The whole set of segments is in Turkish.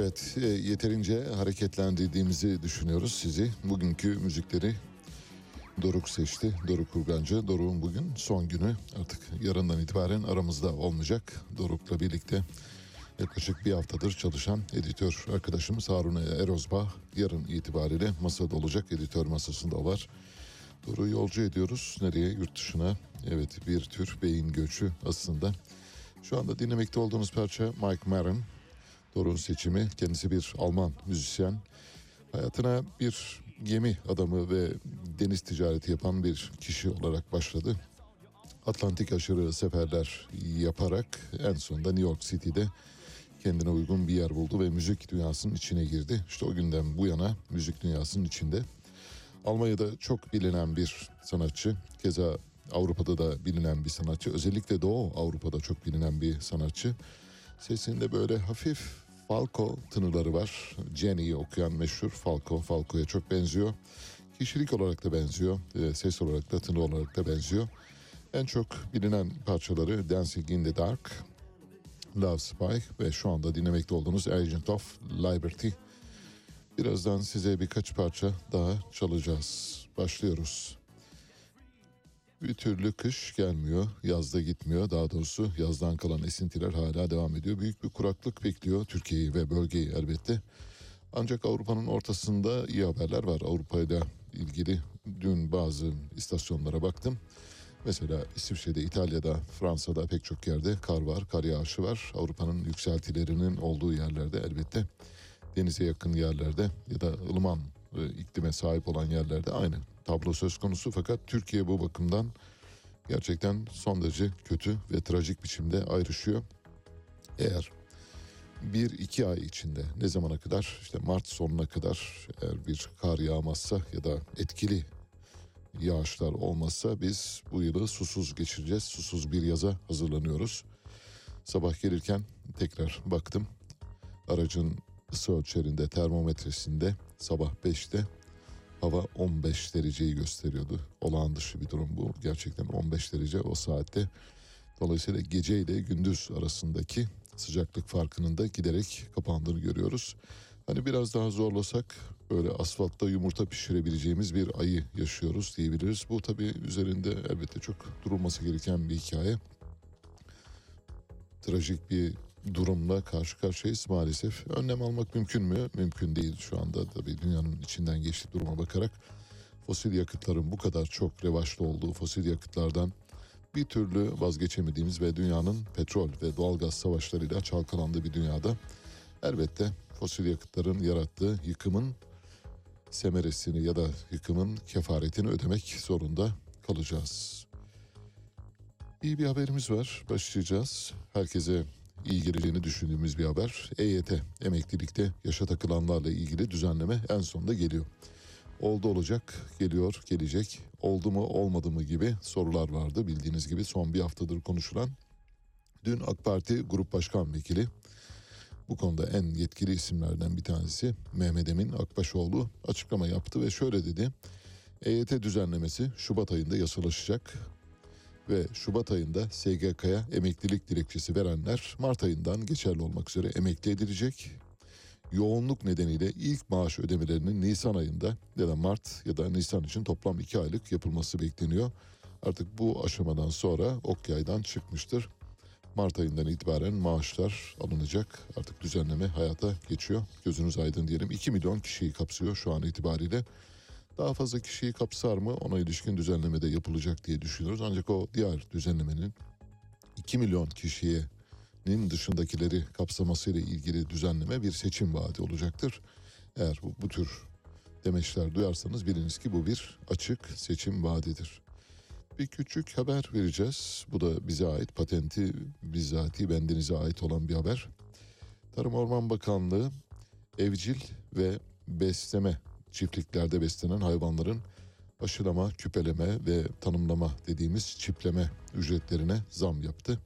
Evet, e, yeterince hareketlendirdiğimizi düşünüyoruz sizi. Bugünkü müzikleri Doruk seçti. Doruk Kurgancı. Doruk'un bugün son günü. Artık yarından itibaren aramızda olmayacak. Doruk'la birlikte yaklaşık bir haftadır çalışan editör arkadaşımız Harun Erozbağ yarın itibariyle masada olacak. Editör masasında var. Doruk'u yolcu ediyoruz. Nereye? Yurt dışına. Evet bir tür beyin göçü aslında. Şu anda dinlemekte olduğunuz parça Mike Maron. Doruk'un seçimi. Kendisi bir Alman müzisyen. Hayatına bir gemi adamı ve deniz ticareti yapan bir kişi olarak başladı. Atlantik aşırı seferler yaparak en sonunda New York City'de kendine uygun bir yer buldu ve müzik dünyasının içine girdi. İşte o günden bu yana müzik dünyasının içinde. Almanya'da çok bilinen bir sanatçı. Keza Avrupa'da da bilinen bir sanatçı. Özellikle Doğu Avrupa'da çok bilinen bir sanatçı. Sesinde böyle hafif Falco tınıları var. Jenny'yi okuyan meşhur Falco. Falco'ya çok benziyor. Kişilik olarak da benziyor. e, Ses olarak da tını olarak da benziyor. En çok bilinen parçaları Dancing in the Dark, Love Spy ve şu anda dinlemekte olduğunuz Agent of Liberty. Birazdan size birkaç parça daha çalacağız. Başlıyoruz. Bir türlü kış gelmiyor, yazda gitmiyor. Daha doğrusu yazdan kalan esintiler hala devam ediyor. Büyük bir kuraklık bekliyor Türkiye'yi ve bölgeyi elbette. Ancak Avrupa'nın ortasında iyi haberler var. Avrupa ile ilgili dün bazı istasyonlara baktım. Mesela İsviçre'de, İtalya'da, Fransa'da pek çok yerde kar var, kar yağışı var. Avrupa'nın yükseltilerinin olduğu yerlerde elbette denize yakın yerlerde ya da ılıman e, iklime sahip olan yerlerde aynı tablo söz konusu. Fakat Türkiye bu bakımdan gerçekten son derece kötü ve trajik biçimde ayrışıyor. Eğer bir iki ay içinde ne zamana kadar işte Mart sonuna kadar eğer bir kar yağmazsa ya da etkili yağışlar olmazsa biz bu yılı susuz geçireceğiz. Susuz bir yaza hazırlanıyoruz. Sabah gelirken tekrar baktım. Aracın ısı ölçerinde termometresinde sabah 5'te hava 15 dereceyi gösteriyordu. Olağan dışı bir durum bu. Gerçekten 15 derece o saatte. Dolayısıyla gece ile gündüz arasındaki sıcaklık farkının da giderek kapandığını görüyoruz. Hani biraz daha zorlasak böyle asfaltta yumurta pişirebileceğimiz bir ayı yaşıyoruz diyebiliriz. Bu tabii üzerinde elbette çok durulması gereken bir hikaye. Trajik bir durumla karşı karşıyayız maalesef. Önlem almak mümkün mü? Mümkün değil şu anda tabii dünyanın içinden geçtiği duruma bakarak. Fosil yakıtların bu kadar çok revaçta olduğu fosil yakıtlardan bir türlü vazgeçemediğimiz ve dünyanın petrol ve doğalgaz savaşlarıyla çalkalandığı bir dünyada elbette fosil yakıtların yarattığı yıkımın semeresini ya da yıkımın kefaretini ödemek zorunda kalacağız. İyi bir haberimiz var. Başlayacağız. Herkese iyi geleceğini düşündüğümüz bir haber. EYT, emeklilikte yaşa takılanlarla ilgili düzenleme en sonunda geliyor. Oldu olacak, geliyor, gelecek, oldu mu olmadı mı gibi sorular vardı. Bildiğiniz gibi son bir haftadır konuşulan. Dün AK Parti Grup Başkan Vekili, bu konuda en yetkili isimlerden bir tanesi Mehmet Emin Akbaşoğlu açıklama yaptı ve şöyle dedi. EYT düzenlemesi Şubat ayında yasalaşacak ve Şubat ayında SGK'ya emeklilik dilekçesi verenler Mart ayından geçerli olmak üzere emekli edilecek. Yoğunluk nedeniyle ilk maaş ödemelerinin Nisan ayında ya da Mart ya da Nisan için toplam 2 aylık yapılması bekleniyor. Artık bu aşamadan sonra ok yaydan çıkmıştır. Mart ayından itibaren maaşlar alınacak. Artık düzenleme hayata geçiyor. Gözünüz aydın diyelim. 2 milyon kişiyi kapsıyor şu an itibariyle. Daha fazla kişiyi kapsar mı ona ilişkin düzenleme de yapılacak diye düşünüyoruz. Ancak o diğer düzenlemenin 2 milyon kişiyenin dışındakileri kapsamasıyla ilgili düzenleme bir seçim vaadi olacaktır. Eğer bu, bu tür demeçler duyarsanız biliniz ki bu bir açık seçim vaadidir. Bir küçük haber vereceğiz. Bu da bize ait patenti bizzati bendenize ait olan bir haber. Tarım Orman Bakanlığı evcil ve besleme çiftliklerde beslenen hayvanların aşılama, küpeleme ve tanımlama dediğimiz çipleme ücretlerine zam yaptı.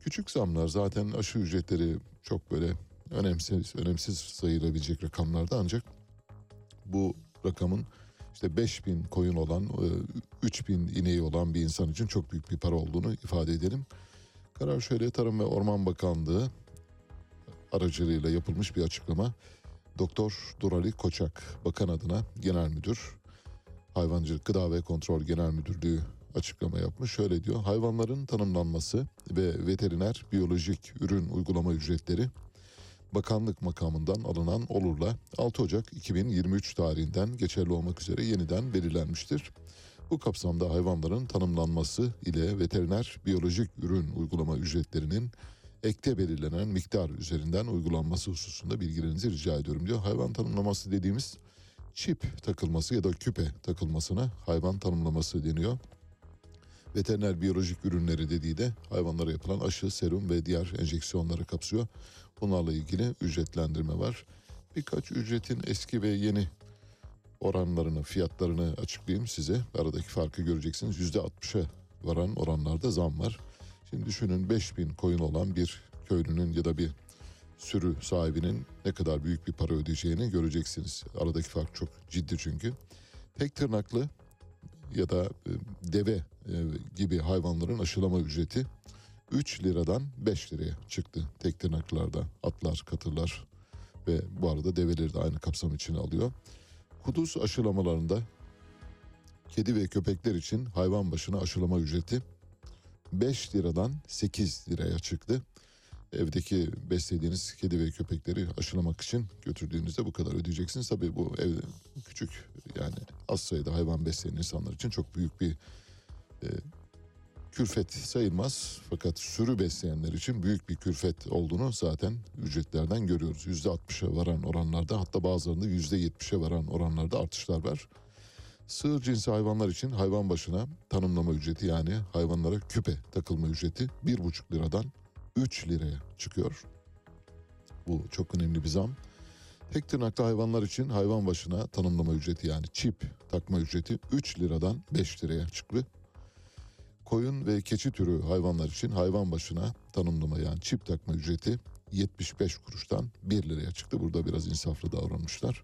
Küçük zamlar zaten aşı ücretleri çok böyle önemsiz, önemsiz sayılabilecek rakamlarda ancak bu rakamın işte 5000 koyun olan, e, 3000 ineği olan bir insan için çok büyük bir para olduğunu ifade edelim. Karar şöyle Tarım ve Orman Bakanlığı aracılığıyla yapılmış bir açıklama. Doktor Durali Koçak bakan adına genel müdür Hayvancılık Gıda ve Kontrol Genel Müdürlüğü açıklama yapmış. Şöyle diyor. Hayvanların tanımlanması ve veteriner biyolojik ürün uygulama ücretleri bakanlık makamından alınan olurla 6 Ocak 2023 tarihinden geçerli olmak üzere yeniden belirlenmiştir. Bu kapsamda hayvanların tanımlanması ile veteriner biyolojik ürün uygulama ücretlerinin ekte belirlenen miktar üzerinden uygulanması hususunda bilgilerinizi rica ediyorum diyor. Hayvan tanımlaması dediğimiz çip takılması ya da küpe takılmasına hayvan tanımlaması deniyor. Veteriner biyolojik ürünleri dediği de hayvanlara yapılan aşı, serum ve diğer enjeksiyonları kapsıyor. Bunlarla ilgili ücretlendirme var. Birkaç ücretin eski ve yeni oranlarını, fiyatlarını açıklayayım size. Aradaki farkı göreceksiniz. %60'a varan oranlarda zam var. Şimdi düşünün 5000 koyun olan bir köylünün ya da bir sürü sahibinin ne kadar büyük bir para ödeyeceğini göreceksiniz. Aradaki fark çok ciddi çünkü. Tek tırnaklı ya da e, deve e, gibi hayvanların aşılama ücreti 3 liradan 5 liraya çıktı tek tırnaklarda. Atlar, katırlar ve bu arada develeri de aynı kapsam içine alıyor. Kuduz aşılamalarında kedi ve köpekler için hayvan başına aşılama ücreti 5 liradan 8 liraya çıktı. Evdeki beslediğiniz kedi ve köpekleri aşılamak için götürdüğünüzde bu kadar ödeyeceksiniz. Tabii bu evde küçük yani az sayıda hayvan besleyen insanlar için çok büyük bir e, külfet sayılmaz. Fakat sürü besleyenler için büyük bir külfet olduğunu zaten ücretlerden görüyoruz. %60'a varan oranlarda hatta bazılarında %70'e varan oranlarda artışlar var. Sığır cinsi hayvanlar için hayvan başına tanımlama ücreti yani hayvanlara küpe takılma ücreti 1,5 liradan 3 liraya çıkıyor. Bu çok önemli bir zam. Tek tırnaklı hayvanlar için hayvan başına tanımlama ücreti yani çip takma ücreti 3 liradan 5 liraya çıktı. Koyun ve keçi türü hayvanlar için hayvan başına tanımlama yani çip takma ücreti 75 kuruştan 1 liraya çıktı. Burada biraz insaflı davranmışlar.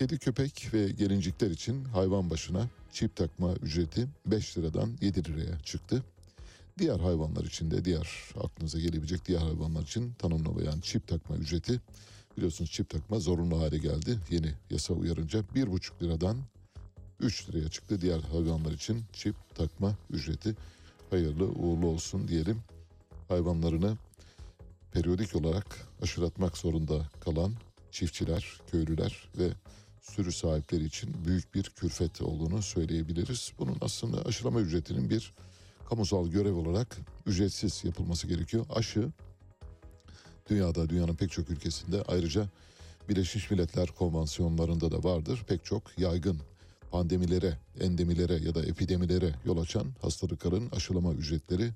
Kedi, köpek ve gelincikler için hayvan başına çip takma ücreti 5 liradan 7 liraya çıktı. Diğer hayvanlar için de diğer aklınıza gelebilecek diğer hayvanlar için tanımlama yani çip takma ücreti biliyorsunuz çip takma zorunlu hale geldi yeni yasa uyarınca 1,5 liradan 3 liraya çıktı. Diğer hayvanlar için çip takma ücreti hayırlı uğurlu olsun diyelim. Hayvanlarını periyodik olarak aşılatmak zorunda kalan çiftçiler, köylüler ve sürü sahipleri için büyük bir külfet olduğunu söyleyebiliriz. Bunun aslında aşılama ücretinin bir kamusal görev olarak ücretsiz yapılması gerekiyor. Aşı dünyada, dünyanın pek çok ülkesinde ayrıca Birleşmiş Milletler konvansiyonlarında da vardır. Pek çok yaygın pandemilere, endemilere ya da epidemilere yol açan hastalıkların aşılama ücretleri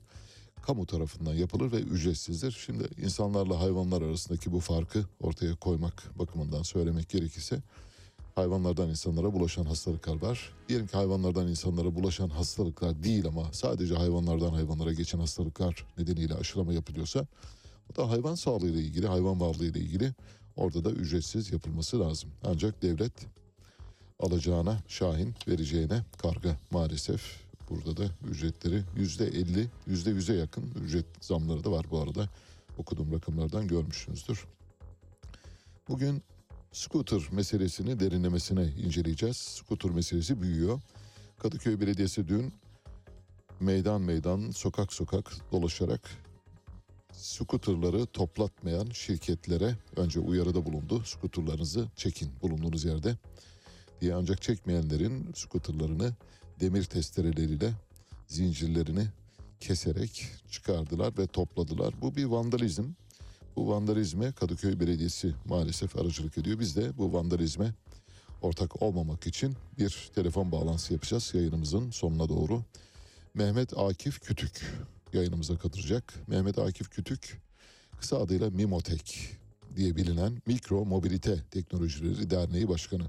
kamu tarafından yapılır ve ücretsizdir. Şimdi insanlarla hayvanlar arasındaki bu farkı ortaya koymak bakımından söylemek gerekirse hayvanlardan insanlara bulaşan hastalıklar var. Diyelim ki hayvanlardan insanlara bulaşan hastalıklar değil ama sadece hayvanlardan hayvanlara geçen hastalıklar nedeniyle aşılama yapılıyorsa o da hayvan sağlığı ile ilgili, hayvan varlığı ile ilgili orada da ücretsiz yapılması lazım. Ancak devlet alacağına şahin vereceğine karga maalesef. Burada da ücretleri yüzde elli, yüzde yüze yakın ücret zamları da var bu arada. Okuduğum rakamlardan görmüşsünüzdür. Bugün scooter meselesini derinlemesine inceleyeceğiz. Scooter meselesi büyüyor. Kadıköy Belediyesi dün meydan meydan, sokak sokak dolaşarak skuterları toplatmayan şirketlere önce uyarıda bulundu. Skuterlarınızı çekin bulunduğunuz yerde diye ancak çekmeyenlerin skuterlarını demir testereleriyle zincirlerini keserek çıkardılar ve topladılar. Bu bir vandalizm. Bu vandalizme Kadıköy Belediyesi maalesef aracılık ediyor. Biz de bu vandalizme ortak olmamak için bir telefon bağlantısı yapacağız yayınımızın sonuna doğru. Mehmet Akif Kütük yayınımıza katılacak. Mehmet Akif Kütük kısa adıyla Mimotek diye bilinen Mikro Mobilite Teknolojileri Derneği Başkanı.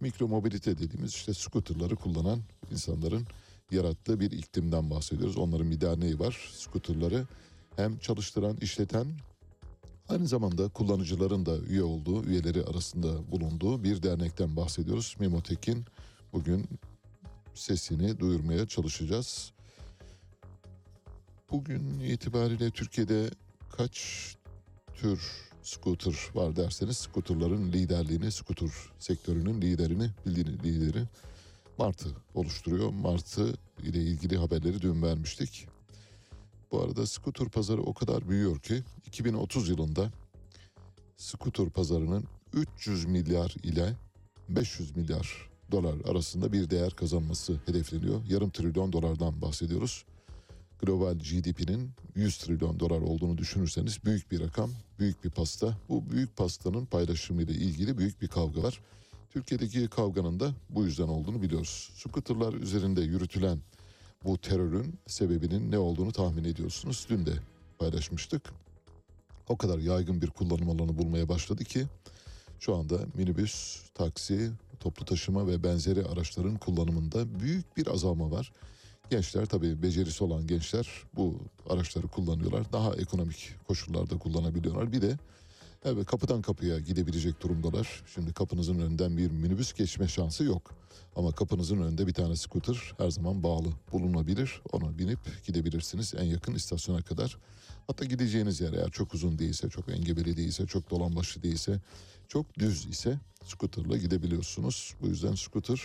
Mikro mobilite dediğimiz işte scooterları kullanan insanların yarattığı bir iklimden bahsediyoruz. Onların bir derneği var. Scooterları hem çalıştıran, işleten aynı zamanda kullanıcıların da üye olduğu, üyeleri arasında bulunduğu bir dernekten bahsediyoruz. Mimotek'in bugün sesini duyurmaya çalışacağız. Bugün itibariyle Türkiye'de kaç tür scooter var derseniz scooterların liderliğini, scooter sektörünün liderini, bildiğiniz lideri Martı oluşturuyor. Martı ile ilgili haberleri dün vermiştik. Bu arada scooter pazarı o kadar büyüyor ki 2030 yılında scooter pazarının 300 milyar ile 500 milyar dolar arasında bir değer kazanması hedefleniyor. Yarım trilyon dolardan bahsediyoruz global GDP'nin 100 trilyon dolar olduğunu düşünürseniz büyük bir rakam, büyük bir pasta. Bu büyük pastanın paylaşımı ile ilgili büyük bir kavga var. Türkiye'deki kavganın da bu yüzden olduğunu biliyoruz. Scooterlar üzerinde yürütülen bu terörün sebebinin ne olduğunu tahmin ediyorsunuz. Dün de paylaşmıştık. O kadar yaygın bir kullanım alanı bulmaya başladı ki şu anda minibüs, taksi, toplu taşıma ve benzeri araçların kullanımında büyük bir azalma var Gençler tabii becerisi olan gençler bu araçları kullanıyorlar. Daha ekonomik koşullarda kullanabiliyorlar. Bir de evet kapıdan kapıya gidebilecek durumdalar. Şimdi kapınızın önünden bir minibüs geçme şansı yok. Ama kapınızın önünde bir tane scooter her zaman bağlı bulunabilir. Ona binip gidebilirsiniz en yakın istasyona kadar. Hatta gideceğiniz yer eğer çok uzun değilse, çok engebeli değilse, çok dolambaçlı değilse, çok düz ise scooterla gidebiliyorsunuz. Bu yüzden scooter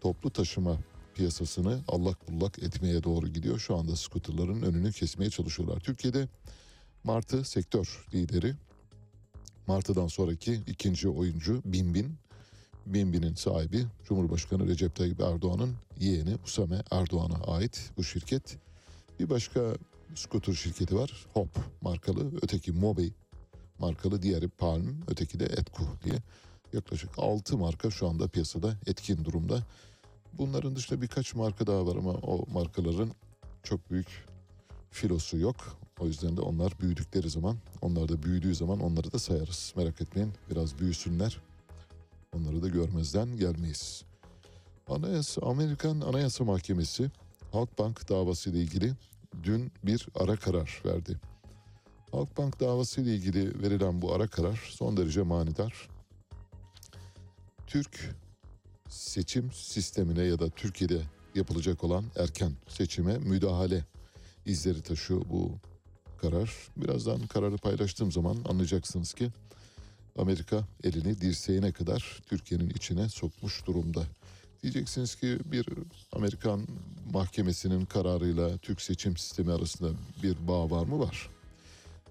toplu taşıma piyasasını allak bullak etmeye doğru gidiyor. Şu anda scooterların önünü kesmeye çalışıyorlar. Türkiye'de Martı sektör lideri. Martı'dan sonraki ikinci oyuncu Binbin. Binbin'in sahibi Cumhurbaşkanı Recep Tayyip Erdoğan'ın yeğeni Usame Erdoğan'a ait bu şirket. Bir başka scooter şirketi var. Hop markalı. Öteki Mobi markalı. Diğeri Palm. Öteki de Etku diye. Yaklaşık 6 marka şu anda piyasada etkin durumda. Bunların dışında birkaç marka daha var ama o markaların çok büyük filosu yok. O yüzden de onlar büyüdükleri zaman, onlar da büyüdüğü zaman onları da sayarız. Merak etmeyin biraz büyüsünler. Onları da görmezden gelmeyiz. Anayasa, Amerikan Anayasa Mahkemesi Halkbank davası ile ilgili dün bir ara karar verdi. Halkbank davası ile ilgili verilen bu ara karar son derece manidar. Türk seçim sistemine ya da Türkiye'de yapılacak olan erken seçime müdahale izleri taşıyor bu karar. Birazdan kararı paylaştığım zaman anlayacaksınız ki Amerika elini dirseğine kadar Türkiye'nin içine sokmuş durumda. Diyeceksiniz ki bir Amerikan mahkemesinin kararıyla Türk seçim sistemi arasında bir bağ var mı? Var.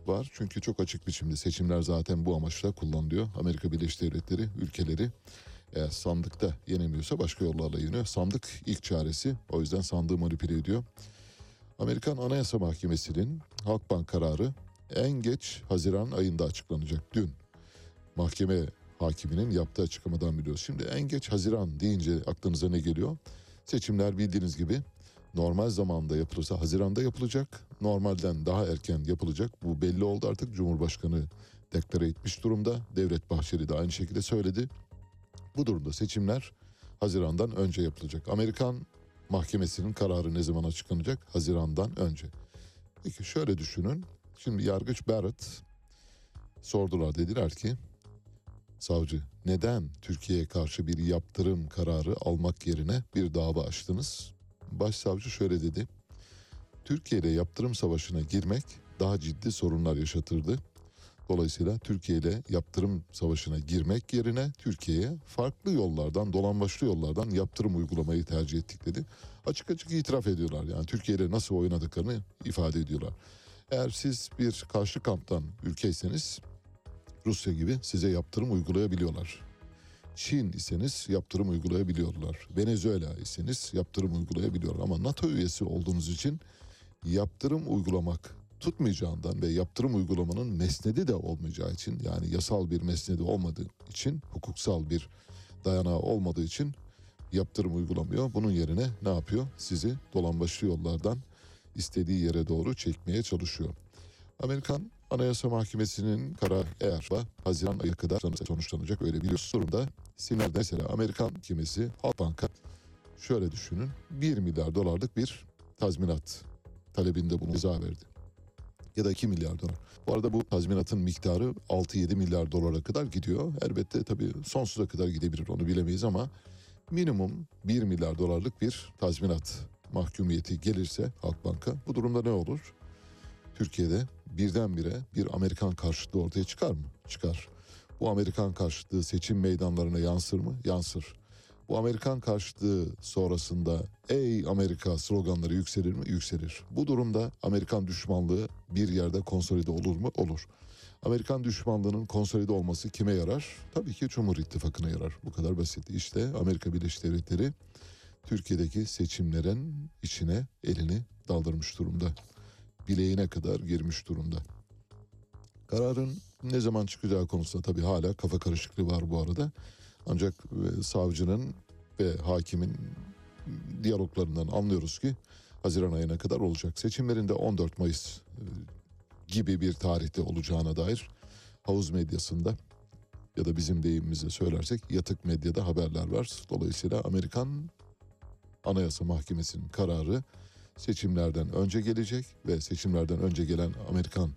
Var çünkü çok açık biçimde seçimler zaten bu amaçla kullanılıyor. Amerika Birleşik Devletleri ülkeleri eğer sandıkta yenemiyorsa başka yollarla yeniyor. Sandık ilk çaresi o yüzden sandığı manipüle ediyor. Amerikan Anayasa Mahkemesi'nin Halkbank kararı en geç Haziran ayında açıklanacak dün. Mahkeme hakiminin yaptığı açıklamadan biliyoruz. Şimdi en geç Haziran deyince aklınıza ne geliyor? Seçimler bildiğiniz gibi normal zamanda yapılırsa Haziran'da yapılacak. Normalden daha erken yapılacak. Bu belli oldu artık Cumhurbaşkanı deklare etmiş durumda. Devlet Bahçeli de aynı şekilde söyledi. Bu durumda seçimler Haziran'dan önce yapılacak. Amerikan mahkemesinin kararı ne zaman açıklanacak? Haziran'dan önce. Peki şöyle düşünün. Şimdi yargıç Barrett sordular dediler ki savcı neden Türkiye'ye karşı bir yaptırım kararı almak yerine bir dava açtınız? Başsavcı şöyle dedi. Türkiye ile yaptırım savaşına girmek daha ciddi sorunlar yaşatırdı. Dolayısıyla Türkiye ile yaptırım savaşına girmek yerine Türkiye'ye farklı yollardan, dolambaçlı yollardan yaptırım uygulamayı tercih ettik dedi. Açık açık itiraf ediyorlar. Yani Türkiye ile nasıl oynadıklarını ifade ediyorlar. Eğer siz bir karşı kamptan ülkeyseniz Rusya gibi size yaptırım uygulayabiliyorlar. Çin iseniz yaptırım uygulayabiliyorlar. Venezuela iseniz yaptırım uygulayabiliyorlar. Ama NATO üyesi olduğunuz için yaptırım uygulamak tutmayacağından ve yaptırım uygulamanın mesnedi de olmayacağı için yani yasal bir mesnedi olmadığı için hukuksal bir dayanağı olmadığı için yaptırım uygulamıyor. Bunun yerine ne yapıyor? Sizi dolambaçlı yollardan istediği yere doğru çekmeye çalışıyor. Amerikan Anayasa Mahkemesi'nin kararı eğer Haziran ayı kadar sonuçlanacak öyle bir durumda. Sinir'de mesela Amerikan Mahkemesi Halkbank'a şöyle düşünün 1 milyar dolarlık bir tazminat talebinde bunu ceza verdi. Ya da 2 milyar dolar. Bu arada bu tazminatın miktarı 6-7 milyar dolara kadar gidiyor. Elbette tabii sonsuza kadar gidebilir onu bilemeyiz ama minimum 1 milyar dolarlık bir tazminat mahkumiyeti gelirse Halkbank'a bu durumda ne olur? Türkiye'de birdenbire bir Amerikan karşıtlığı ortaya çıkar mı? Çıkar. Bu Amerikan karşıtlığı seçim meydanlarına yansır mı? Yansır. Bu Amerikan karşıtlığı sonrasında ey Amerika sloganları yükselir mi? Yükselir. Bu durumda Amerikan düşmanlığı bir yerde konsolide olur mu? Olur. Amerikan düşmanlığının konsolide olması kime yarar? Tabii ki Cumhur İttifakı'na yarar. Bu kadar basit. İşte Amerika Birleşik Devletleri Türkiye'deki seçimlerin içine elini daldırmış durumda. Bileğine kadar girmiş durumda. Kararın ne zaman çıkacağı konusunda tabii hala kafa karışıklığı var bu arada. Ancak e, savcının ve hakimin diyaloglarından anlıyoruz ki Haziran ayına kadar olacak. Seçimlerinde 14 Mayıs e, gibi bir tarihte olacağına dair havuz medyasında ya da bizim deyimimizle söylersek yatık medyada haberler var. Dolayısıyla Amerikan Anayasa Mahkemesi'nin kararı seçimlerden önce gelecek ve seçimlerden önce gelen Amerikan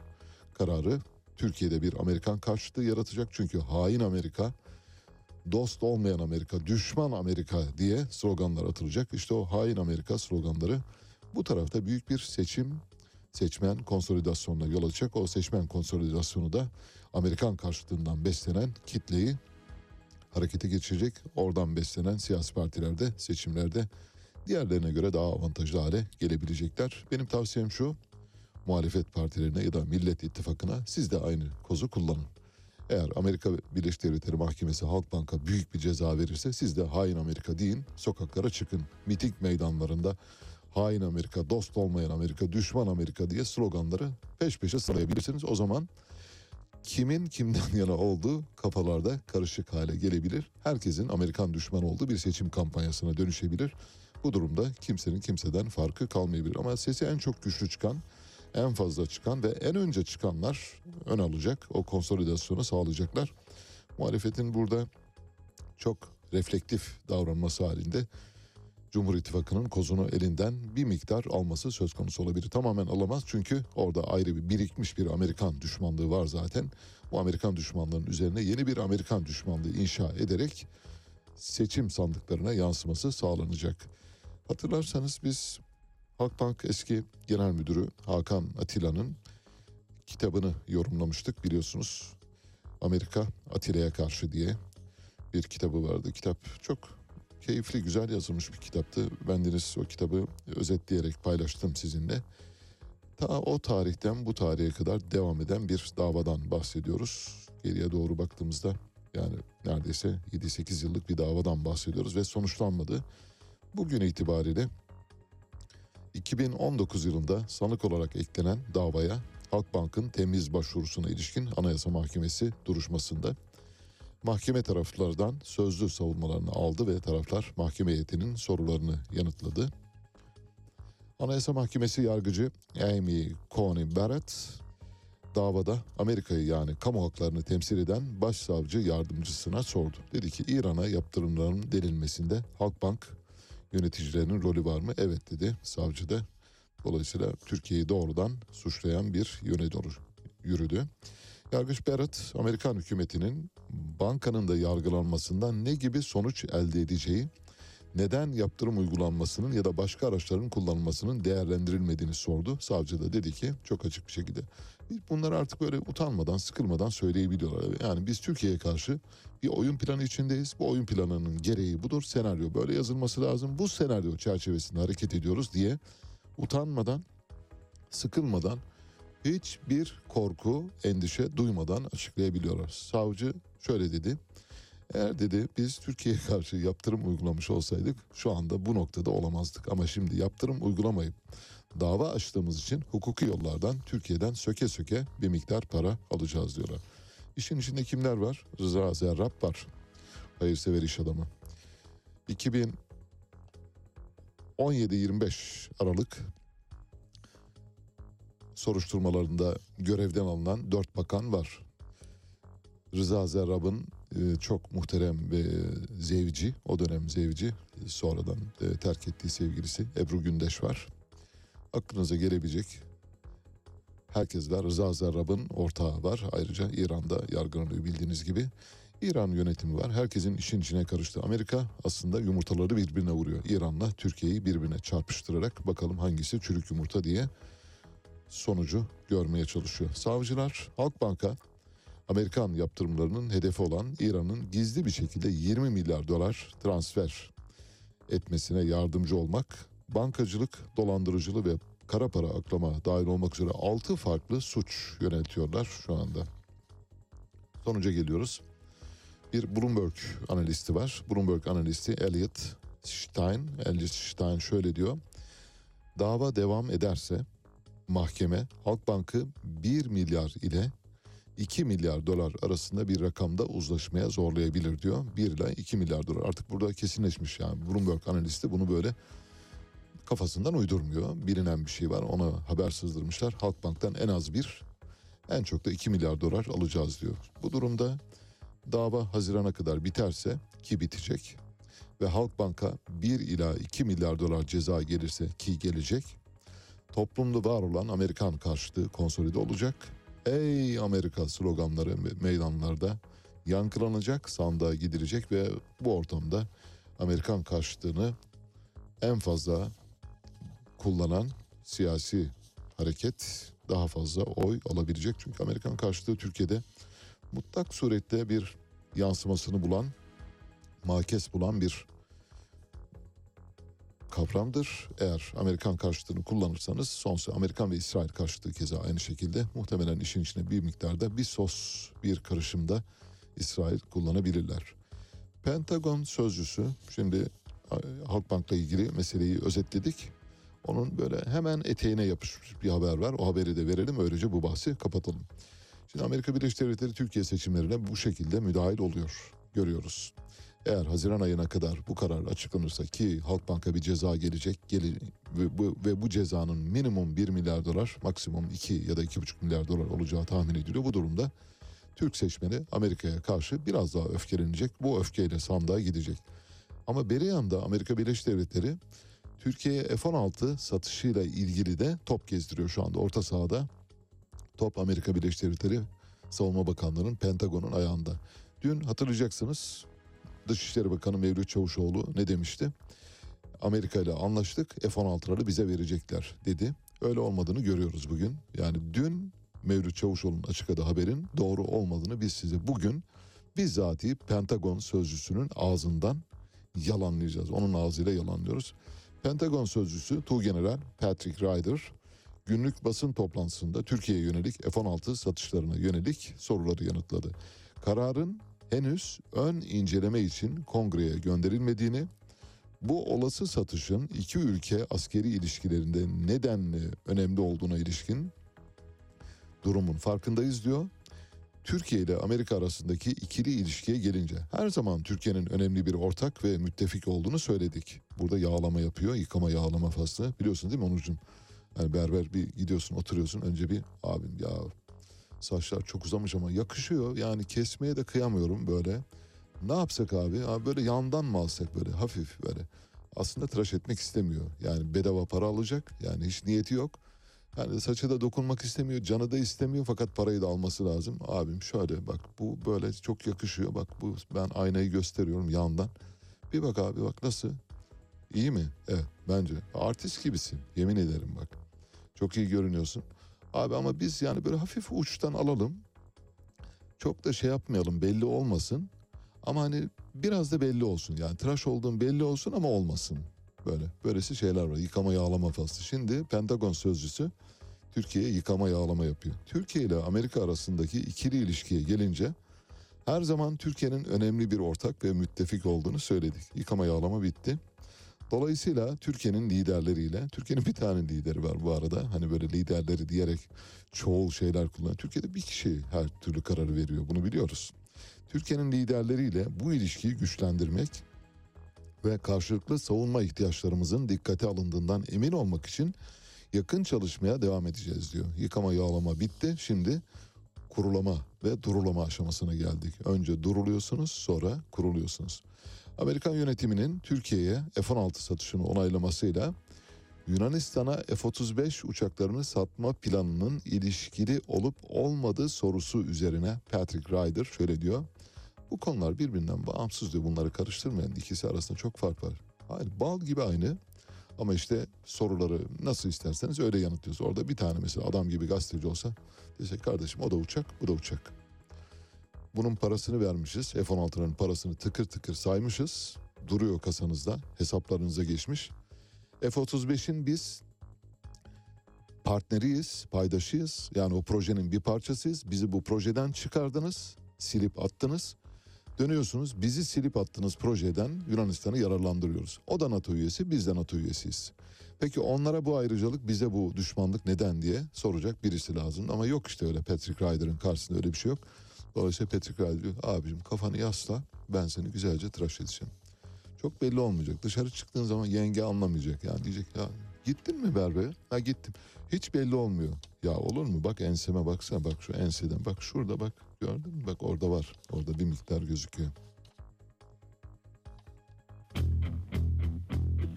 kararı Türkiye'de bir Amerikan karşıtı yaratacak. Çünkü hain Amerika, dost olmayan Amerika, düşman Amerika diye sloganlar atılacak. İşte o hain Amerika sloganları bu tarafta büyük bir seçim seçmen konsolidasyonuna yol açacak. O seçmen konsolidasyonu da Amerikan karşıtından beslenen kitleyi harekete geçirecek. Oradan beslenen siyasi partilerde seçimlerde diğerlerine göre daha avantajlı hale gelebilecekler. Benim tavsiyem şu. Muhalefet partilerine ya da Millet İttifakı'na siz de aynı kozu kullanın. Eğer Amerika Birleşik Devletleri Mahkemesi Halkbank'a büyük bir ceza verirse siz de hain Amerika deyin, sokaklara çıkın. Miting meydanlarında hain Amerika, dost olmayan Amerika, düşman Amerika diye sloganları peş peşe sırayabilirsiniz. O zaman kimin kimden yana olduğu kafalarda karışık hale gelebilir. Herkesin Amerikan düşmanı olduğu bir seçim kampanyasına dönüşebilir. Bu durumda kimsenin kimseden farkı kalmayabilir. Ama sesi en çok güçlü çıkan, en fazla çıkan ve en önce çıkanlar ön alacak. O konsolidasyonu sağlayacaklar. Muhalefetin burada çok reflektif davranması halinde Cumhur İttifakı'nın kozunu elinden bir miktar alması söz konusu olabilir. Tamamen alamaz çünkü orada ayrı bir birikmiş bir Amerikan düşmanlığı var zaten. Bu Amerikan düşmanlığının üzerine yeni bir Amerikan düşmanlığı inşa ederek seçim sandıklarına yansıması sağlanacak. Hatırlarsanız biz Halkbank eski genel müdürü Hakan Atilla'nın kitabını yorumlamıştık biliyorsunuz. Amerika Atilla'ya karşı diye bir kitabı vardı. Kitap çok keyifli, güzel yazılmış bir kitaptı. Bendeniz o kitabı özetleyerek paylaştım sizinle. Ta o tarihten bu tarihe kadar devam eden bir davadan bahsediyoruz. Geriye doğru baktığımızda yani neredeyse 7-8 yıllık bir davadan bahsediyoruz ve sonuçlanmadı. Bugün itibariyle 2019 yılında sanık olarak eklenen davaya Halkbank'ın temiz başvurusuna ilişkin Anayasa Mahkemesi duruşmasında mahkeme taraflardan sözlü savunmalarını aldı ve taraflar mahkeme heyetinin sorularını yanıtladı. Anayasa Mahkemesi yargıcı Amy Coney Barrett davada Amerika'yı yani kamu haklarını temsil eden başsavcı yardımcısına sordu. Dedi ki İran'a yaptırımların denilmesinde Halkbank yöneticilerinin rolü var mı? Evet dedi savcı da. Dolayısıyla Türkiye'yi doğrudan suçlayan bir yöne doğru yürüdü. Yargıç Barrett, Amerikan hükümetinin bankanın da yargılanmasından ne gibi sonuç elde edeceği, neden yaptırım uygulanmasının ya da başka araçların kullanılmasının değerlendirilmediğini sordu. Savcı da dedi ki çok açık bir şekilde bunları artık böyle utanmadan, sıkılmadan söyleyebiliyorlar. Yani biz Türkiye'ye karşı bir oyun planı içindeyiz. Bu oyun planının gereği budur. Senaryo böyle yazılması lazım. Bu senaryo çerçevesinde hareket ediyoruz diye utanmadan, sıkılmadan hiçbir korku, endişe duymadan açıklayabiliyorlar. Savcı şöyle dedi. Eğer dedi biz Türkiye'ye karşı yaptırım uygulamış olsaydık şu anda bu noktada olamazdık. Ama şimdi yaptırım uygulamayıp dava açtığımız için hukuki yollardan Türkiye'den söke söke bir miktar para alacağız diyorlar. İşin içinde kimler var? Rıza Zerrab var. Hayırsever iş adamı. 2017-25 Aralık soruşturmalarında görevden alınan dört bakan var. Rıza Zerrab'ın e, çok muhterem ve zevci, o dönem zevci, sonradan e, terk ettiği sevgilisi Ebru Gündeş var. Aklınıza gelebilecek herkes var. Rıza Zerrab'ın ortağı var. Ayrıca İran'da yargılanıyor bildiğiniz gibi. İran yönetimi var. Herkesin işin içine karıştı. Amerika aslında yumurtaları birbirine vuruyor. İran'la Türkiye'yi birbirine çarpıştırarak bakalım hangisi çürük yumurta diye sonucu görmeye çalışıyor. Savcılar Halkbank'a Amerikan yaptırımlarının hedefi olan İran'ın gizli bir şekilde 20 milyar dolar transfer etmesine yardımcı olmak, bankacılık, dolandırıcılığı ve kara para aklama dahil olmak üzere 6 farklı suç yöneltiyorlar şu anda. Sonuca geliyoruz. Bir Bloomberg analisti var. Bloomberg analisti Elliot Stein. Elliot Stein şöyle diyor. Dava devam ederse mahkeme Halkbank'ı 1 milyar ile 2 milyar dolar arasında bir rakamda uzlaşmaya zorlayabilir diyor. 1 ile 2 milyar dolar artık burada kesinleşmiş yani Bloomberg analisti bunu böyle kafasından uydurmuyor. Bilinen bir şey var ona haber sızdırmışlar. Halkbank'tan en az bir en çok da 2 milyar dolar alacağız diyor. Bu durumda dava Haziran'a kadar biterse ki bitecek ve Halkbank'a 1 ila 2 milyar dolar ceza gelirse ki gelecek toplumda var olan Amerikan karşıtı konsolide olacak. Ey Amerika sloganları me- meydanlarda yankılanacak, sandığa gidilecek ve bu ortamda Amerikan karşıtını en fazla kullanan siyasi hareket daha fazla oy alabilecek. Çünkü Amerikan karşıtı Türkiye'de mutlak surette bir yansımasını bulan, makes bulan bir kavramdır. Eğer Amerikan karşıtını kullanırsanız sonsuza Amerikan ve İsrail karşıtı keza aynı şekilde muhtemelen işin içine bir miktarda bir sos, bir karışımda İsrail kullanabilirler. Pentagon sözcüsü şimdi e, Halkbank'la ilgili meseleyi özetledik. Onun böyle hemen eteğine yapışmış bir haber var. O haberi de verelim öylece bu bahsi kapatalım. Şimdi Amerika Birleşik Devletleri Türkiye seçimlerine bu şekilde müdahil oluyor. Görüyoruz. Eğer Haziran ayına kadar bu karar açıklanırsa ki Halkbank'a bir ceza gelecek geli, ve, bu, ve bu cezanın minimum 1 milyar dolar maksimum 2 ya da 2,5 milyar dolar olacağı tahmin ediliyor. Bu durumda Türk seçmeni Amerika'ya karşı biraz daha öfkelenecek. Bu öfkeyle sandığa gidecek. Ama beri yanda Amerika Birleşik Devletleri Türkiye'ye F-16 satışıyla ilgili de top gezdiriyor şu anda orta sahada. Top Amerika Birleşik Devletleri Savunma Bakanlığı'nın Pentagon'un ayağında. Dün hatırlayacaksınız Dışişleri Bakanı Mevlüt Çavuşoğlu ne demişti? Amerika ile anlaştık F-16'ları bize verecekler dedi. Öyle olmadığını görüyoruz bugün. Yani dün Mevlüt Çavuşoğlu'nun açık adı haberin doğru olmadığını biz size bugün bizzati Pentagon sözcüsünün ağzından yalanlayacağız. Onun ağzıyla yalanlıyoruz. Pentagon sözcüsü Tuğgeneral Patrick Ryder günlük basın toplantısında Türkiye'ye yönelik F-16 satışlarına yönelik soruları yanıtladı. Kararın henüz ön inceleme için kongreye gönderilmediğini, bu olası satışın iki ülke askeri ilişkilerinde nedenli önemli olduğuna ilişkin durumun farkındayız diyor. Türkiye ile Amerika arasındaki ikili ilişkiye gelince her zaman Türkiye'nin önemli bir ortak ve müttefik olduğunu söyledik. Burada yağlama yapıyor, yıkama yağlama faslı. Biliyorsun değil mi Onurcuğum? Yani berber bir gidiyorsun oturuyorsun önce bir abim ya saçlar çok uzamış ama yakışıyor. Yani kesmeye de kıyamıyorum böyle. Ne yapsak abi? abi böyle yandan mı alsak böyle hafif böyle. Aslında tıraş etmek istemiyor. Yani bedava para alacak. Yani hiç niyeti yok. Yani saçı da dokunmak istemiyor, canı da istemiyor fakat parayı da alması lazım. Abim şöyle bak bu böyle çok yakışıyor. Bak bu ben aynayı gösteriyorum yandan. Bir bak abi bak nasıl? İyi mi? Evet bence. Artist gibisin yemin ederim bak. Çok iyi görünüyorsun. Abi ama biz yani böyle hafif uçtan alalım. Çok da şey yapmayalım belli olmasın. Ama hani biraz da belli olsun. Yani tıraş olduğun belli olsun ama olmasın. Böyle. Böylesi şeyler var. Yıkama yağlama faslı. Şimdi Pentagon sözcüsü Türkiye'ye yıkama yağlama yapıyor. Türkiye ile Amerika arasındaki ikili ilişkiye gelince her zaman Türkiye'nin önemli bir ortak ve müttefik olduğunu söyledik. Yıkama yağlama bitti. Dolayısıyla Türkiye'nin liderleriyle, Türkiye'nin bir tane lideri var bu arada. Hani böyle liderleri diyerek çoğul şeyler kullanıyor. Türkiye'de bir kişi her türlü kararı veriyor. Bunu biliyoruz. Türkiye'nin liderleriyle bu ilişkiyi güçlendirmek ve karşılıklı savunma ihtiyaçlarımızın dikkate alındığından emin olmak için yakın çalışmaya devam edeceğiz diyor. Yıkama yağlama bitti. Şimdi kurulama ve durulama aşamasına geldik. Önce duruluyorsunuz sonra kuruluyorsunuz. Amerikan yönetiminin Türkiye'ye F-16 satışını onaylamasıyla Yunanistan'a F-35 uçaklarını satma planının ilişkili olup olmadığı sorusu üzerine Patrick Ryder şöyle diyor. Bu konular birbirinden bağımsız diyor. Bunları karıştırmayın. İkisi arasında çok fark var. Aynı bal gibi aynı. Ama işte soruları nasıl isterseniz öyle yanıtlıyoruz. Orada bir tane mesela adam gibi gazeteci olsa desek kardeşim o da uçak bu da uçak. Bunun parasını vermişiz. F-16'ların parasını tıkır tıkır saymışız. Duruyor kasanızda. Hesaplarınıza geçmiş. F-35'in biz partneriyiz, paydaşıyız. Yani o projenin bir parçasıyız. Bizi bu projeden çıkardınız, silip attınız. Dönüyorsunuz bizi silip attığınız projeden Yunanistan'ı yararlandırıyoruz. O da NATO üyesi biz de NATO üyesiyiz. Peki onlara bu ayrıcalık bize bu düşmanlık neden diye soracak birisi lazım. Ama yok işte öyle Patrick Ryder'ın karşısında öyle bir şey yok. Dolayısıyla Patrick Ryder diyor abicim kafanı yasla ben seni güzelce tıraş edeceğim. Çok belli olmayacak. Dışarı çıktığın zaman yenge anlamayacak. Yani diyecek ya gittin mi berbere? Ha gittim. Hiç belli olmuyor. Ya olur mu? Bak enseme baksana. Bak şu enseden. Bak şurada bak. Gördün mü? Bak orada var. Orada bir miktar gözüküyor.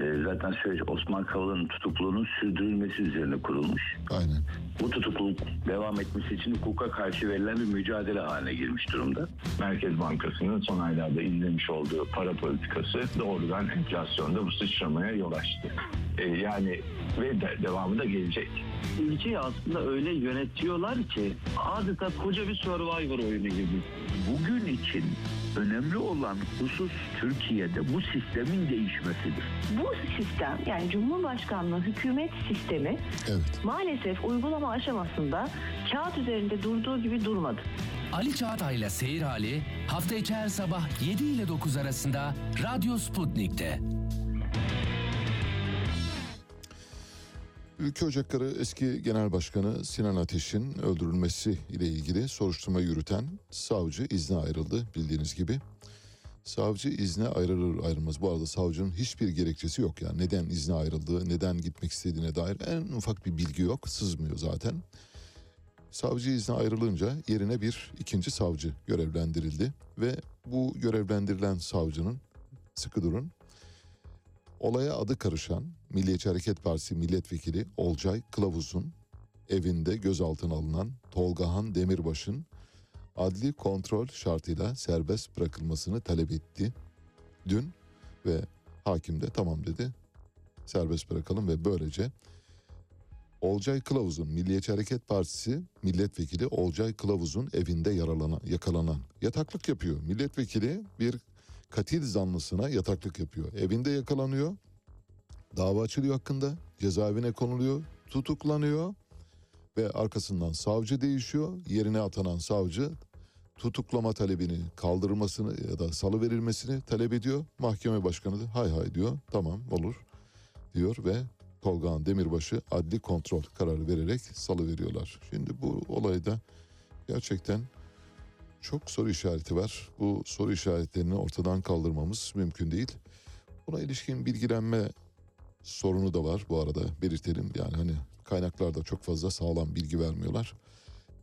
e, zaten süreç Osman Kavala'nın tutukluluğunun sürdürülmesi üzerine kurulmuş. Aynen. Bu tutukluluk devam etmesi için hukuka karşı verilen bir mücadele haline girmiş durumda. Merkez Bankası'nın son aylarda izlemiş olduğu para politikası doğrudan enflasyonda bu sıçramaya yol açtı. E, yani ve de, devamı da gelecek. Ülkeyi aslında öyle yönetiyorlar ki adeta koca bir survivor oyunu gibi. Bugün için önemli olan husus Türkiye'de bu sistemin değişmesidir. Bu sistem yani Cumhurbaşkanlığı hükümet sistemi Evet. maalesef uygulama aşamasında kağıt üzerinde durduğu gibi durmadı. Ali Çağatay'la Seyir Hali hafta içi her sabah 7 ile 9 arasında Radyo Sputnik'te. Ülke Ocakları eski Genel Başkanı Sinan Ateş'in öldürülmesi ile ilgili soruşturma yürüten savcı izne ayrıldı bildiğiniz gibi. Savcı izne ayrılır ayrılmaz. Bu arada savcının hiçbir gerekçesi yok yani. Neden izne ayrıldığı, neden gitmek istediğine dair en ufak bir bilgi yok. Sızmıyor zaten. Savcı izne ayrılınca yerine bir ikinci savcı görevlendirildi. Ve bu görevlendirilen savcının, sıkı durun, olaya adı karışan Milliyetçi Hareket Partisi milletvekili Olcay Kılavuz'un evinde gözaltına alınan Tolgahan Demirbaş'ın adli kontrol şartıyla serbest bırakılmasını talep etti dün ve hakim de tamam dedi serbest bırakalım ve böylece Olcay Kılavuz'un Milliyetçi Hareket Partisi milletvekili Olcay Kılavuz'un evinde yaralanan, yakalanan yataklık yapıyor. Milletvekili bir katil zanlısına yataklık yapıyor. Evinde yakalanıyor. Dava açılıyor hakkında. Cezaevine konuluyor. Tutuklanıyor. Ve arkasından savcı değişiyor. Yerine atanan savcı tutuklama talebini kaldırılmasını ya da salı verilmesini talep ediyor. Mahkeme başkanı da hay hay diyor. Tamam olur diyor ve Tolgahan Demirbaş'ı adli kontrol kararı vererek salı veriyorlar. Şimdi bu olayda gerçekten çok soru işareti var. Bu soru işaretlerini ortadan kaldırmamız mümkün değil. Buna ilişkin bilgilenme sorunu da var bu arada belirtelim. Yani hani kaynaklarda çok fazla sağlam bilgi vermiyorlar.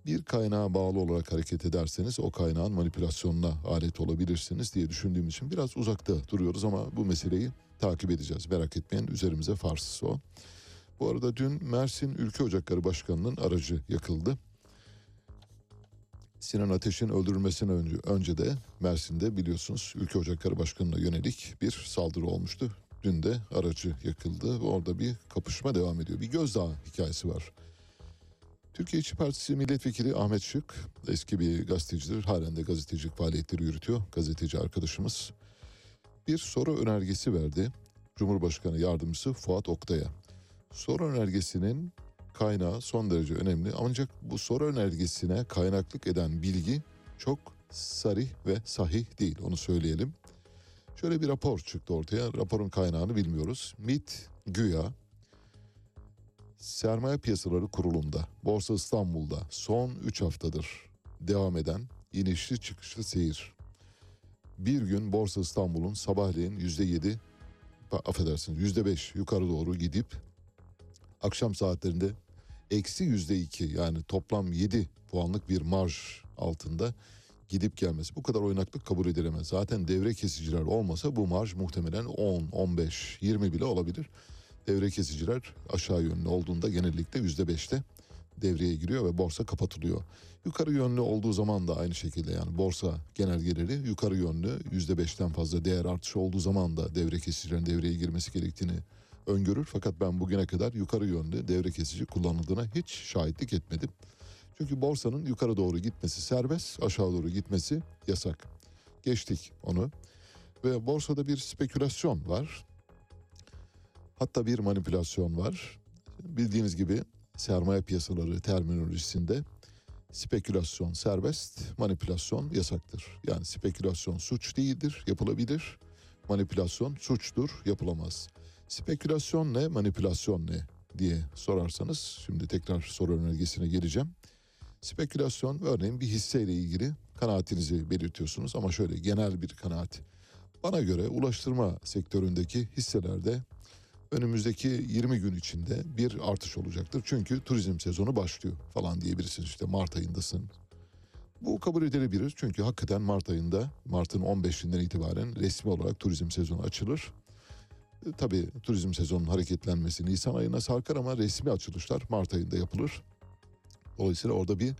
Bir kaynağa bağlı olarak hareket ederseniz o kaynağın manipülasyonuna alet olabilirsiniz diye düşündüğüm için biraz uzakta duruyoruz ama bu meseleyi takip edeceğiz. Merak etmeyin üzerimize farsız o. Bu arada dün Mersin Ülke Ocakları Başkanı'nın aracı yakıldı. Sinan Ateş'in öldürülmesinden önce, önce de Mersin'de biliyorsunuz Ülke Ocakları Başkanı'na yönelik bir saldırı olmuştu. Dün de aracı yakıldı ve orada bir kapışma devam ediyor. Bir gözdağı hikayesi var. Türkiye İşçi Partisi Milletvekili Ahmet Şık eski bir gazetecidir. Halen de gazetecilik faaliyetleri yürütüyor. Gazeteci arkadaşımız. Bir soru önergesi verdi. Cumhurbaşkanı Yardımcısı Fuat Oktay'a. Soru önergesinin kaynağı son derece önemli. Ancak bu soru önergesine kaynaklık eden bilgi çok sarih ve sahih değil onu söyleyelim. Şöyle bir rapor çıktı ortaya. Raporun kaynağını bilmiyoruz. MIT güya Sermaye Piyasaları Kurulu'nda, Borsa İstanbul'da son 3 haftadır devam eden inişli çıkışlı seyir. Bir gün Borsa İstanbul'un sabahleyin %7, pa- affedersiniz %5 yukarı doğru gidip akşam saatlerinde eksi %2 yani toplam 7 puanlık bir marj altında gidip gelmesi. Bu kadar oynaklık kabul edilemez. Zaten devre kesiciler olmasa bu marj muhtemelen 10, 15, 20 bile olabilir. Devre kesiciler aşağı yönlü olduğunda genellikle %5'te devreye giriyor ve borsa kapatılıyor. Yukarı yönlü olduğu zaman da aynı şekilde yani borsa genelgeleri yukarı yönlü %5'ten fazla değer artışı olduğu zaman da devre kesicilerin devreye girmesi gerektiğini öngörür. Fakat ben bugüne kadar yukarı yönlü devre kesici kullanıldığına hiç şahitlik etmedim. Çünkü borsanın yukarı doğru gitmesi serbest, aşağı doğru gitmesi yasak. Geçtik onu. Ve borsada bir spekülasyon var. Hatta bir manipülasyon var. Bildiğiniz gibi sermaye piyasaları terminolojisinde spekülasyon serbest, manipülasyon yasaktır. Yani spekülasyon suç değildir, yapılabilir. Manipülasyon suçtur, yapılamaz. Spekülasyon ne, manipülasyon ne diye sorarsanız şimdi tekrar soru önergesine geleceğim. Spekülasyon örneğin bir hisseyle ilgili kanaatinizi belirtiyorsunuz ama şöyle genel bir kanaat. Bana göre ulaştırma sektöründeki hisselerde önümüzdeki 20 gün içinde bir artış olacaktır. Çünkü turizm sezonu başlıyor falan diyebilirsiniz işte Mart ayındasın. Bu kabul edilebilir çünkü hakikaten Mart ayında Mart'ın 15'inden itibaren resmi olarak turizm sezonu açılır. E, tabii turizm sezonunun hareketlenmesi Nisan ayına sarkar ama resmi açılışlar Mart ayında yapılır. Dolayısıyla orada bir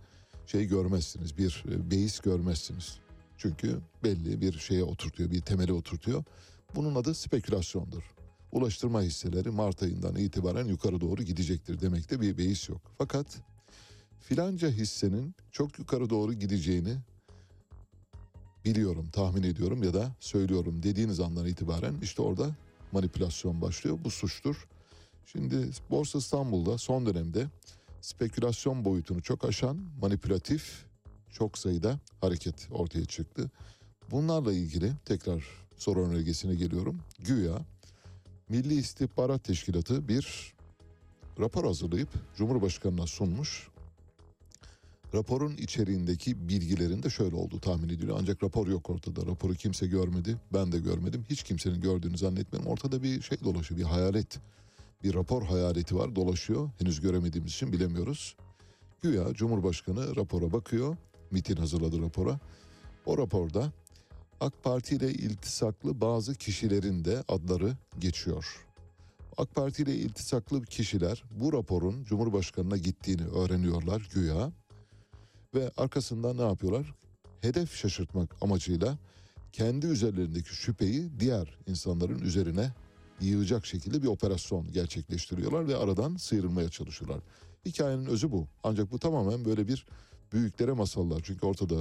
şey görmezsiniz, bir e, beis görmezsiniz. Çünkü belli bir şeye oturtuyor, bir temele oturtuyor. Bunun adı spekülasyondur. Ulaştırma hisseleri Mart ayından itibaren yukarı doğru gidecektir demekte bir beis yok. Fakat filanca hissenin çok yukarı doğru gideceğini biliyorum, tahmin ediyorum ya da söylüyorum dediğiniz andan itibaren işte orada manipülasyon başlıyor. Bu suçtur. Şimdi Borsa İstanbul'da son dönemde spekülasyon boyutunu çok aşan manipülatif çok sayıda hareket ortaya çıktı. Bunlarla ilgili tekrar soru önergesine geliyorum. Güya Milli İstihbarat Teşkilatı bir rapor hazırlayıp Cumhurbaşkanı'na sunmuş. Raporun içeriğindeki bilgilerin de şöyle olduğu tahmin ediliyor. Ancak rapor yok ortada. Raporu kimse görmedi. Ben de görmedim. Hiç kimsenin gördüğünü zannetmiyorum. Ortada bir şey dolaşıyor. Bir hayalet. Bir rapor hayaleti var dolaşıyor. Henüz göremediğimiz için bilemiyoruz. Güya Cumhurbaşkanı rapora bakıyor. MIT'in hazırladığı rapora. O raporda AK Parti ile iltisaklı bazı kişilerin de adları geçiyor. AK Parti ile iltisaklı kişiler bu raporun Cumhurbaşkanı'na gittiğini öğreniyorlar güya. Ve arkasından ne yapıyorlar? Hedef şaşırtmak amacıyla kendi üzerlerindeki şüpheyi diğer insanların üzerine yığacak şekilde bir operasyon gerçekleştiriyorlar ve aradan sıyrılmaya çalışıyorlar. Hikayenin özü bu. Ancak bu tamamen böyle bir büyüklere masallar. Çünkü ortada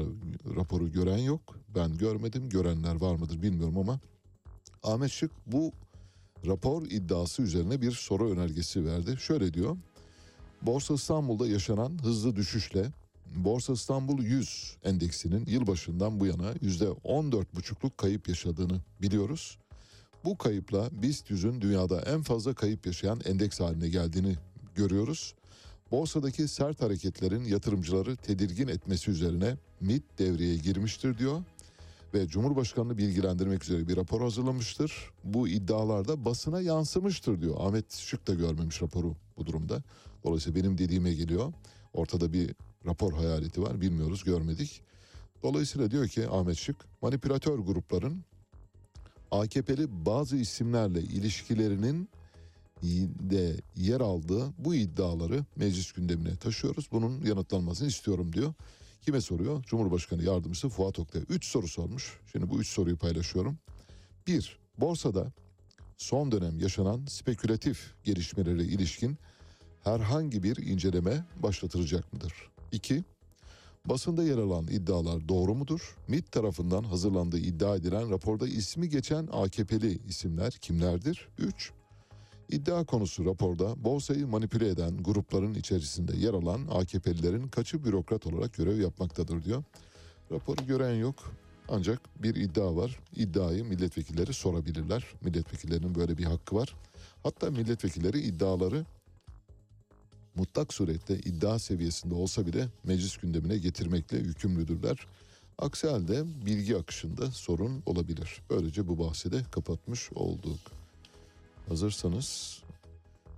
raporu gören yok. Ben görmedim. Görenler var mıdır bilmiyorum ama Ahmet Şık bu rapor iddiası üzerine bir soru önergesi verdi. Şöyle diyor. Borsa İstanbul'da yaşanan hızlı düşüşle Borsa İstanbul 100 endeksinin yılbaşından bu yana %14,5'luk kayıp yaşadığını biliyoruz. Bu kayıpla BIST 100'ün dünyada en fazla kayıp yaşayan endeks haline geldiğini görüyoruz. Borsadaki sert hareketlerin yatırımcıları tedirgin etmesi üzerine MIT devreye girmiştir diyor ve Cumhurbaşkanı'nı bilgilendirmek üzere bir rapor hazırlamıştır. Bu iddialar da basına yansımıştır diyor. Ahmet Şık da görmemiş raporu bu durumda. Dolayısıyla benim dediğime geliyor. Ortada bir rapor hayaleti var bilmiyoruz görmedik. Dolayısıyla diyor ki Ahmet Şık manipülatör grupların AKP'li bazı isimlerle ilişkilerinin de yer aldığı bu iddiaları meclis gündemine taşıyoruz. Bunun yanıtlanmasını istiyorum diyor. Kime soruyor? Cumhurbaşkanı Yardımcısı Fuat Oktay. Üç soru sormuş. Şimdi bu üç soruyu paylaşıyorum. Bir, borsada son dönem yaşanan spekülatif gelişmelere ilişkin herhangi bir inceleme başlatılacak mıdır? İki, basında yer alan iddialar doğru mudur? MİT tarafından hazırlandığı iddia edilen raporda ismi geçen AKP'li isimler kimlerdir? Üç, İddia konusu raporda borsayı manipüle eden grupların içerisinde yer alan AKP'lilerin kaçı bürokrat olarak görev yapmaktadır diyor. Raporu gören yok ancak bir iddia var. İddiayı milletvekilleri sorabilirler. Milletvekillerinin böyle bir hakkı var. Hatta milletvekilleri iddiaları mutlak surette iddia seviyesinde olsa bile meclis gündemine getirmekle yükümlüdürler. Aksi halde bilgi akışında sorun olabilir. Böylece bu bahsi de kapatmış olduk. Hazırsanız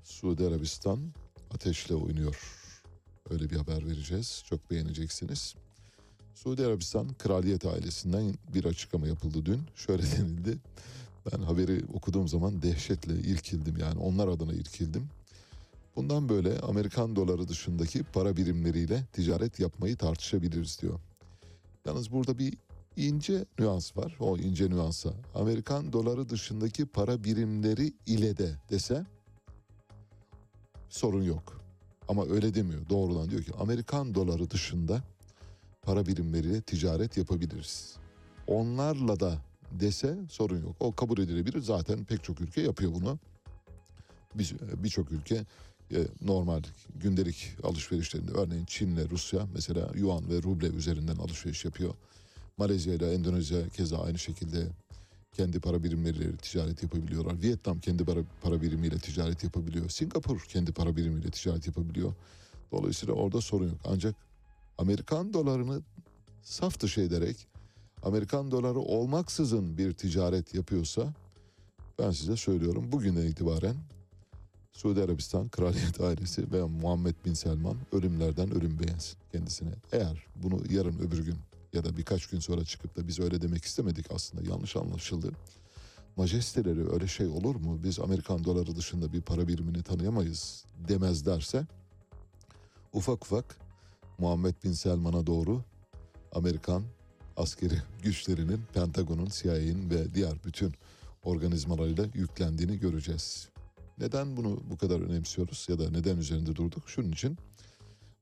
Suudi Arabistan ateşle oynuyor. Öyle bir haber vereceğiz. Çok beğeneceksiniz. Suudi Arabistan kraliyet ailesinden bir açıklama yapıldı dün. Şöyle denildi. Ben haberi okuduğum zaman dehşetle irkildim yani onlar adına irkildim. Bundan böyle Amerikan doları dışındaki para birimleriyle ticaret yapmayı tartışabiliriz diyor. Yalnız burada bir ince nüans var. O ince nüansa Amerikan doları dışındaki para birimleri ile de dese sorun yok. Ama öyle demiyor. Doğrudan diyor ki Amerikan doları dışında para birimleriyle ticaret yapabiliriz. Onlarla da dese sorun yok. O kabul edilebilir. Zaten pek çok ülke yapıyor bunu. Birçok ülke normal gündelik alışverişlerinde örneğin Çin'le Rusya mesela yuan ve ruble üzerinden alışveriş yapıyor. Malezya ile Endonezya keza aynı şekilde kendi para birimleriyle ticaret yapabiliyorlar. Vietnam kendi para, para birimiyle ticaret yapabiliyor. Singapur kendi para birimiyle ticaret yapabiliyor. Dolayısıyla orada sorun yok. Ancak Amerikan dolarını saf dışı ederek Amerikan doları olmaksızın bir ticaret yapıyorsa ben size söylüyorum bugünden itibaren Suudi Arabistan kraliyet ailesi ve Muhammed Bin Selman ölümlerden ölüm beğensin kendisine. Eğer bunu yarın öbür gün ya da birkaç gün sonra çıkıp da biz öyle demek istemedik aslında yanlış anlaşıldı. majesteleri öyle şey olur mu? Biz Amerikan doları dışında bir para birimini tanıyamayız demezlerse ufak ufak Muhammed Bin Selman'a doğru Amerikan askeri güçlerinin, Pentagon'un, CIA'nin ve diğer bütün organizmalarıyla yüklendiğini göreceğiz. Neden bunu bu kadar önemsiyoruz ya da neden üzerinde durduk? Şunun için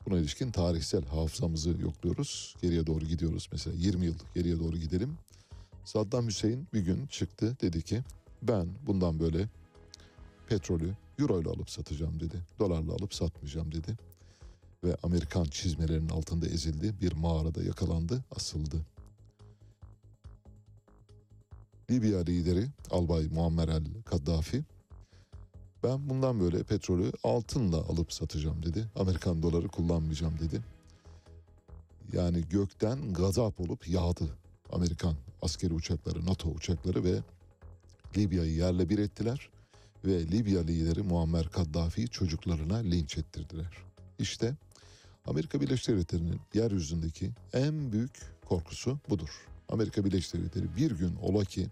buna ilişkin tarihsel hafızamızı yokluyoruz. Geriye doğru gidiyoruz. Mesela 20 yıl geriye doğru gidelim. Saddam Hüseyin bir gün çıktı dedi ki ben bundan böyle petrolü euro ile alıp satacağım dedi. Dolarla alıp satmayacağım dedi. Ve Amerikan çizmelerinin altında ezildi. Bir mağarada yakalandı, asıldı. Libya lideri Albay Muammer el Kaddafi ben bundan böyle petrolü altınla alıp satacağım dedi. Amerikan doları kullanmayacağım dedi. Yani gökten gazap olup yağdı Amerikan askeri uçakları, NATO uçakları ve Libya'yı yerle bir ettiler. Ve Libya lideri Muammer Kaddafi'yi çocuklarına linç ettirdiler. İşte Amerika Birleşik Devletleri'nin yeryüzündeki en büyük korkusu budur. Amerika Birleşik Devletleri bir gün ola ki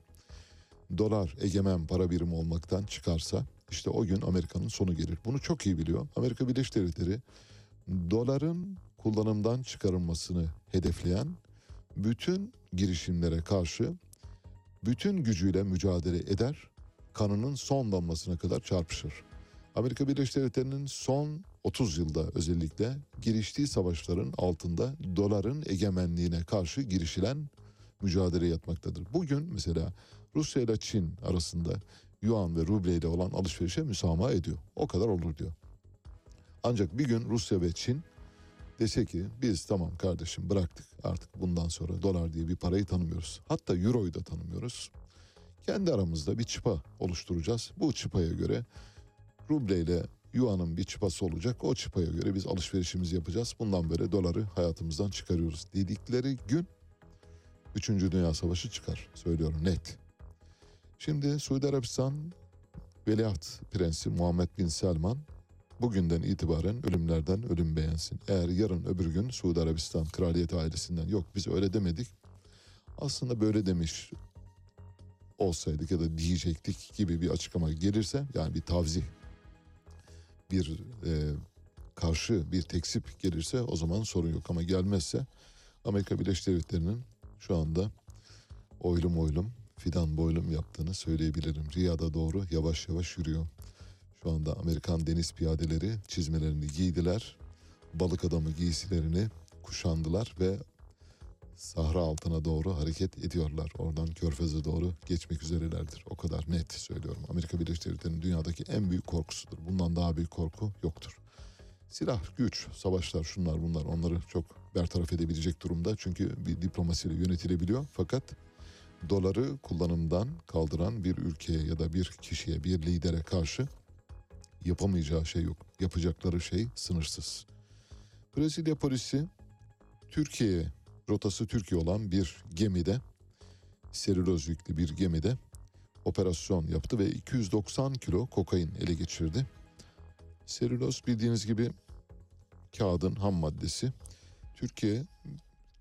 dolar egemen para birimi olmaktan çıkarsa işte o gün Amerika'nın sonu gelir. Bunu çok iyi biliyor. Amerika Birleşik Devletleri doların kullanımdan çıkarılmasını hedefleyen bütün girişimlere karşı bütün gücüyle mücadele eder, kanının son damlasına kadar çarpışır. Amerika Birleşik Devletleri'nin son 30 yılda özellikle giriştiği savaşların altında doların egemenliğine karşı girişilen mücadele yatmaktadır. Bugün mesela Rusya ile Çin arasında yuan ve ruble ile olan alışverişe müsamaha ediyor. O kadar olur diyor. Ancak bir gün Rusya ve Çin dese ki biz tamam kardeşim bıraktık artık bundan sonra dolar diye bir parayı tanımıyoruz. Hatta euroyu da tanımıyoruz. Kendi aramızda bir çıpa oluşturacağız. Bu çıpaya göre ruble ile yuanın bir çıpası olacak. O çıpaya göre biz alışverişimizi yapacağız. Bundan böyle doları hayatımızdan çıkarıyoruz dedikleri gün 3. Dünya Savaşı çıkar. Söylüyorum net. Şimdi Suudi Arabistan Veliaht Prensi Muhammed Bin Selman bugünden itibaren ölümlerden ölüm beğensin. Eğer yarın öbür gün Suudi Arabistan kraliyet ailesinden yok biz öyle demedik. Aslında böyle demiş olsaydık ya da diyecektik gibi bir açıklama gelirse yani bir tavzih bir e, karşı bir teksip gelirse o zaman sorun yok ama gelmezse Amerika Birleşik Devletleri'nin şu anda oylum oylum fidan boylum yaptığını söyleyebilirim. Riyad'a doğru yavaş yavaş yürüyor. Şu anda Amerikan deniz piyadeleri çizmelerini giydiler. Balık adamı giysilerini kuşandılar ve Sahra altına doğru hareket ediyorlar. Oradan Körfez'e doğru geçmek üzerelerdir. O kadar net söylüyorum. Amerika Birleşik Devletleri'nin dünyadaki en büyük korkusudur. Bundan daha büyük korku yoktur. Silah, güç, savaşlar, şunlar bunlar onları çok bertaraf edebilecek durumda. Çünkü bir diplomasiyle yönetilebiliyor. Fakat doları kullanımdan kaldıran bir ülkeye ya da bir kişiye, bir lidere karşı yapamayacağı şey yok. Yapacakları şey sınırsız. Brezilya polisi Türkiye'ye rotası Türkiye olan bir gemide selüloz yüklü bir gemide operasyon yaptı ve 290 kilo kokain ele geçirdi. Selüloz bildiğiniz gibi kağıdın ham maddesi. Türkiye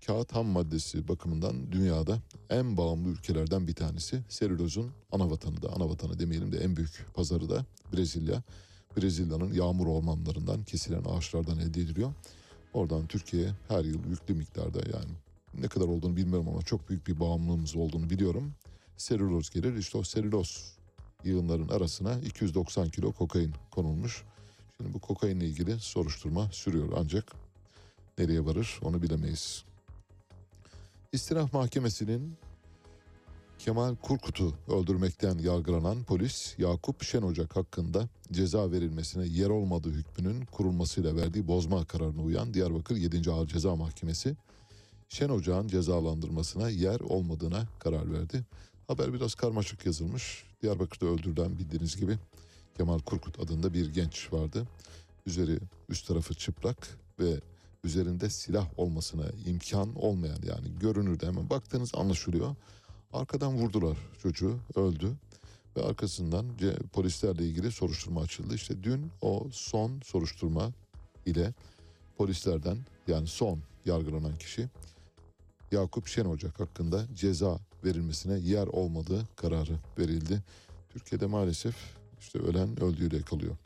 kağıt ham maddesi bakımından dünyada en bağımlı ülkelerden bir tanesi. Selülozun ana vatanı da, ana vatanı demeyelim de en büyük pazarı da Brezilya. Brezilya'nın yağmur ormanlarından kesilen ağaçlardan elde ediliyor. Oradan Türkiye'ye her yıl yüklü miktarda yani ne kadar olduğunu bilmiyorum ama çok büyük bir bağımlılığımız olduğunu biliyorum. Selüloz gelir. İşte o selüloz yığınların arasına 290 kilo kokain konulmuş. Şimdi bu kokainle ilgili soruşturma sürüyor ancak nereye varır onu bilemeyiz. İstiraf Mahkemesi'nin Kemal Kurkut'u öldürmekten yargılanan polis Yakup Şenocak hakkında ceza verilmesine yer olmadığı hükmünün kurulmasıyla verdiği bozma kararına uyan Diyarbakır 7. Ağır Ceza Mahkemesi Şenocak'ın cezalandırmasına yer olmadığına karar verdi. Haber biraz karmaşık yazılmış. Diyarbakır'da öldürülen bildiğiniz gibi Kemal Kurkut adında bir genç vardı. Üzeri üst tarafı çıplak ve üzerinde silah olmasına imkan olmayan yani görünürde hemen baktığınız anlaşılıyor. Arkadan vurdular çocuğu öldü ve arkasından polislerle ilgili soruşturma açıldı. İşte dün o son soruşturma ile polislerden yani son yargılanan kişi Yakup Şenocak hakkında ceza verilmesine yer olmadığı kararı verildi. Türkiye'de maalesef işte ölen öldüğüyle kalıyor.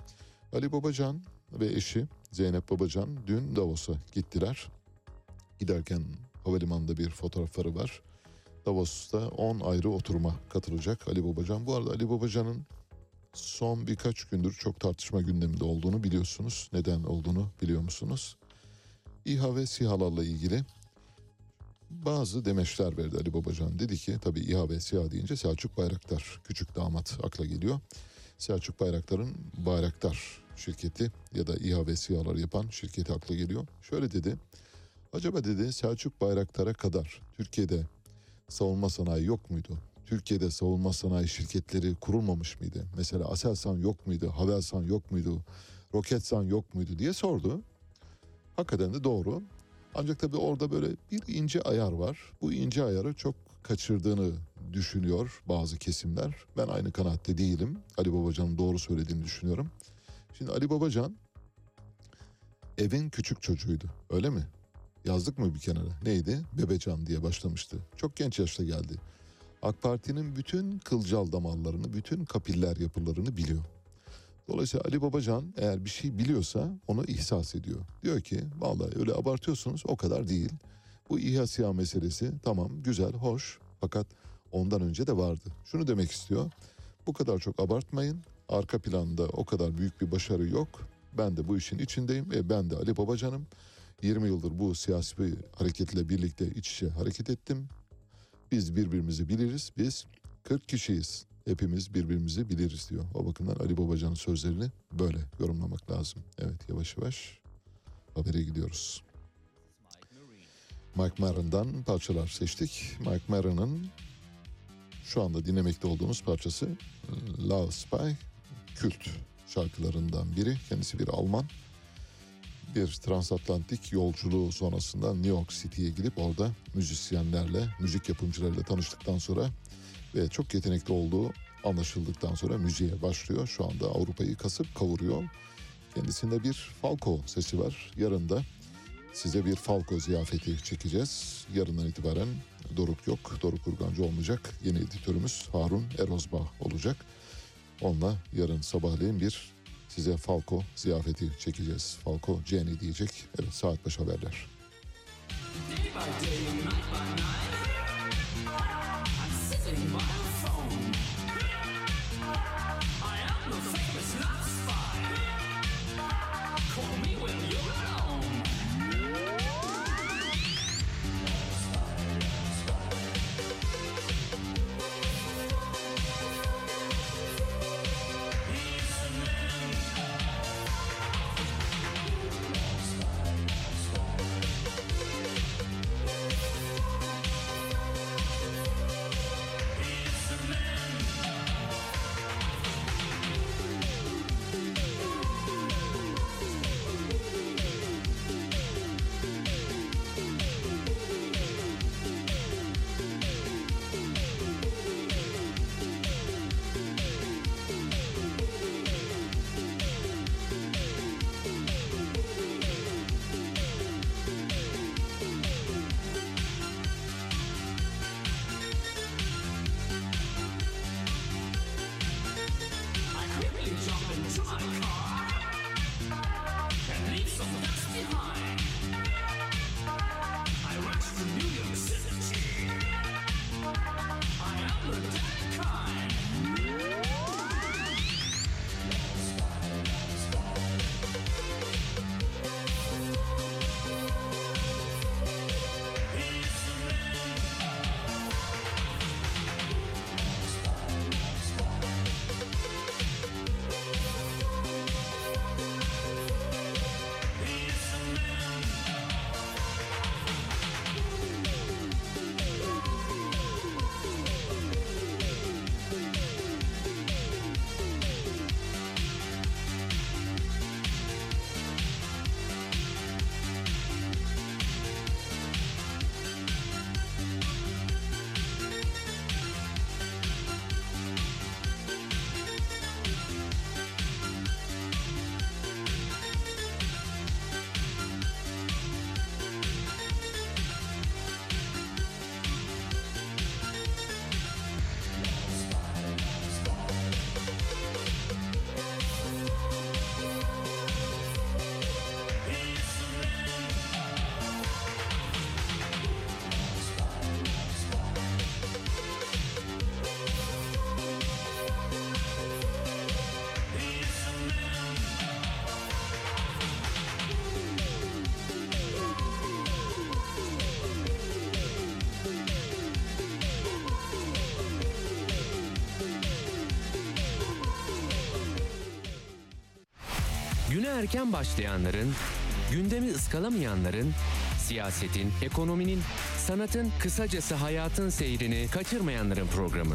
Ali Babacan ve eşi Zeynep Babacan dün Davos'a gittiler. Giderken havalimanında bir fotoğrafları var. Davos'ta 10 ayrı oturuma katılacak Ali Babacan. Bu arada Ali Babacan'ın son birkaç gündür çok tartışma gündeminde olduğunu biliyorsunuz. Neden olduğunu biliyor musunuz? İHA ve SİHA'larla ilgili bazı demeçler verdi Ali Babacan. Dedi ki tabii İHA ve SİHA deyince Selçuk Bayraktar küçük damat akla geliyor. Selçuk Bayraktar'ın Bayraktar şirketi ya da İHA ve SİHA'ları yapan şirketi akla geliyor. Şöyle dedi. Acaba dedi Selçuk Bayraktar'a kadar Türkiye'de savunma sanayi yok muydu? Türkiye'de savunma sanayi şirketleri kurulmamış mıydı? Mesela Aselsan yok muydu? Havelsan yok muydu? Roketsan yok muydu diye sordu. Hakikaten de doğru. Ancak tabii orada böyle bir ince ayar var. Bu ince ayarı çok kaçırdığını düşünüyor bazı kesimler. Ben aynı kanaatte değilim. Ali Babacan'ın doğru söylediğini düşünüyorum. Şimdi Ali Babacan evin küçük çocuğuydu. Öyle mi? Yazdık mı bir kenara? Neydi? Bebecan diye başlamıştı. Çok genç yaşta geldi. AK Parti'nin bütün kılcal damarlarını, bütün kapiller yapılarını biliyor. Dolayısıyla Ali Babacan eğer bir şey biliyorsa onu ihsas ediyor. Diyor ki vallahi öyle abartıyorsunuz o kadar değil. Bu İHA SİHA meselesi tamam güzel hoş fakat ondan önce de vardı. Şunu demek istiyor. Bu kadar çok abartmayın. Arka planda o kadar büyük bir başarı yok. Ben de bu işin içindeyim ve ben de Ali Babacan'ım. 20 yıldır bu siyasi bir hareketle birlikte iç içe hareket ettim. Biz birbirimizi biliriz. Biz 40 kişiyiz. Hepimiz birbirimizi biliriz diyor. O bakımdan Ali Babacan'ın sözlerini böyle yorumlamak lazım. Evet yavaş yavaş habere gidiyoruz. Mike Maron'dan parçalar seçtik. Mike Maron'ın şu anda dinlemekte olduğumuz parçası Love Spy kült şarkılarından biri. Kendisi bir Alman. Bir transatlantik yolculuğu sonrasında New York City'ye gidip orada müzisyenlerle, müzik yapımcılarıyla tanıştıktan sonra ve çok yetenekli olduğu anlaşıldıktan sonra müziğe başlıyor. Şu anda Avrupa'yı kasıp kavuruyor. Kendisinde bir Falco sesi var. Yarın da size bir Falco ziyafeti çekeceğiz. Yarından itibaren Doruk yok. Doruk Urgancı olmayacak. Yeni editörümüz Harun Erozbağ olacak. Onunla yarın sabahleyin bir size Falco ziyafeti çekeceğiz. Falco Jenny diyecek. Evet saat baş haberler. Erken başlayanların, gündemi ıskalamayanların, siyasetin, ekonominin, sanatın, kısacası hayatın seyrini kaçırmayanların programı.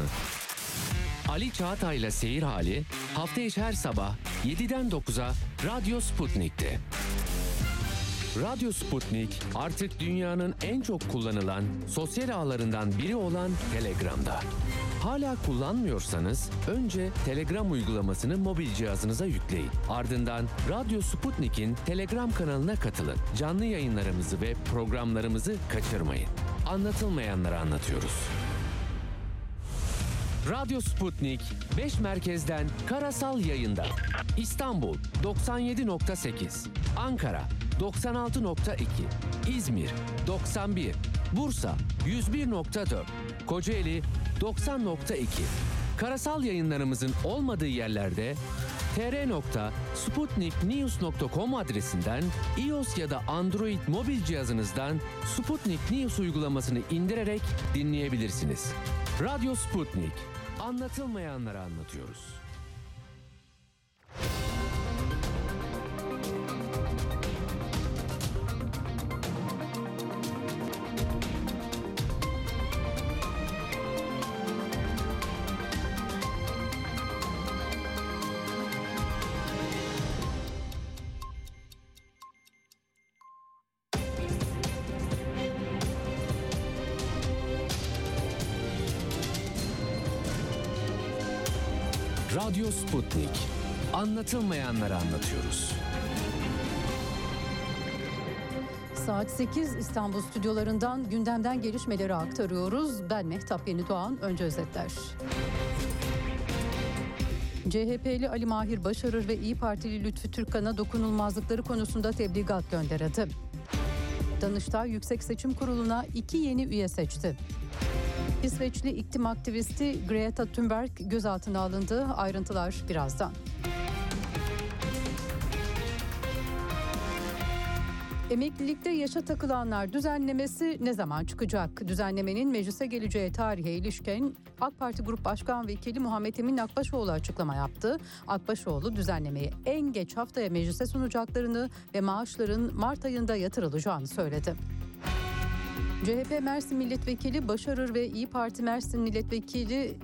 Ali Çağatay'la Seyir Hali hafta içi her sabah 7'den 9'a Radyo Sputnik'te. Radyo Sputnik artık dünyanın en çok kullanılan sosyal ağlarından biri olan Telegram'da. Hala kullanmıyorsanız önce Telegram uygulamasını mobil cihazınıza yükleyin. Ardından Radyo Sputnik'in Telegram kanalına katılın. Canlı yayınlarımızı ve programlarımızı kaçırmayın. Anlatılmayanları anlatıyoruz. Radyo Sputnik 5 merkezden karasal yayında. İstanbul 97.8, Ankara 96.2, İzmir 91, Bursa 101.4, Kocaeli 90.2. Karasal yayınlarımızın olmadığı yerlerde tr.sputniknews.com adresinden iOS ya da Android mobil cihazınızdan Sputnik News uygulamasını indirerek dinleyebilirsiniz. Radyo Sputnik. Anlatılmayanları anlatıyoruz. Radyo Sputnik. Anlatılmayanları anlatıyoruz. Saat 8 İstanbul stüdyolarından gündemden gelişmeleri aktarıyoruz. Ben Mehtap Yeni Doğan. Önce özetler. CHP'li Ali Mahir Başarır ve İyi Partili Lütfü Türkkan'a dokunulmazlıkları konusunda tebligat gönderildi. Danıştay Yüksek Seçim Kurulu'na iki yeni üye seçti. İsveçli iklim aktivisti Greta Thunberg gözaltına alındı. Ayrıntılar birazdan. Emeklilikte yaşa takılanlar düzenlemesi ne zaman çıkacak? Düzenlemenin meclise geleceği tarihe ilişkin AK Parti Grup Başkan Vekili Muhammed Emin Akbaşoğlu açıklama yaptı. Akbaşoğlu düzenlemeyi en geç haftaya meclise sunacaklarını ve maaşların Mart ayında yatırılacağını söyledi. CHP Mersin Milletvekili Başarır ve İyi Parti Mersin Milletvekili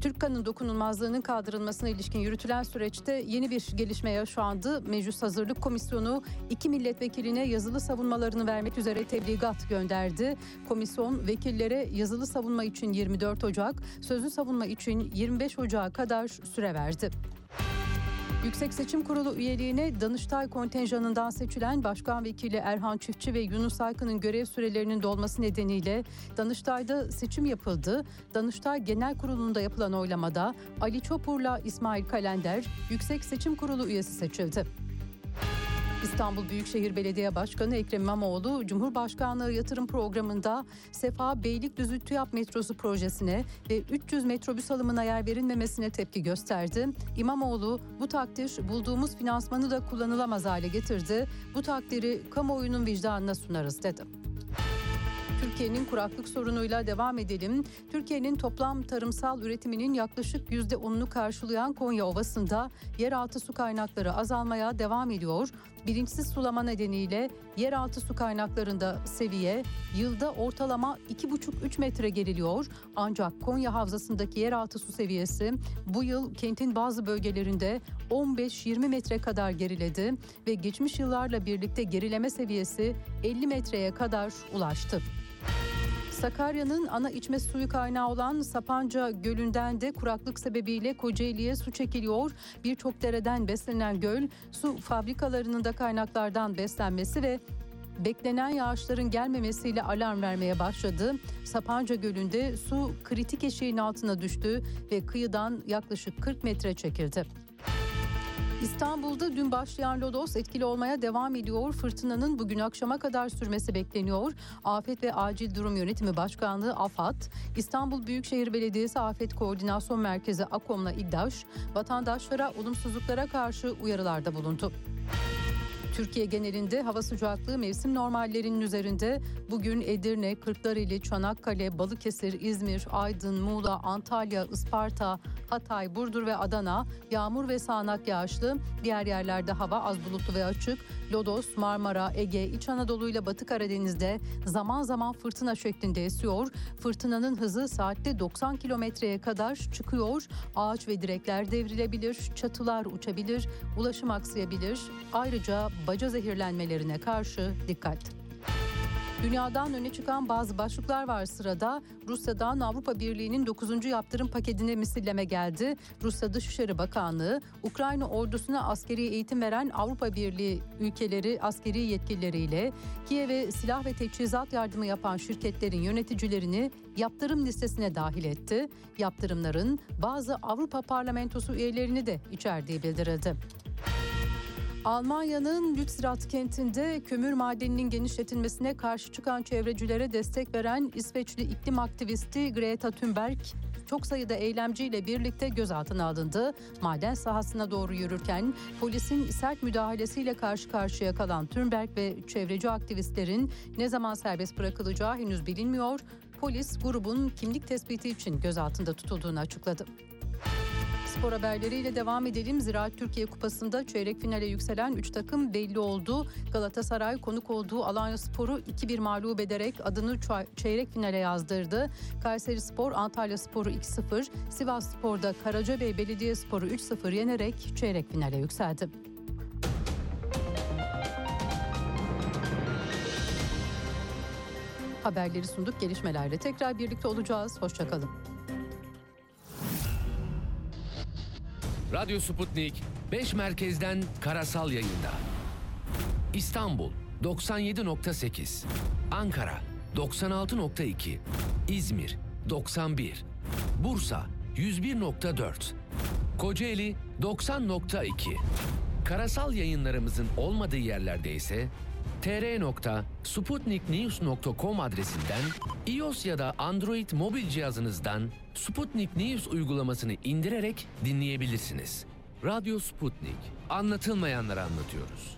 Türkkan'ın dokunulmazlığının kaldırılmasına ilişkin yürütülen süreçte yeni bir gelişme yaşandı. Meclis Hazırlık Komisyonu iki milletvekiline yazılı savunmalarını vermek üzere tebligat gönderdi. Komisyon vekillere yazılı savunma için 24 Ocak, sözlü savunma için 25 Ocak'a kadar süre verdi. Yüksek Seçim Kurulu üyeliğine Danıştay kontenjanından seçilen Başkan Vekili Erhan Çiftçi ve Yunus Aykın'ın görev sürelerinin dolması nedeniyle Danıştay'da seçim yapıldı. Danıştay Genel Kurulu'nda yapılan oylamada Ali Çopur'la İsmail Kalender Yüksek Seçim Kurulu üyesi seçildi. İstanbul Büyükşehir Belediye Başkanı Ekrem İmamoğlu, Cumhurbaşkanlığı Yatırım Programı'nda Sefa Beylikdüzü TÜYAP metrosu projesine ve 300 metrobüs alımına yer verilmemesine tepki gösterdi. İmamoğlu, bu takdir bulduğumuz finansmanı da kullanılamaz hale getirdi. Bu takdiri kamuoyunun vicdanına sunarız dedi. Türkiye'nin kuraklık sorunuyla devam edelim. Türkiye'nin toplam tarımsal üretiminin yaklaşık %10'unu karşılayan Konya Ovası'nda yeraltı su kaynakları azalmaya devam ediyor. Bilinçsiz sulama nedeniyle yeraltı su kaynaklarında seviye yılda ortalama 2,5-3 metre geriliyor. Ancak Konya Havzası'ndaki yeraltı su seviyesi bu yıl kentin bazı bölgelerinde 15-20 metre kadar geriledi ve geçmiş yıllarla birlikte gerileme seviyesi 50 metreye kadar ulaştı. Sakarya'nın ana içme suyu kaynağı olan Sapanca Gölü'nden de kuraklık sebebiyle Kocaeli'ye su çekiliyor. Birçok dereden beslenen göl su fabrikalarının da kaynaklardan beslenmesi ve beklenen yağışların gelmemesiyle alarm vermeye başladı. Sapanca Gölü'nde su kritik eşiğin altına düştü ve kıyıdan yaklaşık 40 metre çekildi. İstanbul'da dün başlayan lodos etkili olmaya devam ediyor. Fırtınanın bugün akşama kadar sürmesi bekleniyor. Afet ve Acil Durum Yönetimi Başkanlığı AFAD, İstanbul Büyükşehir Belediyesi Afet Koordinasyon Merkezi AKOM'la İDDAŞ, vatandaşlara olumsuzluklara karşı uyarılarda bulundu. Türkiye genelinde hava sıcaklığı mevsim normallerinin üzerinde. Bugün Edirne, Kırklareli, Çanakkale, Balıkesir, İzmir, Aydın, Muğla, Antalya, Isparta, Hatay, Burdur ve Adana yağmur ve sağanak yağışlı. Diğer yerlerde hava az bulutlu ve açık. Lodos, Marmara, Ege, İç Anadolu ile Batı Karadeniz'de zaman zaman fırtına şeklinde esiyor. Fırtınanın hızı saatte 90 kilometreye kadar çıkıyor. Ağaç ve direkler devrilebilir, çatılar uçabilir, ulaşım aksayabilir. Ayrıca baca zehirlenmelerine karşı dikkat. Dünyadan öne çıkan bazı başlıklar var sırada. Rusya'dan Avrupa Birliği'nin 9. yaptırım paketine misilleme geldi. Rusya Dışişleri Bakanlığı, Ukrayna ordusuna askeri eğitim veren Avrupa Birliği ülkeleri askeri yetkilileriyle Kiev'e silah ve teçhizat yardımı yapan şirketlerin yöneticilerini yaptırım listesine dahil etti. Yaptırımların bazı Avrupa Parlamentosu üyelerini de içerdiği bildirildi. Almanya'nın Lützerath kentinde kömür madeninin genişletilmesine karşı çıkan çevrecilere destek veren İsveçli iklim aktivisti Greta Thunberg çok sayıda eylemciyle birlikte gözaltına alındı. Maden sahasına doğru yürürken polisin sert müdahalesiyle karşı karşıya kalan Thunberg ve çevreci aktivistlerin ne zaman serbest bırakılacağı henüz bilinmiyor. Polis grubun kimlik tespiti için gözaltında tutulduğunu açıkladı. Spor haberleriyle devam edelim. Ziraat Türkiye Kupası'nda çeyrek finale yükselen 3 takım belli oldu. Galatasaray konuk olduğu Alanya Spor'u 2-1 mağlup ederek adını çeyrek finale yazdırdı. Kayseri Spor Antalya Spor'u 2-0, Sivas Spor'da Karacabey Belediyespor'u 3-0 yenerek çeyrek finale yükseldi. Haberleri sunduk. Gelişmelerle tekrar birlikte olacağız. Hoşçakalın. Radyo Sputnik 5 merkezden karasal yayında. İstanbul 97.8, Ankara 96.2, İzmir 91, Bursa 101.4, Kocaeli 90.2. Karasal yayınlarımızın olmadığı yerlerde ise tr.sputniknews.com adresinden iOS ya da Android mobil cihazınızdan Sputnik News uygulamasını indirerek dinleyebilirsiniz. Radyo Sputnik. Anlatılmayanları anlatıyoruz.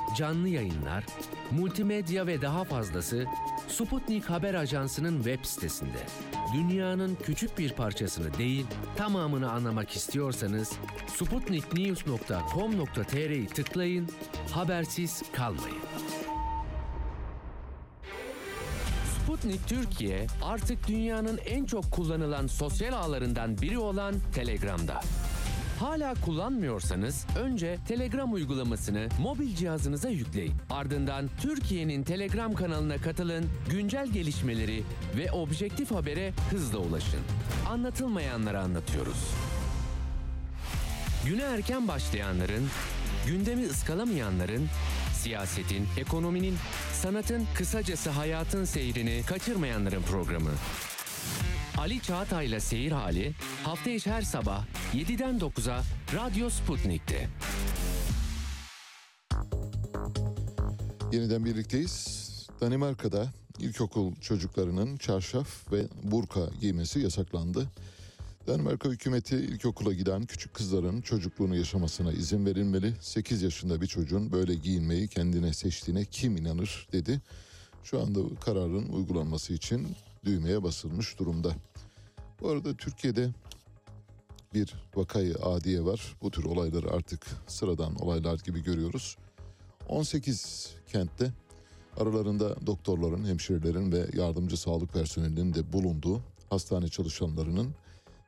canlı yayınlar, multimedya ve daha fazlası Sputnik Haber Ajansı'nın web sitesinde. Dünyanın küçük bir parçasını değil, tamamını anlamak istiyorsanız sputniknews.com.tr'yi tıklayın, habersiz kalmayın. Sputnik Türkiye artık dünyanın en çok kullanılan sosyal ağlarından biri olan Telegram'da. Hala kullanmıyorsanız önce Telegram uygulamasını mobil cihazınıza yükleyin. Ardından Türkiye'nin Telegram kanalına katılın, güncel gelişmeleri ve objektif habere hızla ulaşın. Anlatılmayanları anlatıyoruz. Güne erken başlayanların, gündemi ıskalamayanların, siyasetin, ekonominin, sanatın, kısacası hayatın seyrini kaçırmayanların programı. Ali Çağatay'la Seyir Hali hafta içi her sabah 7'den 9'a Radyo Sputnik'te. Yeniden birlikteyiz. Danimarka'da ilkokul çocuklarının çarşaf ve burka giymesi yasaklandı. Danimarka hükümeti ilkokula giden küçük kızların çocukluğunu yaşamasına izin verilmeli. 8 yaşında bir çocuğun böyle giyinmeyi kendine seçtiğine kim inanır dedi. Şu anda kararın uygulanması için düğmeye basılmış durumda. Bu arada Türkiye'de bir vakayı adiye var. Bu tür olayları artık sıradan olaylar gibi görüyoruz. 18 kentte aralarında doktorların, hemşirelerin ve yardımcı sağlık personelinin de bulunduğu hastane çalışanlarının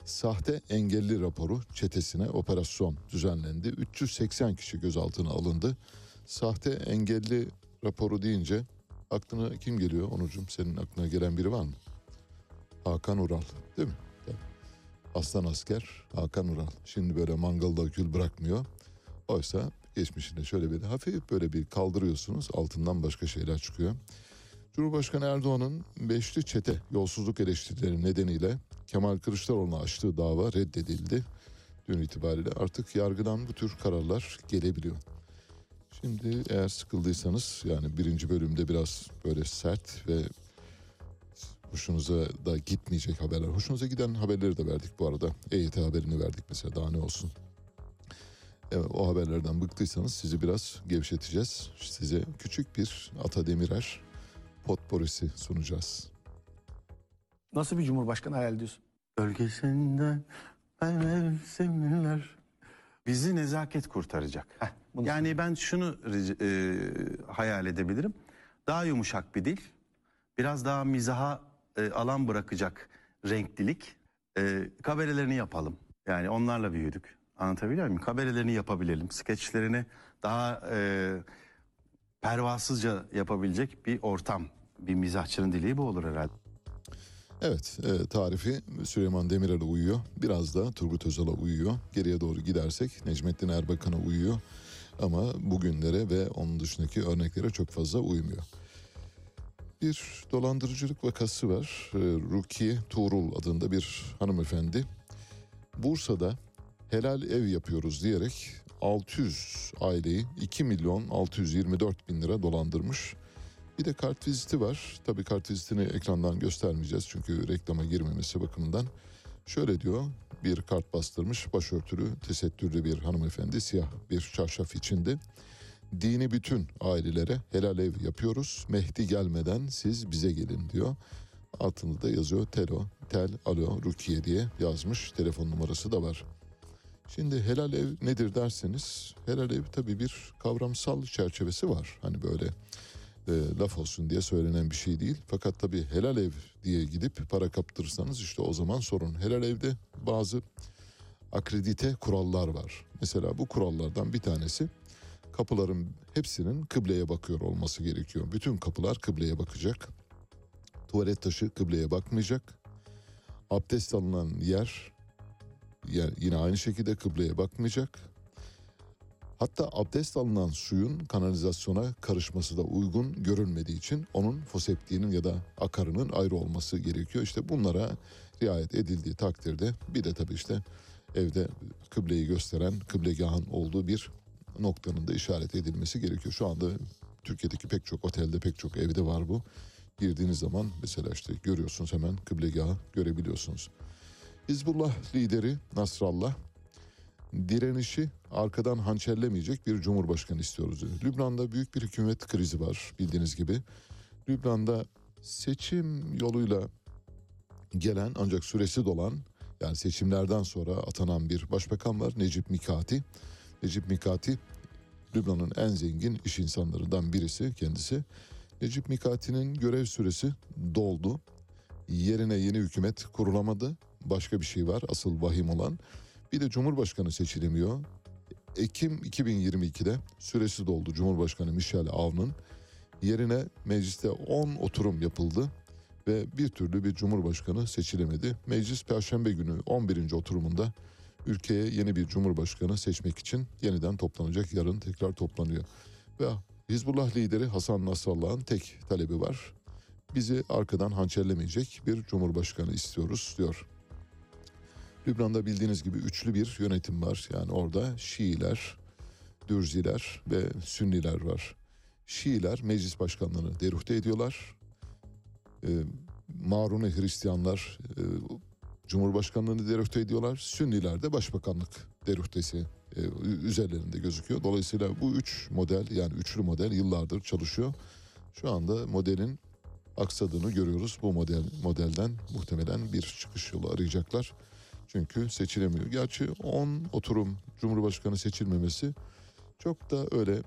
sahte engelli raporu çetesine operasyon düzenlendi. 380 kişi gözaltına alındı. Sahte engelli raporu deyince aklına kim geliyor Onurcuğum? Senin aklına gelen biri var mı? Hakan Ural değil mi? Aslan asker Hakan Ural. Şimdi böyle mangalda kül bırakmıyor. Oysa geçmişine şöyle bir hafif böyle bir kaldırıyorsunuz. Altından başka şeyler çıkıyor. Cumhurbaşkanı Erdoğan'ın beşli çete yolsuzluk eleştirileri nedeniyle Kemal Kılıçdaroğlu'na açtığı dava reddedildi. Dün itibariyle artık yargıdan bu tür kararlar gelebiliyor. Şimdi eğer sıkıldıysanız yani birinci bölümde biraz böyle sert ve hoşunuza da gitmeyecek haberler. Hoşunuza giden haberleri de verdik bu arada. EYT haberini verdik mesela daha ne olsun. Evet, o haberlerden bıktıysanız sizi biraz gevşeteceğiz. Size küçük bir Ata Demirer potporisi sunacağız. Nasıl bir cumhurbaşkanı hayal ediyorsun? Bölgesinden mevsimler bizi nezaket kurtaracak. bunu yani ben şunu e, hayal edebilirim. Daha yumuşak bir dil, biraz daha mizaha e, alan bırakacak renklilik. E, kabarelerini yapalım. Yani onlarla büyüdük. Anlatabiliyor muyum? Kabarelerini yapabilelim. Skeçlerini daha e, pervasızca yapabilecek bir ortam. Bir mizahçının dili bu olur herhalde. Evet e, tarifi Süleyman Demirel'e uyuyor. Biraz da Turgut Özal'a uyuyor. Geriye doğru gidersek Necmettin Erbakan'a uyuyor. Ama bugünlere ve onun dışındaki örneklere çok fazla uymuyor. Bir dolandırıcılık vakası var. E, Rukiye Tuğrul adında bir hanımefendi. Bursa'da helal ev yapıyoruz diyerek 600 aileyi 2 milyon 624 bin lira dolandırmış. Bir de kart viziti var. Tabii kart vizitini ekrandan göstermeyeceğiz çünkü reklama girmemesi bakımından. Şöyle diyor bir kart bastırmış başörtülü tesettürlü bir hanımefendi siyah bir çarşaf içinde. Dini bütün ailelere helal ev yapıyoruz. Mehdi gelmeden siz bize gelin diyor. Altında da yazıyor telo, tel, alo, rukiye diye yazmış. Telefon numarası da var. Şimdi helal ev nedir derseniz helal ev tabii bir kavramsal çerçevesi var. Hani böyle e, laf olsun diye söylenen bir şey değil. Fakat tabii helal ev diye gidip para kaptırırsanız işte o zaman sorun. Helal evde bazı akredite kurallar var. Mesela bu kurallardan bir tanesi kapıların hepsinin kıbleye bakıyor olması gerekiyor. Bütün kapılar kıbleye bakacak. Tuvalet taşı kıbleye bakmayacak. Abdest alınan yer yine aynı şekilde kıbleye bakmayacak. Hatta abdest alınan suyun kanalizasyona karışması da uygun görünmediği için onun foseptiğinin ya da akarının ayrı olması gerekiyor. İşte bunlara riayet edildiği takdirde bir de tabii işte evde kıbleyi gösteren kıblegahın olduğu bir noktanın da işaret edilmesi gerekiyor. Şu anda Türkiye'deki pek çok otelde pek çok evde var bu. Girdiğiniz zaman mesela işte görüyorsunuz hemen kıblegahı görebiliyorsunuz. Hizbullah lideri Nasrallah direnişi arkadan hançerlemeyecek bir cumhurbaşkanı istiyoruz. diyor. Lübnan'da büyük bir hükümet krizi var bildiğiniz gibi. Lübnan'da seçim yoluyla gelen ancak süresi dolan yani seçimlerden sonra atanan bir başbakan var Necip Mikati. Necip Mikati Lübnan'ın en zengin iş insanlarından birisi kendisi. Necip Mikati'nin görev süresi doldu. Yerine yeni hükümet kurulamadı. Başka bir şey var asıl vahim olan. Bir de Cumhurbaşkanı seçilemiyor. Ekim 2022'de süresi doldu Cumhurbaşkanı Michel Aoun'un. Yerine mecliste 10 oturum yapıldı ve bir türlü bir cumhurbaşkanı seçilemedi. Meclis Perşembe günü 11. oturumunda ülkeye yeni bir cumhurbaşkanı seçmek için yeniden toplanacak. Yarın tekrar toplanıyor. Ve Hizbullah lideri Hasan Nasrallah'ın tek talebi var. Bizi arkadan hançerlemeyecek bir cumhurbaşkanı istiyoruz diyor. Lübnan'da bildiğiniz gibi üçlü bir yönetim var. Yani orada Şiiler, Dürziler ve Sünniler var. Şiiler meclis başkanlığını deruhte ediyorlar. Ee, Maruni Hristiyanlar e, Cumhurbaşkanlığını deruhte ediyorlar. Sünniler de başbakanlık deruhtesi e, üzerlerinde gözüküyor. Dolayısıyla bu üç model yani üçlü model yıllardır çalışıyor. Şu anda modelin aksadığını görüyoruz. Bu model modelden muhtemelen bir çıkış yolu arayacaklar. Çünkü seçilemiyor. Gerçi 10 oturum Cumhurbaşkanı seçilmemesi çok da öyle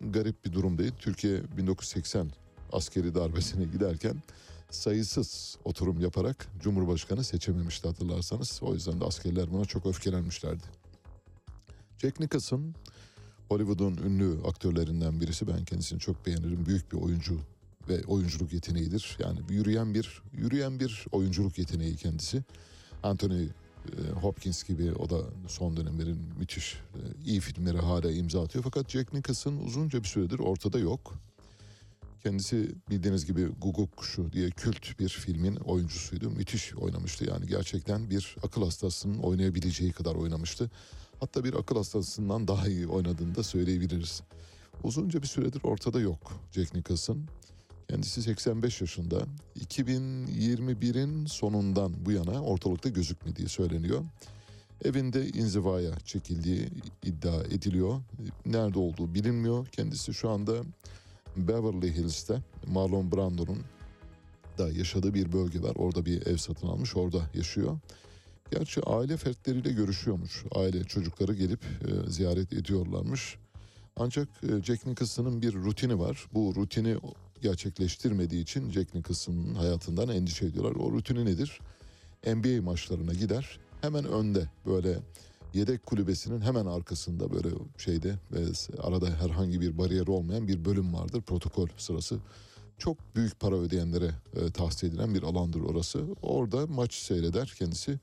garip bir durum değil. Türkiye 1980 askeri darbesine giderken sayısız oturum yaparak Cumhurbaşkanı seçememişti hatırlarsanız. O yüzden de askerler buna çok öfkelenmişlerdi. Jack Nicholson Hollywood'un ünlü aktörlerinden birisi. Ben kendisini çok beğenirim. Büyük bir oyuncu ve oyunculuk yeteneğidir. Yani yürüyen bir yürüyen bir oyunculuk yeteneği kendisi. Anthony e, Hopkins gibi o da son dönemlerin müthiş e, iyi filmleri hala imza atıyor. Fakat Jack Nicholson uzunca bir süredir ortada yok. Kendisi bildiğiniz gibi Guguk Kuşu diye kült bir filmin oyuncusuydu. Müthiş oynamıştı yani gerçekten bir akıl hastasının oynayabileceği kadar oynamıştı. Hatta bir akıl hastasından daha iyi oynadığını da söyleyebiliriz. Uzunca bir süredir ortada yok Jack Nicholson. Kendisi 85 yaşında. 2021'in sonundan bu yana ortalıkta gözükmediği söyleniyor. Evinde inzivaya çekildiği iddia ediliyor. Nerede olduğu bilinmiyor. Kendisi şu anda Beverly Hills'te Marlon Brando'nun da yaşadığı bir bölge var. Orada bir ev satın almış, orada yaşıyor. Gerçi aile fertleriyle görüşüyormuş. Aile çocukları gelip e, ziyaret ediyorlarmış. Ancak e, Jack Nicholson'ın bir rutini var. Bu rutini gerçekleştirmediği için Jack Nicholson'ın hayatından endişe ediyorlar. O rutini nedir? NBA maçlarına gider. Hemen önde böyle yedek kulübesinin hemen arkasında böyle şeyde ve arada herhangi bir bariyer olmayan bir bölüm vardır protokol sırası. Çok büyük para ödeyenlere e, tahsis edilen bir alandır orası. Orada maç seyreder kendisi.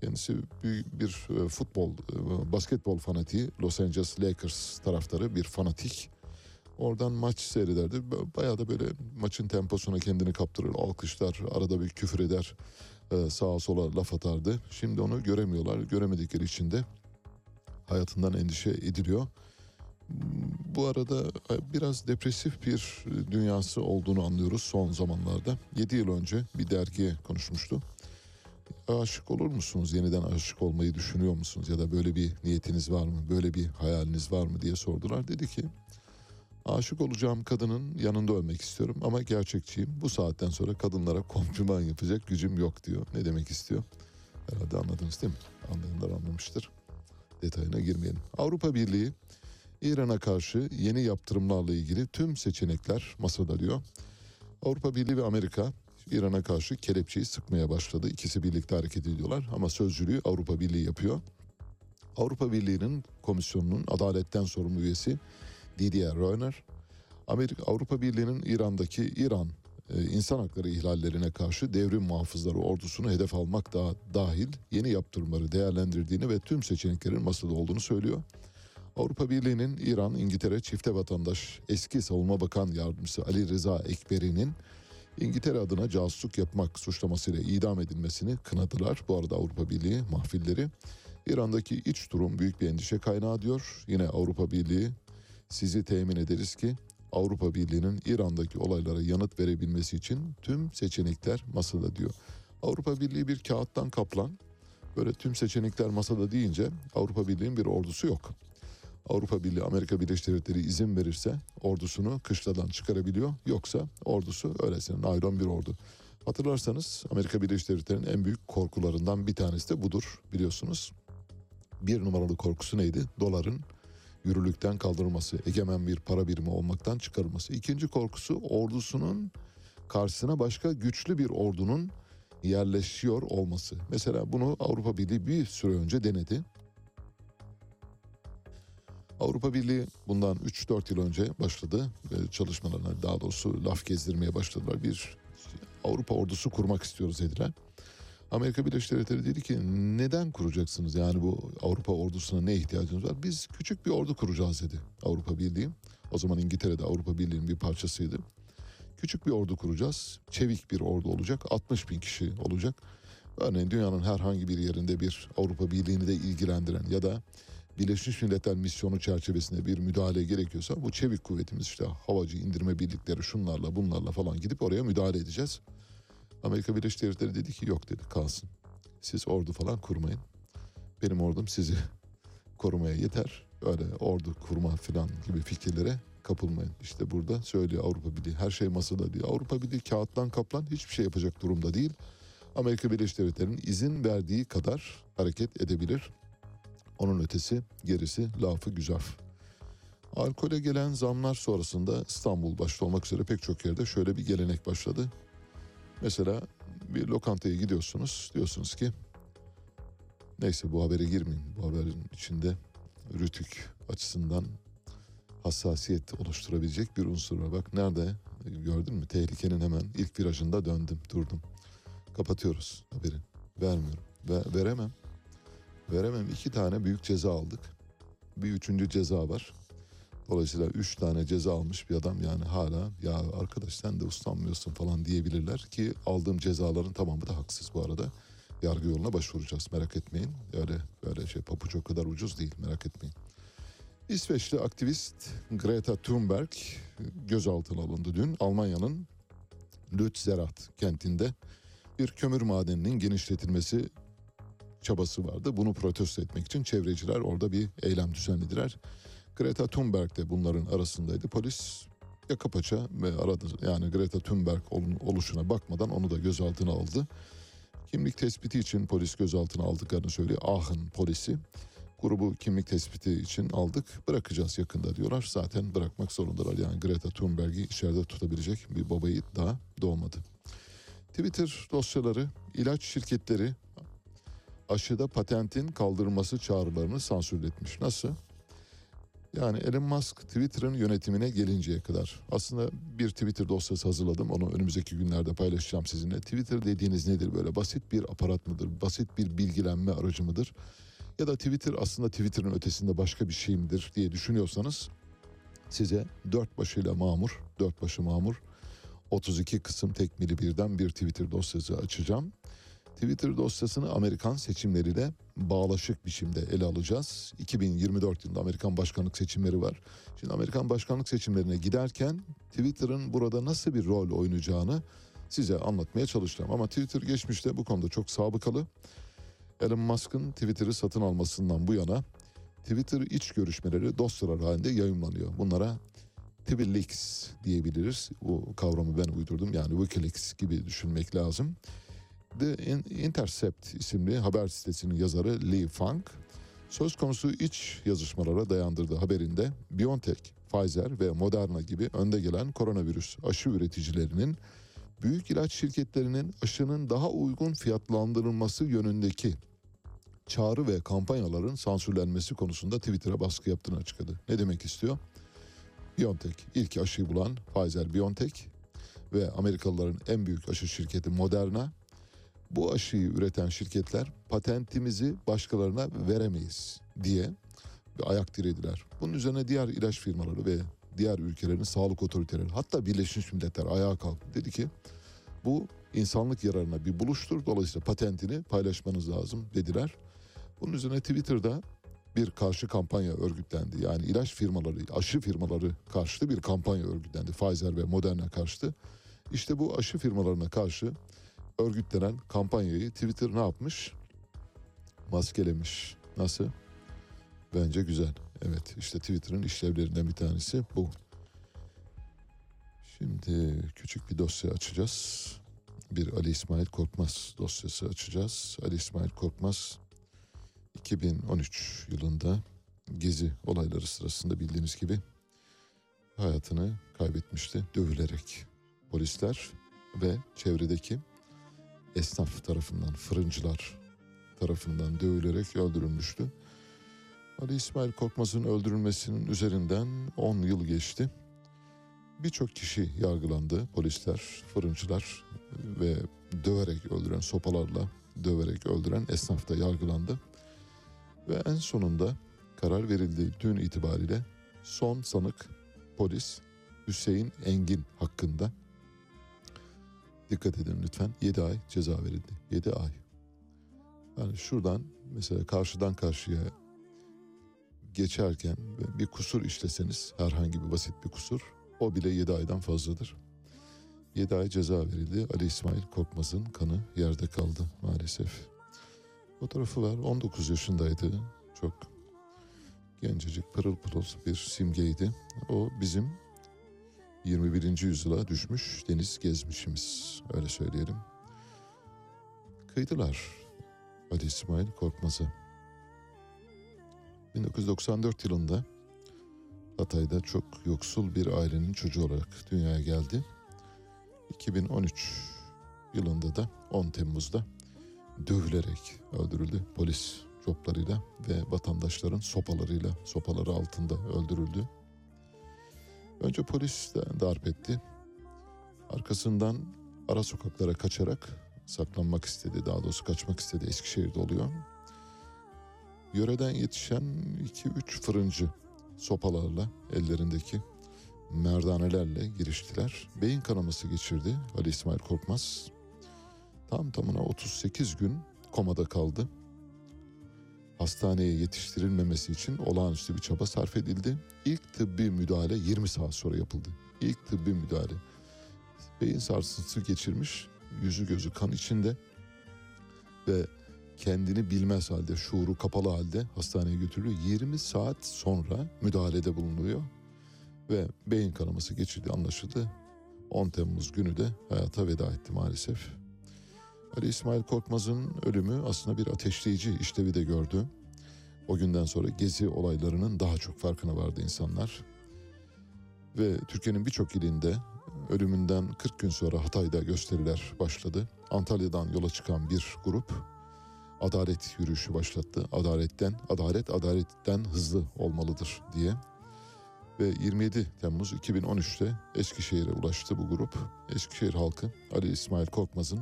Kendisi büyük bir e, futbol, e, basketbol fanatiği. Los Angeles Lakers taraftarı bir fanatik. Oradan maç seyrederdi. Bayağı da böyle maçın temposuna kendini kaptırır. Alkışlar, arada bir küfür eder. E, Sağa sola laf atardı. Şimdi onu göremiyorlar. Göremedikleri için de hayatından endişe ediliyor. Bu arada e, biraz depresif bir dünyası olduğunu anlıyoruz son zamanlarda. 7 yıl önce bir dergiye konuşmuştu. Aşık olur musunuz? Yeniden aşık olmayı düşünüyor musunuz? Ya da böyle bir niyetiniz var mı? Böyle bir hayaliniz var mı diye sordular. Dedi ki aşık olacağım kadının yanında ölmek istiyorum ama gerçekçiyim. Bu saatten sonra kadınlara kompliman yapacak gücüm yok diyor. Ne demek istiyor? Herhalde anladınız değil mi? Anlayanlar anlamıştır. Detayına girmeyelim. Avrupa Birliği İran'a karşı yeni yaptırımlarla ilgili tüm seçenekler masada diyor. Avrupa Birliği ve Amerika İran'a karşı kelepçeyi sıkmaya başladı. İkisi birlikte hareket ediyorlar ama sözcülüğü Avrupa Birliği yapıyor. Avrupa Birliği'nin komisyonunun adaletten sorumlu üyesi Didier Reuner, Amerika Avrupa Birliği'nin İran'daki İran e, insan hakları ihlallerine karşı devrim muhafızları ordusunu hedef almak da dahil yeni yaptırımları değerlendirdiğini ve tüm seçeneklerin masada olduğunu söylüyor. Avrupa Birliği'nin İran, İngiltere çifte vatandaş eski savunma bakan yardımcısı Ali Rıza Ekberi'nin İngiltere adına casusluk yapmak suçlamasıyla idam edilmesini kınadılar. Bu arada Avrupa Birliği mahfilleri İran'daki iç durum büyük bir endişe kaynağı diyor. Yine Avrupa Birliği sizi temin ederiz ki Avrupa Birliği'nin İran'daki olaylara yanıt verebilmesi için tüm seçenekler masada diyor. Avrupa Birliği bir kağıttan kaplan. Böyle tüm seçenekler masada deyince Avrupa Birliği'nin bir ordusu yok. Avrupa Birliği Amerika Birleşik Devletleri izin verirse ordusunu kışladan çıkarabiliyor. Yoksa ordusu öylesine naylon bir ordu. Hatırlarsanız Amerika Birleşik Devletleri'nin en büyük korkularından bir tanesi de budur biliyorsunuz. Bir numaralı korkusu neydi? Doların yürürlükten kaldırılması, egemen bir para birimi olmaktan çıkarılması. İkinci korkusu ordusunun karşısına başka güçlü bir ordunun yerleşiyor olması. Mesela bunu Avrupa Birliği bir süre önce denedi. Avrupa Birliği bundan 3-4 yıl önce başladı çalışmalarına daha doğrusu laf gezdirmeye başladılar. Bir Avrupa ordusu kurmak istiyoruz dediler. Amerika Birleşik Devletleri dedi ki neden kuracaksınız yani bu Avrupa ordusuna ne ihtiyacınız var? Biz küçük bir ordu kuracağız dedi Avrupa Birliği. O zaman İngiltere de Avrupa Birliği'nin bir parçasıydı. Küçük bir ordu kuracağız. Çevik bir ordu olacak. 60 bin kişi olacak. Örneğin dünyanın herhangi bir yerinde bir Avrupa Birliği'ni de ilgilendiren ya da Birleşmiş Milletler misyonu çerçevesinde bir müdahale gerekiyorsa bu çevik kuvvetimiz işte havacı indirme birlikleri şunlarla bunlarla falan gidip oraya müdahale edeceğiz. Amerika Birleşik Devletleri dedi ki yok dedi kalsın. Siz ordu falan kurmayın. Benim ordum sizi korumaya yeter. Öyle ordu kurma falan gibi fikirlere kapılmayın. İşte burada söylüyor Avrupa Birliği her şey masada diyor. Avrupa Birliği kağıttan kaplan hiçbir şey yapacak durumda değil. Amerika Birleşik Devletleri'nin izin verdiği kadar hareket edebilir. Onun ötesi gerisi lafı güzaf. Alkole gelen zamlar sonrasında İstanbul başta olmak üzere pek çok yerde şöyle bir gelenek başladı. Mesela bir lokantaya gidiyorsunuz diyorsunuz ki neyse bu habere girmeyin. Bu haberin içinde rütük açısından hassasiyet oluşturabilecek bir unsur var. Bak nerede gördün mü tehlikenin hemen ilk virajında döndüm durdum. Kapatıyoruz haberi vermiyorum ve veremem Veremem iki tane büyük ceza aldık. Bir üçüncü ceza var. Dolayısıyla üç tane ceza almış bir adam yani hala ya arkadaş sen de uslanmıyorsun falan diyebilirler ki aldığım cezaların tamamı da haksız bu arada. Yargı yoluna başvuracağız merak etmeyin. Öyle böyle şey papuç o kadar ucuz değil merak etmeyin. İsveçli aktivist Greta Thunberg gözaltına alındı dün. Almanya'nın Lützerath kentinde bir kömür madeninin genişletilmesi çabası vardı. Bunu protesto etmek için çevreciler orada bir eylem düzenlediler. Greta Thunberg de bunların arasındaydı. Polis yaka paça aradı yani Greta Thunberg oluşuna bakmadan onu da gözaltına aldı. Kimlik tespiti için polis gözaltına aldıklarını söylüyor. Aachen polisi. Grubu kimlik tespiti için aldık. Bırakacağız yakında diyorlar. Zaten bırakmak zorundalar. Yani Greta Thunberg'i içeride tutabilecek bir babayı daha doğmadı. Twitter dosyaları, ilaç şirketleri aşıda patentin kaldırılması çağrılarını sansürletmiş. Nasıl? Yani Elon Musk Twitter'ın yönetimine gelinceye kadar aslında bir Twitter dosyası hazırladım. Onu önümüzdeki günlerde paylaşacağım sizinle. Twitter dediğiniz nedir böyle? Basit bir aparat mıdır? Basit bir bilgilenme aracı mıdır? Ya da Twitter aslında Twitter'ın ötesinde başka bir şey midir diye düşünüyorsanız size dört başıyla mamur, dört başı mamur 32 kısım tekmili birden bir Twitter dosyası açacağım. Twitter dosyasını Amerikan seçimleriyle bağlaşık biçimde ele alacağız. 2024 yılında Amerikan başkanlık seçimleri var. Şimdi Amerikan başkanlık seçimlerine giderken Twitter'ın burada nasıl bir rol oynayacağını size anlatmaya çalışacağım. Ama Twitter geçmişte bu konuda çok sabıkalı. Elon Musk'ın Twitter'ı satın almasından bu yana Twitter iç görüşmeleri dosyalar halinde yayınlanıyor. Bunlara Twilleaks diyebiliriz. Bu kavramı ben uydurdum. Yani Wikileaks gibi düşünmek lazım. The Intercept isimli haber sitesinin yazarı Lee Funk söz konusu iç yazışmalara dayandırdığı haberinde BioNTech, Pfizer ve Moderna gibi önde gelen koronavirüs aşı üreticilerinin büyük ilaç şirketlerinin aşının daha uygun fiyatlandırılması yönündeki çağrı ve kampanyaların sansürlenmesi konusunda Twitter'a baskı yaptığını açıkladı. Ne demek istiyor? BioNTech ilk aşıyı bulan Pfizer BioNTech ve Amerikalıların en büyük aşı şirketi Moderna bu aşıyı üreten şirketler patentimizi başkalarına veremeyiz diye ayak dirediler. Bunun üzerine diğer ilaç firmaları ve diğer ülkelerin sağlık otoriteleri hatta Birleşmiş Milletler ayağa kalktı. Dedi ki bu insanlık yararına bir buluştur. Dolayısıyla patentini paylaşmanız lazım dediler. Bunun üzerine Twitter'da bir karşı kampanya örgütlendi. Yani ilaç firmaları, aşı firmaları karşıtı bir kampanya örgütlendi. Pfizer ve Moderna karşıtı. İşte bu aşı firmalarına karşı örgütlenen kampanyayı Twitter ne yapmış? Maskelemiş. Nasıl? Bence güzel. Evet işte Twitter'ın işlevlerinden bir tanesi bu. Şimdi küçük bir dosya açacağız. Bir Ali İsmail Korkmaz dosyası açacağız. Ali İsmail Korkmaz 2013 yılında gezi olayları sırasında bildiğiniz gibi hayatını kaybetmişti dövülerek. Polisler ve çevredeki esnaf tarafından, fırıncılar tarafından dövülerek öldürülmüştü. Ali İsmail Korkmaz'ın öldürülmesinin üzerinden 10 yıl geçti. Birçok kişi yargılandı. Polisler, fırıncılar ve döverek öldüren, sopalarla döverek öldüren esnaf da yargılandı. Ve en sonunda karar verildi dün itibariyle son sanık polis Hüseyin Engin hakkında dikkat edin lütfen 7 ay ceza verildi. 7 ay. Yani şuradan mesela karşıdan karşıya geçerken bir kusur işleseniz herhangi bir basit bir kusur o bile 7 aydan fazladır. 7 ay ceza verildi. Ali İsmail Korkmaz'ın kanı yerde kaldı maalesef. Fotoğrafı var. 19 yaşındaydı. Çok gencecik pırıl pırıl bir simgeydi. O bizim 21. yüzyıla düşmüş deniz gezmişimiz öyle söyleyelim. Kıydılar Ali İsmail Korkmaz'a. 1994 yılında Hatay'da çok yoksul bir ailenin çocuğu olarak dünyaya geldi. 2013 yılında da 10 Temmuz'da dövülerek öldürüldü. Polis coplarıyla ve vatandaşların sopalarıyla, sopaları altında öldürüldü. Önce polis de darp etti. Arkasından ara sokaklara kaçarak saklanmak istedi. Daha doğrusu kaçmak istedi. Eskişehir'de oluyor. Yöreden yetişen 2-3 fırıncı sopalarla ellerindeki merdanelerle giriştiler. Beyin kanaması geçirdi Ali İsmail Korkmaz. Tam tamına 38 gün komada kaldı. Hastaneye yetiştirilmemesi için olağanüstü bir çaba sarf edildi. İlk tıbbi müdahale 20 saat sonra yapıldı. İlk tıbbi müdahale. Beyin sarsıntısı geçirmiş, yüzü gözü kan içinde ve kendini bilmez halde, şuuru kapalı halde hastaneye götürülüyor. 20 saat sonra müdahalede bulunuyor ve beyin kanaması geçirdiği anlaşıldı. 10 Temmuz günü de hayata veda etti maalesef. Ali İsmail Korkmaz'ın ölümü aslında bir ateşleyici işlevi de gördü. O günden sonra gezi olaylarının daha çok farkına vardı insanlar. Ve Türkiye'nin birçok ilinde ölümünden 40 gün sonra Hatay'da gösteriler başladı. Antalya'dan yola çıkan bir grup adalet yürüyüşü başlattı. Adaletten, adalet adaletten hızlı olmalıdır diye. Ve 27 Temmuz 2013'te Eskişehir'e ulaştı bu grup. Eskişehir halkı Ali İsmail Korkmaz'ın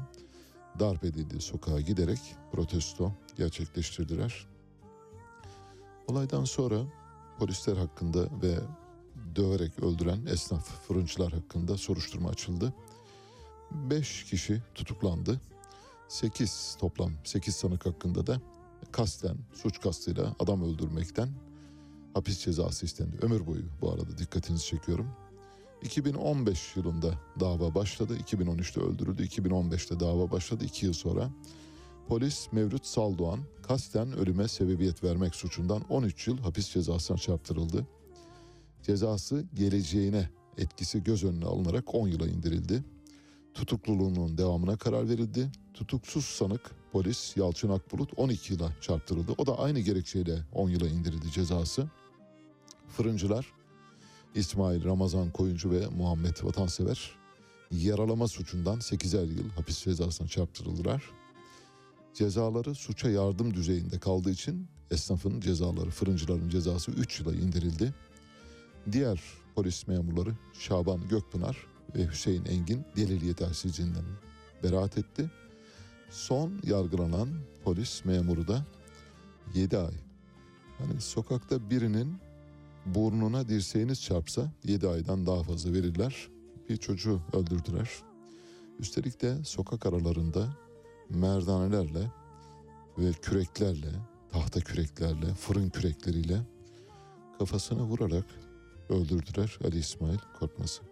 darp edildiği sokağa giderek protesto gerçekleştirdiler. Olaydan sonra polisler hakkında ve döverek öldüren esnaf fırıncılar hakkında soruşturma açıldı. 5 kişi tutuklandı. 8 toplam 8 sanık hakkında da kasten suç kastıyla adam öldürmekten hapis cezası istendi. Ömür boyu bu arada dikkatinizi çekiyorum. 2015 yılında dava başladı. 2013'te öldürüldü. 2015'te dava başladı. 2 yıl sonra polis Mevlüt Saldoğan kasten ölüme sebebiyet vermek suçundan 13 yıl hapis cezasına çarptırıldı. Cezası geleceğine etkisi göz önüne alınarak 10 yıla indirildi. Tutukluluğunun devamına karar verildi. Tutuksuz sanık polis Yalçın Akbulut 12 yıla çarptırıldı. O da aynı gerekçeyle 10 yıla indirildi cezası. Fırıncılar İsmail Ramazan Koyuncu ve Muhammed Vatansever yaralama suçundan 8'er yıl hapis cezasına çarptırıldılar. Cezaları suça yardım düzeyinde kaldığı için esnafın cezaları, fırıncıların cezası 3 yıla indirildi. Diğer polis memurları Şaban Gökpınar ve Hüseyin Engin delil yetersizliğinden beraat etti. Son yargılanan polis memuru da 7 ay. Hani sokakta birinin burnuna dirseğiniz çarpsa 7 aydan daha fazla verirler. Bir çocuğu öldürdüler. Üstelik de sokak aralarında merdanelerle ve küreklerle, tahta küreklerle, fırın kürekleriyle kafasına vurarak öldürdüler Ali İsmail Korkmaz'ı.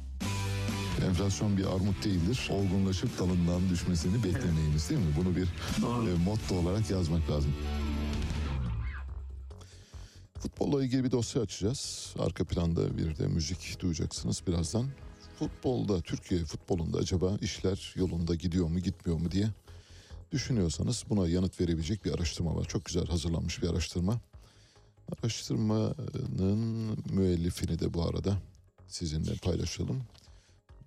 Enflasyon bir armut değildir. Olgunlaşıp dalından düşmesini beklemeyiniz değil mi? Bunu bir e, motto olarak yazmak lazım. Futbolla ilgili bir dosya açacağız. Arka planda bir de müzik duyacaksınız birazdan. Futbolda, Türkiye futbolunda acaba işler yolunda gidiyor mu gitmiyor mu diye düşünüyorsanız buna yanıt verebilecek bir araştırma var. Çok güzel hazırlanmış bir araştırma. Araştırmanın müellifini de bu arada sizinle paylaşalım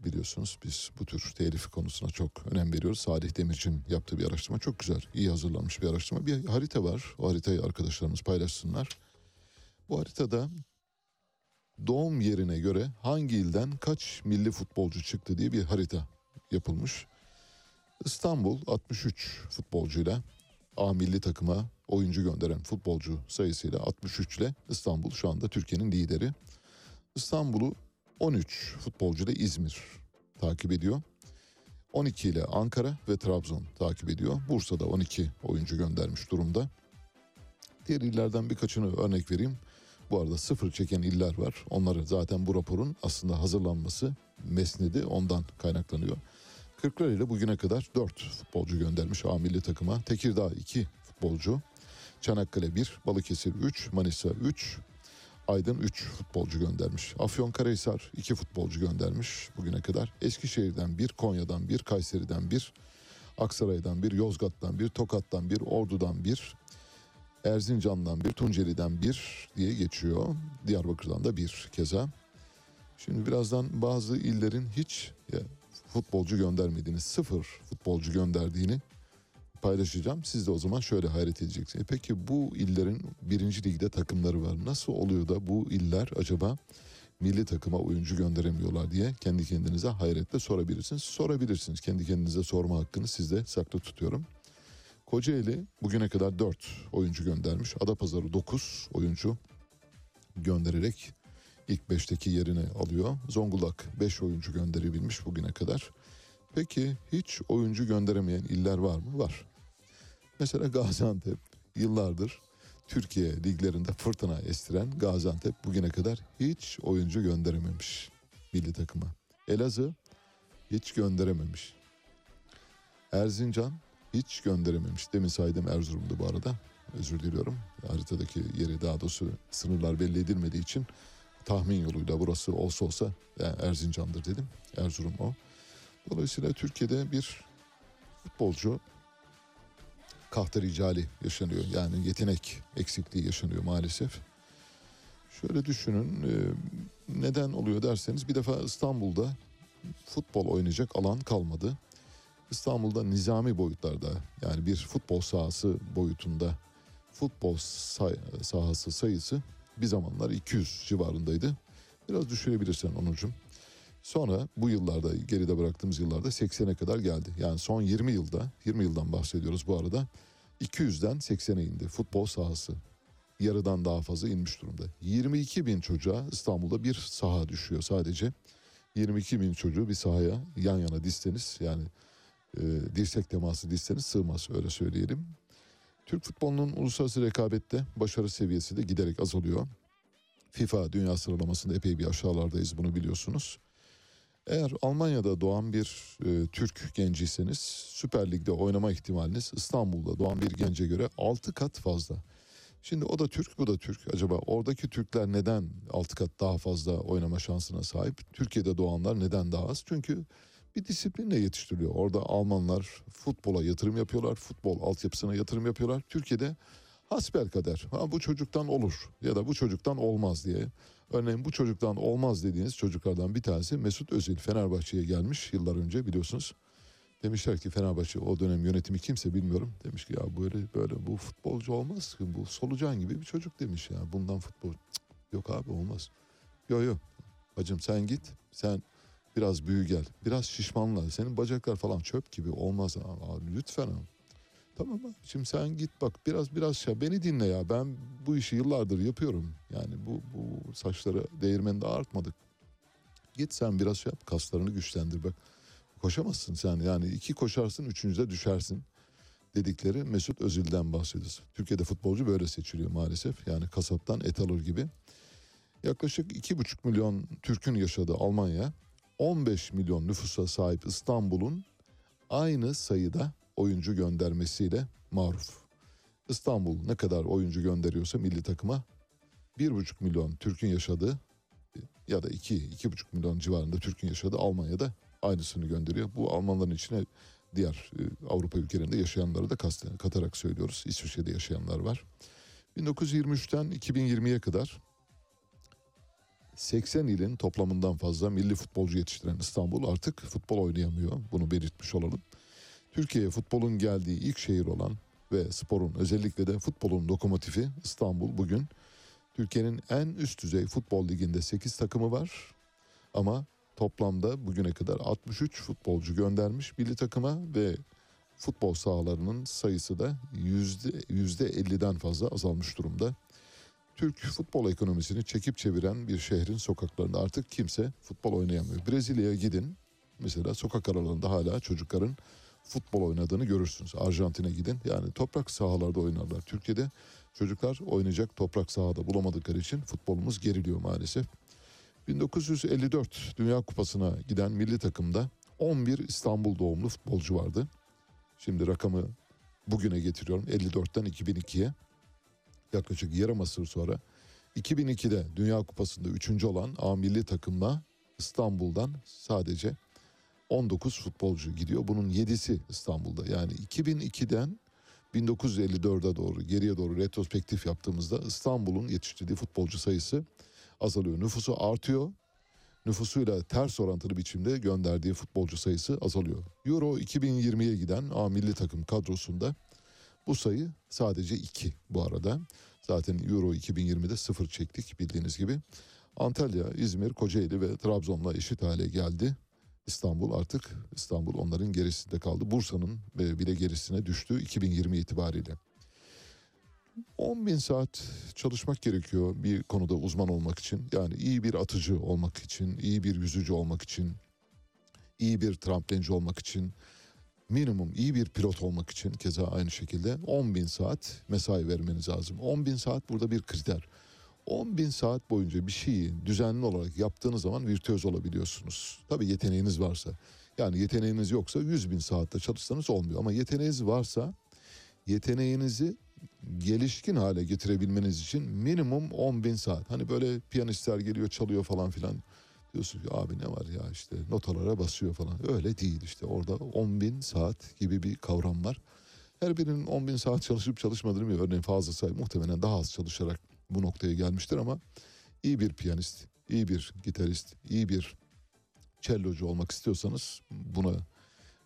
biliyorsunuz biz bu tür telif konusuna çok önem veriyoruz. Salih Demirci'nin yaptığı bir araştırma çok güzel, iyi hazırlanmış bir araştırma. Bir harita var, o haritayı arkadaşlarımız paylaşsınlar. Bu haritada doğum yerine göre hangi ilden kaç milli futbolcu çıktı diye bir harita yapılmış. İstanbul 63 futbolcuyla A milli takıma oyuncu gönderen futbolcu sayısıyla 63 ile İstanbul şu anda Türkiye'nin lideri. İstanbul'u 13 futbolcu da İzmir takip ediyor. 12 ile Ankara ve Trabzon takip ediyor. Bursa'da 12 oyuncu göndermiş durumda. Diğer illerden birkaçını örnek vereyim. Bu arada sıfır çeken iller var. Onları zaten bu raporun aslında hazırlanması mesnedi ondan kaynaklanıyor. Kırklareli bugüne kadar 4 futbolcu göndermiş A milli takıma. Tekirdağ 2 futbolcu. Çanakkale 1, Balıkesir 3, Manisa 3, Aydın 3 futbolcu göndermiş. Afyonkarahisar 2 futbolcu göndermiş bugüne kadar. Eskişehir'den 1, Konya'dan 1, Kayseri'den 1, Aksaray'dan 1, Yozgat'tan 1, Tokat'tan 1, Ordu'dan 1, Erzincan'dan bir, Tunceli'den bir diye geçiyor. Diyarbakır'dan da bir keza. Şimdi birazdan bazı illerin hiç ya, futbolcu göndermediğini, sıfır futbolcu gönderdiğini paylaşacağım. Siz de o zaman şöyle hayret edeceksiniz. E peki bu illerin birinci ligde takımları var. Nasıl oluyor da bu iller acaba milli takıma oyuncu gönderemiyorlar diye kendi kendinize hayretle sorabilirsiniz. Sorabilirsiniz. Kendi kendinize sorma hakkını sizde saklı tutuyorum. Kocaeli bugüne kadar 4 oyuncu göndermiş. Adapazarı 9 oyuncu göndererek ilk 5'teki yerini alıyor. Zonguldak 5 oyuncu gönderebilmiş bugüne kadar. Peki hiç oyuncu gönderemeyen iller var mı? Var. Mesela Gaziantep yıllardır Türkiye liglerinde fırtına estiren Gaziantep bugüne kadar hiç oyuncu gönderememiş milli takıma. Elazığ hiç gönderememiş. Erzincan hiç gönderememiş. Demin saydım Erzurum'du bu arada. Özür diliyorum. Haritadaki yeri daha doğrusu sınırlar belli edilmediği için tahmin yoluyla burası olsa olsa yani Erzincan'dır dedim. Erzurum o. Dolayısıyla Türkiye'de bir futbolcu kahta ricali yaşanıyor. Yani yetenek eksikliği yaşanıyor maalesef. Şöyle düşünün e, neden oluyor derseniz bir defa İstanbul'da futbol oynayacak alan kalmadı. İstanbul'da nizami boyutlarda yani bir futbol sahası boyutunda futbol say- sahası sayısı bir zamanlar 200 civarındaydı. Biraz düşürebilirsen Onurcuğum. Sonra bu yıllarda geride bıraktığımız yıllarda 80'e kadar geldi. Yani son 20 yılda 20 yıldan bahsediyoruz bu arada. 200'den 80'e indi futbol sahası. Yarıdan daha fazla inmiş durumda. 22 bin çocuğa İstanbul'da bir saha düşüyor sadece. 22 bin çocuğu bir sahaya yan yana dizseniz yani e, dirsek teması dizseniz sığmaz öyle söyleyelim. Türk futbolunun uluslararası rekabette başarı seviyesi de giderek azalıyor. FIFA dünya sıralamasında epey bir aşağılardayız bunu biliyorsunuz. Eğer Almanya'da doğan bir e, Türk genciyseniz Süper Lig'de oynama ihtimaliniz İstanbul'da doğan bir gence göre 6 kat fazla. Şimdi o da Türk bu da Türk. Acaba oradaki Türkler neden 6 kat daha fazla oynama şansına sahip? Türkiye'de doğanlar neden daha az? Çünkü bir disiplinle yetiştiriliyor. Orada Almanlar futbola yatırım yapıyorlar. Futbol altyapısına yatırım yapıyorlar. Türkiye'de hasbel kader. Ha, bu çocuktan olur ya da bu çocuktan olmaz diye. Örneğin bu çocuktan olmaz dediğiniz çocuklardan bir tanesi Mesut Özil Fenerbahçe'ye gelmiş yıllar önce biliyorsunuz. Demişler ki Fenerbahçe o dönem yönetimi kimse bilmiyorum. Demiş ki ya böyle böyle bu futbolcu olmaz ki bu solucan gibi bir çocuk demiş ya. Bundan futbol yok abi olmaz. Yok yok bacım sen git sen biraz büyü gel. Biraz şişmanla senin bacaklar falan çöp gibi olmaz abi lütfen abi. Tamam mı? Şimdi sen git bak biraz biraz şey beni dinle ya. Ben bu işi yıllardır yapıyorum. Yani bu bu saçları değirmende artmadık. Git sen biraz şey yap kaslarını güçlendir bak. Koşamazsın sen yani iki koşarsın üçüncüde düşersin dedikleri Mesut Özil'den bahsediyoruz. Türkiye'de futbolcu böyle seçiliyor maalesef. Yani kasaptan et alır gibi. Yaklaşık iki buçuk milyon Türk'ün yaşadığı Almanya 15 milyon nüfusa sahip İstanbul'un aynı sayıda oyuncu göndermesiyle maruf. İstanbul ne kadar oyuncu gönderiyorsa milli takıma 1,5 milyon Türk'ün yaşadığı ya da 2 2,5 milyon civarında Türk'ün yaşadığı Almanya'da aynısını gönderiyor. Bu Almanların içine diğer e, Avrupa ülkelerinde yaşayanları da kast- katarak söylüyoruz. İsviçre'de yaşayanlar var. 1923'ten 2020'ye kadar 80 ilin toplamından fazla milli futbolcu yetiştiren İstanbul artık futbol oynayamıyor. Bunu belirtmiş olalım. Türkiye'ye futbolun geldiği ilk şehir olan ve sporun özellikle de futbolun lokomotifi İstanbul bugün Türkiye'nin en üst düzey futbol liginde 8 takımı var. Ama toplamda bugüne kadar 63 futbolcu göndermiş milli takıma ve futbol sahalarının sayısı da yüzde, yüzde 50'den fazla azalmış durumda. Türk futbol ekonomisini çekip çeviren bir şehrin sokaklarında artık kimse futbol oynayamıyor. Brezilya'ya gidin mesela sokak aralarında hala çocukların futbol oynadığını görürsünüz. Arjantin'e gidin yani toprak sahalarda oynarlar. Türkiye'de çocuklar oynayacak toprak sahada bulamadıkları için futbolumuz geriliyor maalesef. 1954 Dünya Kupası'na giden milli takımda 11 İstanbul doğumlu futbolcu vardı. Şimdi rakamı bugüne getiriyorum 54'ten 2002'ye. Yaklaşık yarım asır sonra 2002'de Dünya Kupası'nda 3. olan A milli takımla İstanbul'dan sadece 19 futbolcu gidiyor. Bunun 7'si İstanbul'da. Yani 2002'den 1954'e doğru geriye doğru retrospektif yaptığımızda İstanbul'un yetiştirdiği futbolcu sayısı azalıyor. Nüfusu artıyor. Nüfusuyla ters orantılı biçimde gönderdiği futbolcu sayısı azalıyor. Euro 2020'ye giden A milli takım kadrosunda bu sayı sadece 2 bu arada. Zaten Euro 2020'de sıfır çektik bildiğiniz gibi. Antalya, İzmir, Kocaeli ve Trabzon'la eşit hale geldi. İstanbul artık İstanbul onların gerisinde kaldı. Bursa'nın e, bile gerisine düştü 2020 itibariyle. 10 bin saat çalışmak gerekiyor bir konuda uzman olmak için. Yani iyi bir atıcı olmak için, iyi bir yüzücü olmak için, iyi bir tramplenci olmak için, minimum iyi bir pilot olmak için keza aynı şekilde 10 bin saat mesai vermeniz lazım. 10 bin saat burada bir kriter. 10 bin saat boyunca bir şeyi düzenli olarak yaptığınız zaman virtüöz olabiliyorsunuz. Tabii yeteneğiniz varsa. Yani yeteneğiniz yoksa 100 bin saatte çalışsanız olmuyor. Ama yeteneğiniz varsa yeteneğinizi gelişkin hale getirebilmeniz için minimum 10 bin saat. Hani böyle piyanistler geliyor çalıyor falan filan. Diyorsun ki abi ne var ya işte notalara basıyor falan. Öyle değil işte orada 10 bin saat gibi bir kavram var. Her birinin 10 bin saat çalışıp çalışmadığını bilmiyorum. Örneğin fazla say muhtemelen daha az çalışarak bu noktaya gelmiştir ama iyi bir piyanist, iyi bir gitarist, iyi bir cellocu olmak istiyorsanız buna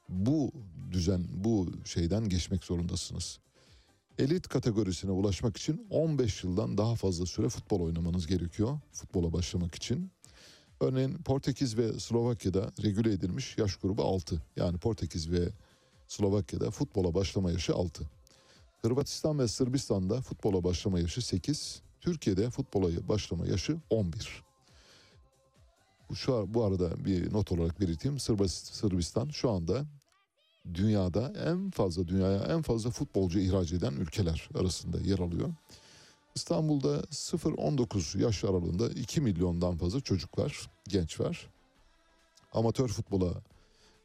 bu düzen, bu şeyden geçmek zorundasınız. Elit kategorisine ulaşmak için 15 yıldan daha fazla süre futbol oynamanız gerekiyor futbola başlamak için. Örneğin Portekiz ve Slovakya'da regüle edilmiş yaş grubu 6. Yani Portekiz ve Slovakya'da futbola başlama yaşı 6. Hırvatistan ve Sırbistan'da futbola başlama yaşı 8. Türkiye'de futbola başlama yaşı 11. Bu, şu, bu arada bir not olarak belirteyim. Sırbistan şu anda dünyada en fazla dünyaya en fazla futbolcu ihraç eden ülkeler arasında yer alıyor. İstanbul'da 0-19 yaş aralığında 2 milyondan fazla çocuk var, genç var. Amatör futbola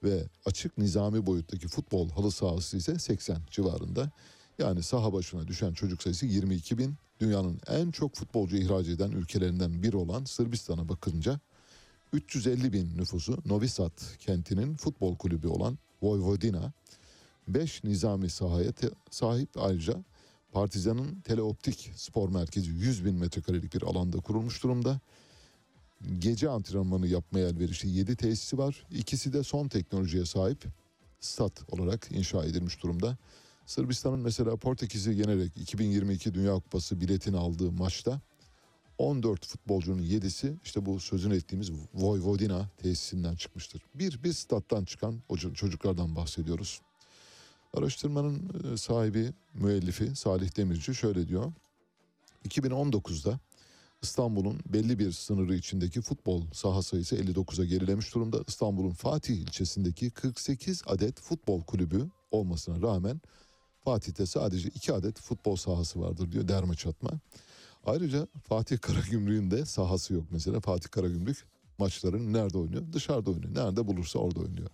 ve açık nizami boyuttaki futbol halı sahası ise 80 civarında. Yani saha başına düşen çocuk sayısı 22 bin. Dünyanın en çok futbolcu ihraç eden ülkelerinden biri olan Sırbistan'a bakınca 350 bin nüfusu Novi Sad kentinin futbol kulübü olan Vojvodina 5 nizami sahaya te- sahip ayrıca Partizan'ın teleoptik spor merkezi 100 bin metrekarelik bir alanda kurulmuş durumda. Gece antrenmanı yapmaya elverişli 7 tesisi var. İkisi de son teknolojiye sahip stat olarak inşa edilmiş durumda. Sırbistan'ın mesela Portekiz'i yenerek 2022 Dünya Kupası biletini aldığı maçta 14 futbolcunun 7'si işte bu sözünü ettiğimiz Vojvodina tesisinden çıkmıştır. Bir, bir stat'tan çıkan çocuklardan bahsediyoruz. Araştırmanın e, sahibi, müellifi Salih Demirci şöyle diyor. 2019'da İstanbul'un belli bir sınırı içindeki futbol saha sayısı 59'a gerilemiş durumda. İstanbul'un Fatih ilçesindeki 48 adet futbol kulübü olmasına rağmen Fatih'te sadece 2 adet futbol sahası vardır diyor derme çatma. Ayrıca Fatih Karagümrük'ün de sahası yok mesela. Fatih Karagümrük maçlarını nerede oynuyor? Dışarıda oynuyor. Nerede bulursa orada oynuyor.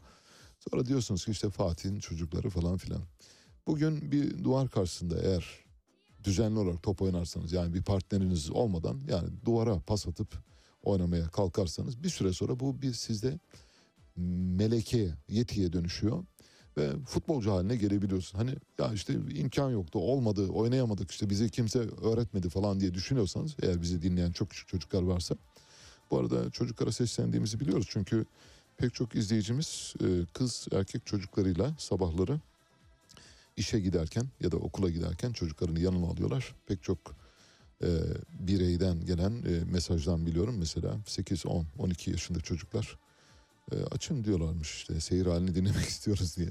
Sonra diyorsunuz ki işte Fatih'in çocukları falan filan. Bugün bir duvar karşısında eğer düzenli olarak top oynarsanız yani bir partneriniz olmadan yani duvara pas atıp oynamaya kalkarsanız bir süre sonra bu bir sizde meleke, yetiye dönüşüyor ve futbolcu haline gelebiliyorsun. Hani ya işte imkan yoktu, olmadı, oynayamadık işte bizi kimse öğretmedi falan diye düşünüyorsanız eğer bizi dinleyen çok küçük çocuklar varsa bu arada çocuklara seslendiğimizi biliyoruz çünkü pek çok izleyicimiz e, kız erkek çocuklarıyla sabahları işe giderken ya da okula giderken çocuklarını yanına alıyorlar. Pek çok e, bireyden gelen e, mesajdan biliyorum mesela 8, 10, 12 yaşında çocuklar e, açın diyorlarmış işte seyir halini dinlemek istiyoruz diye.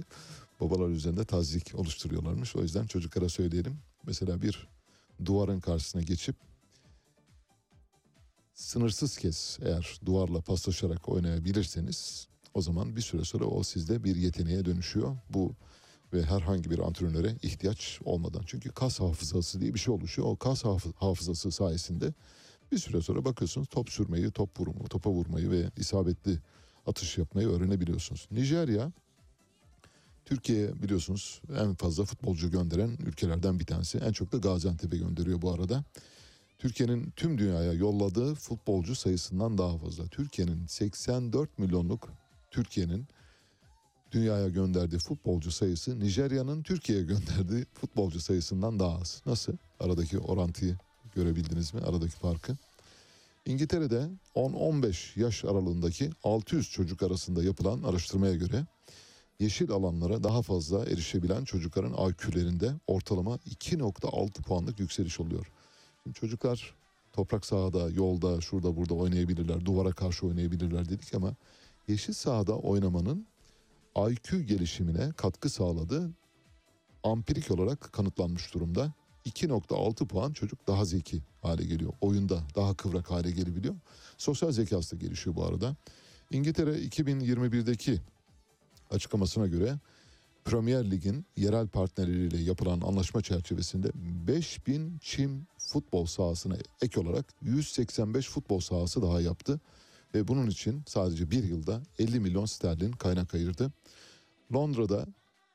Babalar üzerinde tazik oluşturuyorlarmış. O yüzden çocuklara söyleyelim. Mesela bir duvarın karşısına geçip sınırsız kez eğer duvarla paslaşarak oynayabilirseniz o zaman bir süre sonra o sizde bir yeteneğe dönüşüyor. Bu ve herhangi bir antrenöre ihtiyaç olmadan. Çünkü kas hafızası diye bir şey oluşuyor. O kas hafızası sayesinde bir süre sonra bakıyorsunuz top sürmeyi, top vurmayı, topa vurmayı ve isabetli atış yapmayı öğrenebiliyorsunuz. Nijerya Türkiye'ye biliyorsunuz en fazla futbolcu gönderen ülkelerden bir tanesi. En çok da Gaziantep'e gönderiyor bu arada. Türkiye'nin tüm dünyaya yolladığı futbolcu sayısından daha fazla. Türkiye'nin 84 milyonluk Türkiye'nin dünyaya gönderdiği futbolcu sayısı Nijerya'nın Türkiye'ye gönderdiği futbolcu sayısından daha az. Nasıl? Aradaki orantıyı görebildiniz mi? Aradaki farkı. İngiltere'de 10-15 yaş aralığındaki 600 çocuk arasında yapılan araştırmaya göre yeşil alanlara daha fazla erişebilen çocukların IQ'lerinde ortalama 2.6 puanlık yükseliş oluyor. Şimdi çocuklar toprak sahada, yolda, şurada burada oynayabilirler, duvara karşı oynayabilirler dedik ama yeşil sahada oynamanın IQ gelişimine katkı sağladığı ampirik olarak kanıtlanmış durumda. 2.6 puan çocuk daha zeki hale geliyor. Oyunda daha kıvrak hale gelebiliyor. Sosyal zekası da gelişiyor bu arada. İngiltere 2021'deki açıklamasına göre Premier Lig'in yerel partnerleriyle yapılan anlaşma çerçevesinde 5000 çim futbol sahasına ek olarak 185 futbol sahası daha yaptı. Ve bunun için sadece bir yılda 50 milyon sterlin kaynak ayırdı. Londra'da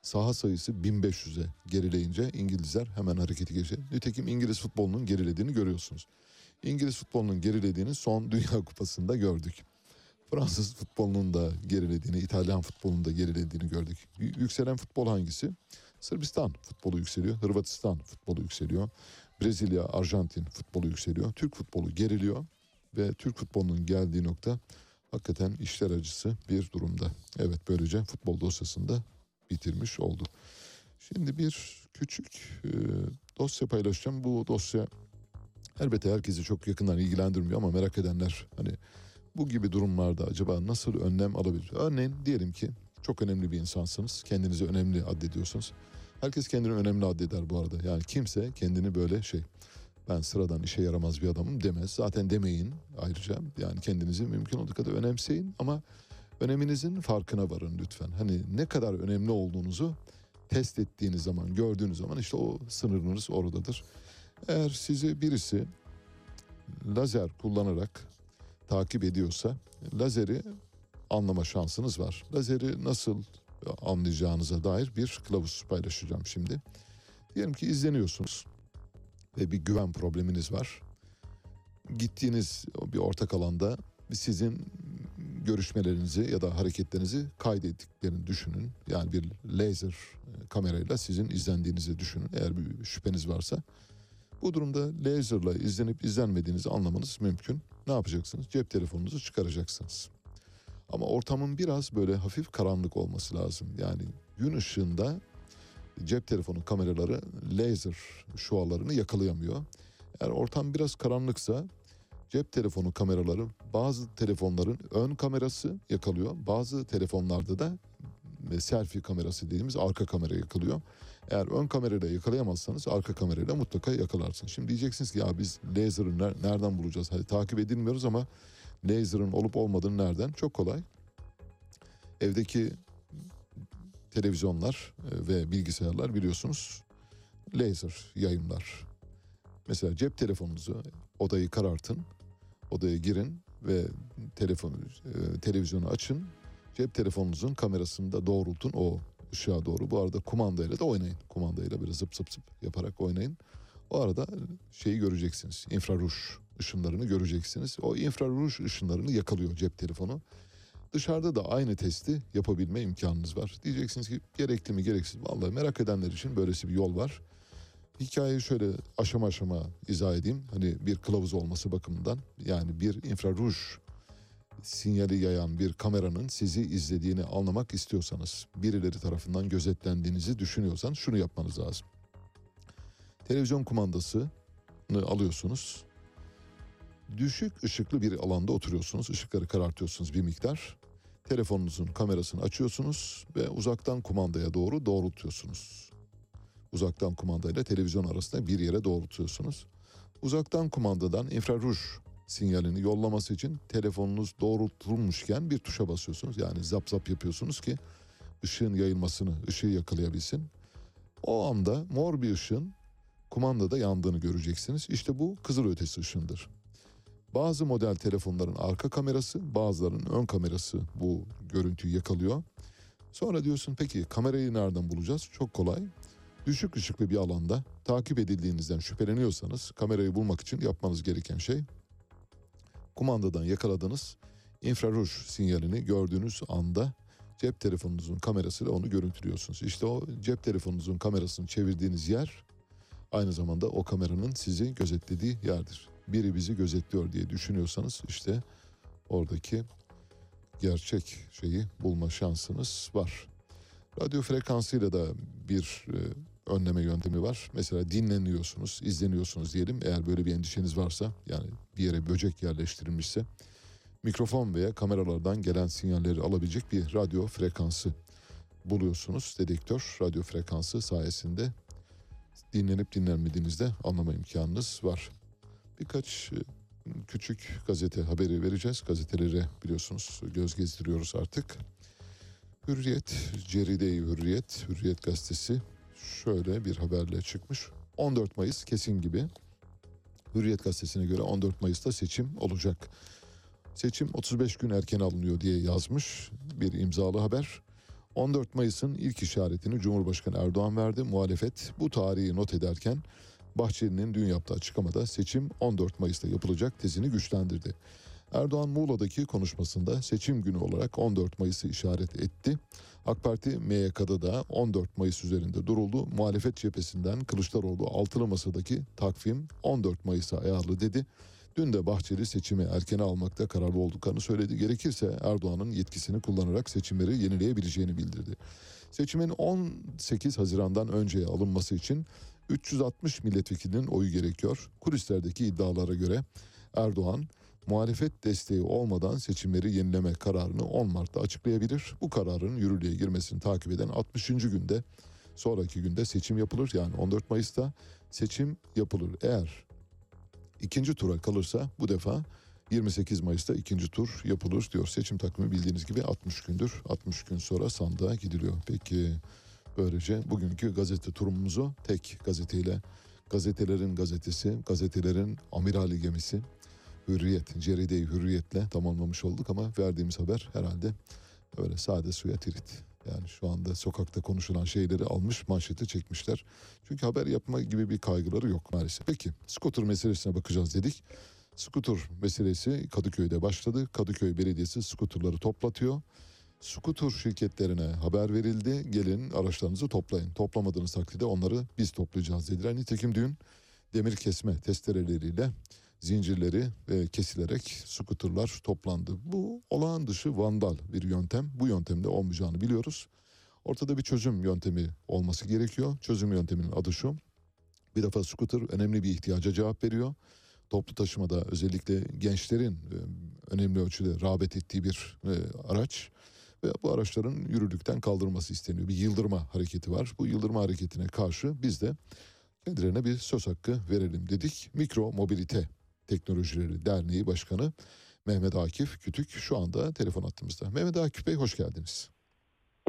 saha sayısı 1500'e gerileyince İngilizler hemen hareketi geçti. Nitekim İngiliz futbolunun gerilediğini görüyorsunuz. İngiliz futbolunun gerilediğini son Dünya Kupası'nda gördük. Fransız futbolunun da gerilediğini, İtalyan futbolunun da gerilediğini gördük. Yükselen futbol hangisi? Sırbistan futbolu yükseliyor, Hırvatistan futbolu yükseliyor, Brezilya, Arjantin futbolu yükseliyor. Türk futbolu geriliyor ve Türk futbolunun geldiği nokta hakikaten işler acısı bir durumda. Evet böylece futbol dosyasında bitirmiş oldu. Şimdi bir küçük e, dosya paylaşacağım. Bu dosya elbette herkesi çok yakından ilgilendirmiyor ama merak edenler hani bu gibi durumlarda acaba nasıl önlem alabilir? Örneğin diyelim ki çok önemli bir insansınız. Kendinizi önemli addediyorsunuz. Herkes kendini önemli addeder bu arada. Yani kimse kendini böyle şey ben sıradan işe yaramaz bir adamım demez. Zaten demeyin ayrıca. Yani kendinizi mümkün olduğu kadar önemseyin ama öneminizin farkına varın lütfen. Hani ne kadar önemli olduğunuzu test ettiğiniz zaman, gördüğünüz zaman işte o sınırınız oradadır. Eğer sizi birisi lazer kullanarak takip ediyorsa lazeri anlama şansınız var. Lazeri nasıl anlayacağınıza dair bir kılavuz paylaşacağım şimdi. Diyelim ki izleniyorsunuz ve bir güven probleminiz var. Gittiğiniz bir ortak alanda sizin görüşmelerinizi ya da hareketlerinizi kaydettiklerini düşünün. Yani bir laser kamerayla sizin izlendiğinizi düşünün eğer bir şüpheniz varsa. Bu durumda laserla izlenip izlenmediğinizi anlamanız mümkün. Ne yapacaksınız? Cep telefonunuzu çıkaracaksınız. Ama ortamın biraz böyle hafif karanlık olması lazım. Yani gün ışığında cep telefonu kameraları laser şualarını yakalayamıyor. Eğer ortam biraz karanlıksa cep telefonu kameraları bazı telefonların ön kamerası yakalıyor. Bazı telefonlarda da selfie kamerası dediğimiz arka kamera yakalıyor. Eğer ön kamerayla yakalayamazsanız arka kamerayla mutlaka yakalarsınız. Şimdi diyeceksiniz ki ya biz laser'ı nereden bulacağız? Hadi takip edilmiyoruz ama laser'ın olup olmadığını nereden? Çok kolay. Evdeki televizyonlar ve bilgisayarlar biliyorsunuz laser yayınlar. Mesela cep telefonunuzu odayı karartın, odaya girin ve telefonu e, televizyonu açın. Cep telefonunuzun kamerasını da doğrultun o ışığa doğru. Bu arada kumandayla da oynayın. Kumandayla böyle zıp zıp zıp yaparak oynayın. O arada şeyi göreceksiniz. İnfraruj ışınlarını göreceksiniz. O infraruj ışınlarını yakalıyor cep telefonu. Dışarıda da aynı testi yapabilme imkanınız var. Diyeceksiniz ki gerekli mi gereksiz mi? Vallahi merak edenler için böylesi bir yol var. Hikayeyi şöyle aşama aşama izah edeyim. Hani bir kılavuz olması bakımından. Yani bir infraruj sinyali yayan bir kameranın sizi izlediğini anlamak istiyorsanız, birileri tarafından gözetlendiğinizi düşünüyorsanız şunu yapmanız lazım. Televizyon kumandasını alıyorsunuz. Düşük ışıklı bir alanda oturuyorsunuz. Işıkları karartıyorsunuz bir miktar. Telefonunuzun kamerasını açıyorsunuz ve uzaktan kumandaya doğru doğrultuyorsunuz. Uzaktan kumandayla televizyon arasında bir yere doğrultuyorsunuz. Uzaktan kumandadan infraruj sinyalini yollaması için telefonunuz doğrultulmuşken bir tuşa basıyorsunuz. Yani zap zap yapıyorsunuz ki ışığın yayılmasını, ışığı yakalayabilsin. O anda mor bir ışığın kumandada yandığını göreceksiniz. İşte bu kızılötesi ışındır. Bazı model telefonların arka kamerası, bazılarının ön kamerası bu görüntüyü yakalıyor. Sonra diyorsun peki kamerayı nereden bulacağız? Çok kolay. Düşük ışıklı bir alanda takip edildiğinizden şüpheleniyorsanız kamerayı bulmak için yapmanız gereken şey kumandadan yakaladığınız infraruj sinyalini gördüğünüz anda cep telefonunuzun kamerasıyla onu görüntülüyorsunuz. İşte o cep telefonunuzun kamerasını çevirdiğiniz yer aynı zamanda o kameranın sizi gözetlediği yerdir. Biri bizi gözetliyor diye düşünüyorsanız işte oradaki gerçek şeyi bulma şansınız var. Radyo frekansıyla da bir e, önleme yöntemi var. Mesela dinleniyorsunuz, izleniyorsunuz diyelim. Eğer böyle bir endişeniz varsa yani bir yere böcek yerleştirilmişse mikrofon veya kameralardan gelen sinyalleri alabilecek bir radyo frekansı buluyorsunuz. Dedektör radyo frekansı sayesinde dinlenip dinlenmediğinizde anlama imkanınız var. Birkaç e, küçük gazete haberi vereceğiz. Gazetelere biliyorsunuz göz gezdiriyoruz artık. Hürriyet, Ceride-i Hürriyet, Hürriyet gazetesi şöyle bir haberle çıkmış. 14 Mayıs kesin gibi. Hürriyet gazetesine göre 14 Mayıs'ta seçim olacak. Seçim 35 gün erken alınıyor diye yazmış bir imzalı haber. 14 Mayıs'ın ilk işaretini Cumhurbaşkanı Erdoğan verdi. Muhalefet bu tarihi not ederken Bahçeli'nin dün yaptığı açıklamada seçim 14 Mayıs'ta yapılacak tezini güçlendirdi. Erdoğan Muğla'daki konuşmasında seçim günü olarak 14 Mayıs'ı işaret etti. AK Parti MYK'da da 14 Mayıs üzerinde duruldu. Muhalefet cephesinden Kılıçdaroğlu altılı masadaki takvim 14 Mayıs'a ayarlı dedi. Dün de Bahçeli seçimi erkene almakta kararlı olduklarını söyledi. Gerekirse Erdoğan'ın yetkisini kullanarak seçimleri yenileyebileceğini bildirdi. Seçimin 18 Haziran'dan önceye alınması için 360 milletvekilinin oyu gerekiyor. Kulislerdeki iddialara göre Erdoğan muhalefet desteği olmadan seçimleri yenileme kararını 10 Mart'ta açıklayabilir. Bu kararın yürürlüğe girmesini takip eden 60. günde sonraki günde seçim yapılır. Yani 14 Mayıs'ta seçim yapılır. Eğer ikinci tura kalırsa bu defa 28 Mayıs'ta ikinci tur yapılır diyor. Seçim takvimi bildiğiniz gibi 60 gündür. 60 gün sonra sandığa gidiliyor. Peki böylece bugünkü gazete turumuzu tek gazeteyle gazetelerin gazetesi, gazetelerin amirali gemisi Hürriyet, Ceride-i Hürriyet'le tamamlamış olduk ama verdiğimiz haber herhalde öyle sade suya tirit. Yani şu anda sokakta konuşulan şeyleri almış manşete çekmişler. Çünkü haber yapma gibi bir kaygıları yok maalesef. Peki skuter meselesine bakacağız dedik. Skuter meselesi Kadıköy'de başladı. Kadıköy Belediyesi skuterları toplatıyor. Skuter şirketlerine haber verildi. Gelin araçlarınızı toplayın. Toplamadığınız takdirde onları biz toplayacağız dediler. Nitekim dün demir kesme testereleriyle zincirleri e, kesilerek skuterlar toplandı. Bu olağan dışı vandal bir yöntem. Bu yöntemde olmayacağını biliyoruz. Ortada bir çözüm yöntemi olması gerekiyor. Çözüm yönteminin adı şu. Bir defa skuter önemli bir ihtiyaca cevap veriyor. Toplu taşımada özellikle gençlerin e, önemli ölçüde rağbet ettiği bir e, araç ve bu araçların yürürlükten kaldırılması isteniyor. Bir yıldırma hareketi var. Bu yıldırma hareketine karşı biz de kendilerine bir söz hakkı verelim dedik. Mikro Mobilite Teknolojileri Derneği Başkanı Mehmet Akif Kütük şu anda telefon attığımızda. Mehmet Akif Bey hoş geldiniz.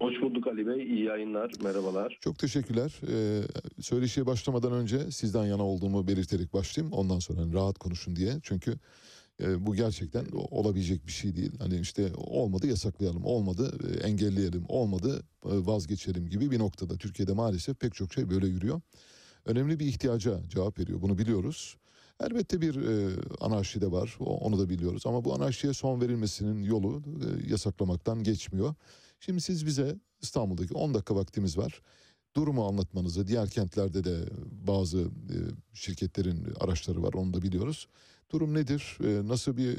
Hoş bulduk Ali Bey. İyi yayınlar. Merhabalar. Çok teşekkürler. Ee, söyleşiye başlamadan önce sizden yana olduğumu belirterek başlayayım. Ondan sonra hani rahat konuşun diye. Çünkü e, bu gerçekten olabilecek bir şey değil. Hani işte olmadı yasaklayalım, olmadı e, engelleyelim, olmadı e, vazgeçelim gibi bir noktada. Türkiye'de maalesef pek çok şey böyle yürüyor. Önemli bir ihtiyaca cevap veriyor. Bunu biliyoruz. Elbette bir e, anarşi de var. Onu da biliyoruz. Ama bu anarşiye son verilmesinin yolu e, yasaklamaktan geçmiyor. Şimdi siz bize İstanbul'daki 10 dakika vaktimiz var. Durumu anlatmanızı, diğer kentlerde de bazı e, şirketlerin araçları var onu da biliyoruz. Durum nedir? E, nasıl bir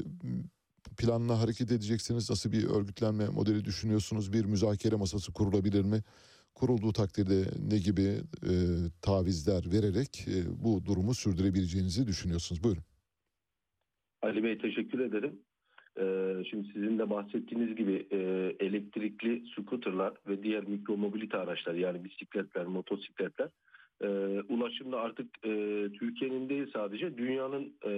planla hareket edeceksiniz? Nasıl bir örgütlenme modeli düşünüyorsunuz? Bir müzakere masası kurulabilir mi? Kurulduğu takdirde ne gibi e, tavizler vererek e, bu durumu sürdürebileceğinizi düşünüyorsunuz? Buyurun. Ali Bey teşekkür ederim. Ee, şimdi sizin de bahsettiğiniz gibi e, elektrikli scooterlar ve diğer mikromobilite araçlar yani bisikletler, motosikletler e, ulaşımda artık e, Türkiye'nin değil sadece dünyanın e,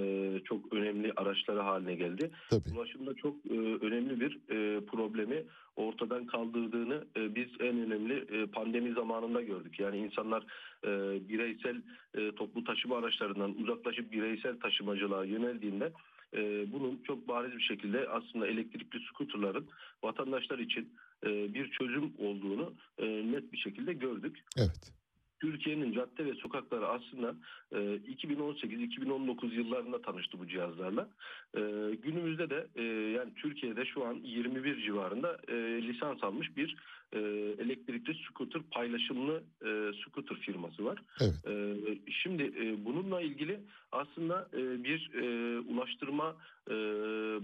çok önemli araçları haline geldi. Tabii. Ulaşımda çok e, önemli bir e, problemi ortadan kaldırdığını e, biz en önemli e, pandemi zamanında gördük. Yani insanlar e, bireysel e, toplu taşıma araçlarından uzaklaşıp bireysel taşımacılığa yöneldiğinde e, bunun çok bariz bir şekilde aslında elektrikli skuterların vatandaşlar için e, bir çözüm olduğunu e, net bir şekilde gördük. Evet. Türkiye'nin cadde ve sokakları aslında e, 2018-2019 yıllarında tanıştı bu cihazlarla. E, günümüzde de e, yani Türkiye'de şu an 21 civarında e, lisans almış bir e, elektrikli scooter paylaşımlı e, scooter firması var. Evet. E, şimdi e, bununla ilgili aslında e, bir e, Ulaştırma e,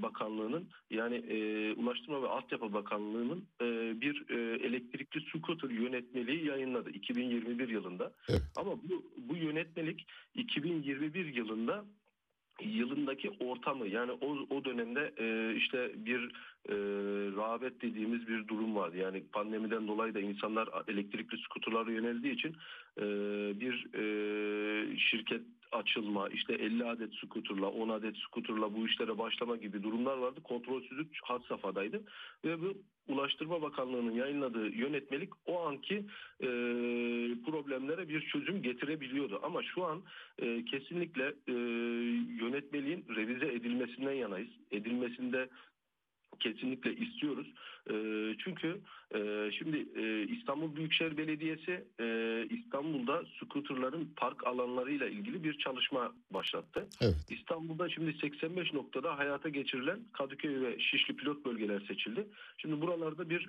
Bakanlığı'nın yani e, Ulaştırma ve Altyapı Bakanlığı'nın e, bir e, elektrikli scooter yönetmeliği yayınladı 2021 yılında. Evet. Ama bu, bu yönetmelik 2021 yılında yılındaki ortamı yani o, o dönemde e, işte bir e, rağbet dediğimiz bir durum vardı. Yani pandemiden dolayı da insanlar elektrikli skuterlara yöneldiği için e, bir e, şirket açılma, işte 50 adet skuterla, 10 adet skuterla bu işlere başlama gibi durumlar vardı. Kontrolsüzlük had safhadaydı. Ve bu Ulaştırma Bakanlığı'nın yayınladığı yönetmelik o anki e, problemlere bir çözüm getirebiliyordu. Ama şu an e, kesinlikle e, yönetmeliğin revize edilmesinden yanayız. Edilmesinde kesinlikle istiyoruz. E, çünkü e, şimdi e, İstanbul Büyükşehir Belediyesi e, İstanbul'da skuterların park alanlarıyla ilgili bir çalışma başlattı. Evet. İstanbul'da şimdi 85 noktada hayata geçirilen Kadıköy ve Şişli pilot bölgeler seçildi. Şimdi buralarda bir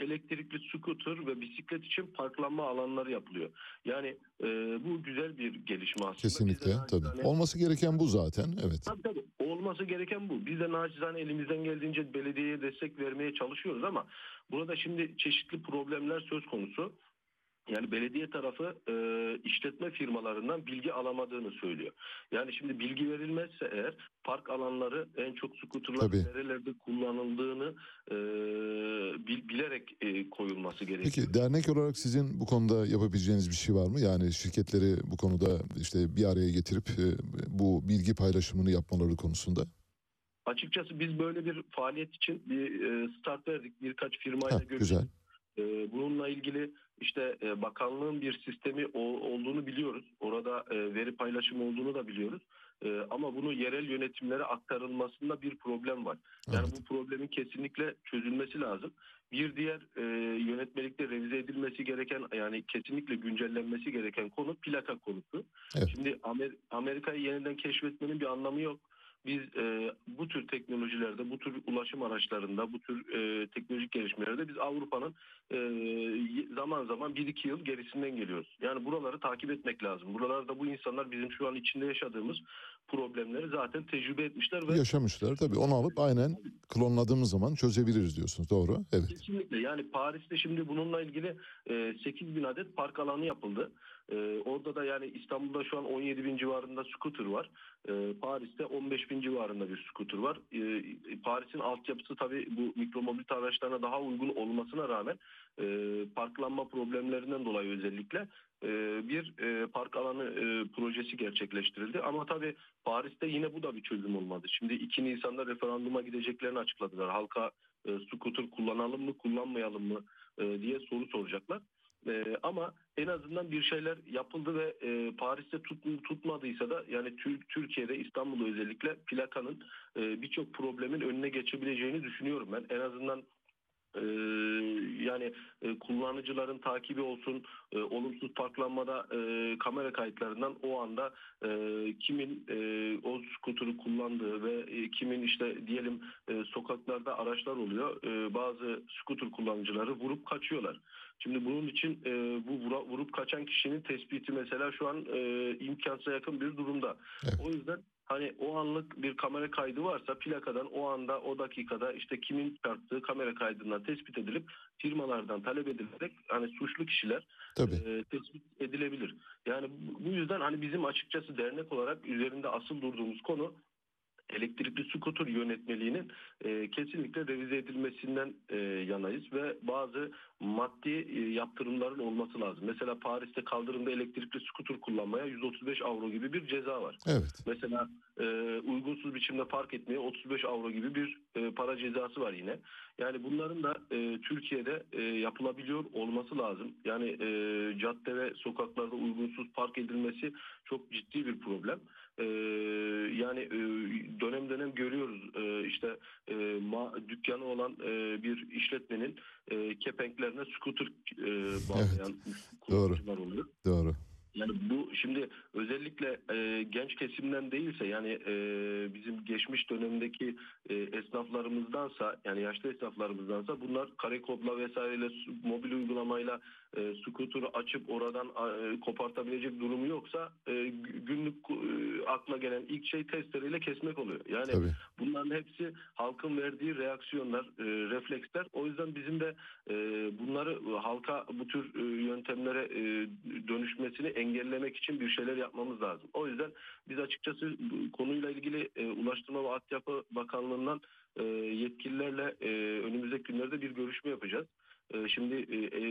elektrikli scooter ve bisiklet için parklanma alanları yapılıyor. Yani bu güzel bir gelişme aslında. Kesinlikle tabii. naçizane- Olması gereken bu zaten. Evet. Tabii tabii. Olması gereken bu. Biz de naçizane elimizden geldiğince belediyeye destek vermeye çalışıyoruz ama burada şimdi çeşitli problemler söz konusu. Yani belediye tarafı e, işletme firmalarından bilgi alamadığını söylüyor. Yani şimdi bilgi verilmezse eğer park alanları en çok skuterların nerelerde kullanıldığını e, bil- bilerek e, koyulması gerekiyor. Peki dernek olarak sizin bu konuda yapabileceğiniz bir şey var mı? Yani şirketleri bu konuda işte bir araya getirip e, bu bilgi paylaşımını yapmaları konusunda. Açıkçası biz böyle bir faaliyet için bir e, start verdik. Birkaç firmayla görüştük. güzel. Bununla ilgili işte e, bakanlığın bir sistemi olduğunu biliyoruz. Orada e, veri paylaşımı olduğunu da biliyoruz. Ama bunu yerel yönetimlere aktarılmasında bir problem var. Yani bu problemin kesinlikle çözülmesi lazım. Bir diğer yönetmelikte revize edilmesi gereken yani kesinlikle güncellenmesi gereken konu plaka konusu. Evet. Şimdi Amer- Amerika'yı yeniden keşfetmenin bir anlamı yok. Biz e, bu tür teknolojilerde, bu tür ulaşım araçlarında, bu tür e, teknolojik gelişmelerde biz Avrupa'nın e, zaman zaman 1-2 yıl gerisinden geliyoruz. Yani buraları takip etmek lazım. Buralarda bu insanlar bizim şu an içinde yaşadığımız problemleri zaten tecrübe etmişler ve Yaşamışlar tabii. Onu alıp aynen klonladığımız zaman çözebiliriz diyorsunuz. Doğru. Evet. Kesinlikle yani Paris'te şimdi bununla ilgili e, 8 bin adet park alanı yapıldı. E, orada da yani İstanbul'da şu an 17 bin civarında scooter var. E, Paris'te 15 bin civarında bir scooter var. E, Paris'in altyapısı tabii bu mikromobilite araçlarına daha uygun olmasına rağmen e, parklanma problemlerinden dolayı özellikle e, bir e, park alanı e, projesi gerçekleştirildi. Ama tabii Paris'te yine bu da bir çözüm olmadı. Şimdi 2 Nisan'da referanduma gideceklerini açıkladılar. Halka scooter kullanalım mı kullanmayalım mı diye soru soracaklar. E, ama en azından bir şeyler yapıldı ve e, Paris'te tut, tutmadıysa da yani Tür- Türkiye'de İstanbul'da özellikle plakanın e, birçok problemin önüne geçebileceğini düşünüyorum ben. En azından e, yani e, kullanıcıların takibi olsun, e, olumsuz parklanmada e, kamera kayıtlarından o anda e, kimin e, o skuturu kullandığı ve e, kimin işte diyelim e, sokaklarda araçlar oluyor. E, bazı skuter kullanıcıları vurup kaçıyorlar. Şimdi bunun için e, bu vura- vurup kaçan kişinin tespiti mesela şu an e, imkansıza yakın bir durumda. O yüzden hani o anlık bir kamera kaydı varsa plakadan o anda o dakikada işte kimin çarptığı kamera kaydından tespit edilip firmalardan talep edilerek hani suçlu kişiler Tabii. e, tespit edilebilir. Yani bu- yüzden hani bizim açıkçası dernek olarak üzerinde asıl durduğumuz konu elektrikli skuter yönetmeliğinin e, kesinlikle revize edilmesinden e, yanayız ve bazı maddi e, yaptırımların olması lazım. Mesela Paris'te kaldırımda elektrikli skuter kullanmaya 135 avro gibi bir ceza var. Evet. Mesela e, uygunsuz biçimde park etmeye 35 avro gibi bir e, para cezası var yine. Yani bunların da e, Türkiye'de e, yapılabiliyor olması lazım. Yani e, cadde ve sokaklarda uygunsuz park edilmesi çok ciddi bir problem. E, yani e, dönem dönem görüyoruz. E, işte e, ma, dükkanı olan e, bir işletmenin e, kepenklerine scooter e, bağlayan kullanıcılar oluyor. Doğru. Yani bu şimdi özellikle e, genç kesimden değilse yani e, bizim geçmiş dönemdeki e, esnaflarımızdansa yani yaşlı esnaflarımızdansa bunlar kare kodla vesaireyle mobil uygulamayla e, scooter'ı açıp oradan e, kopartabilecek durumu yoksa e, gü- günlük e, akla gelen ilk şey testereyle kesmek oluyor. Yani Tabii. bunların hepsi halkın verdiği reaksiyonlar, e, refleksler. O yüzden bizim de e, bunları e, halka bu tür e, yöntemlere e, dönüşmesini engellemek için bir şeyler yapmamız lazım. O yüzden biz açıkçası bu konuyla ilgili e, Ulaştırma ve Altyapı Bakanlığı'ndan e, yetkililerle e, önümüzdeki günlerde bir görüşme yapacağız. E, Şimdi e, e,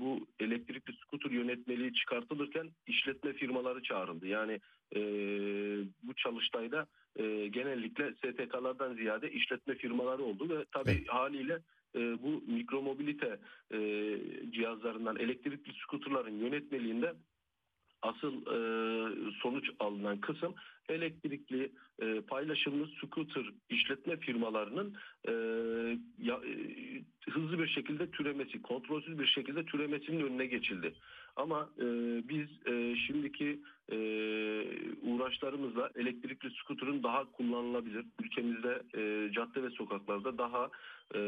bu elektrikli skuter yönetmeliği çıkartılırken işletme firmaları çağrıldı. Yani e, bu çalıştayda e, genellikle STK'lardan ziyade işletme firmaları oldu ve tabii haliyle e, bu mikromobilite e, cihazlarından elektrikli skuterların yönetmeliğinde asıl e, sonuç alınan kısım elektrikli e, paylaşımlı scooter işletme firmalarının e, ya, e, hızlı bir şekilde türemesi, kontrolsüz bir şekilde türemesinin önüne geçildi. Ama e, biz e, şimdiki e, uğraşlarımızla elektrikli scooter'ın daha kullanılabilir, ülkemizde e, cadde ve sokaklarda daha e,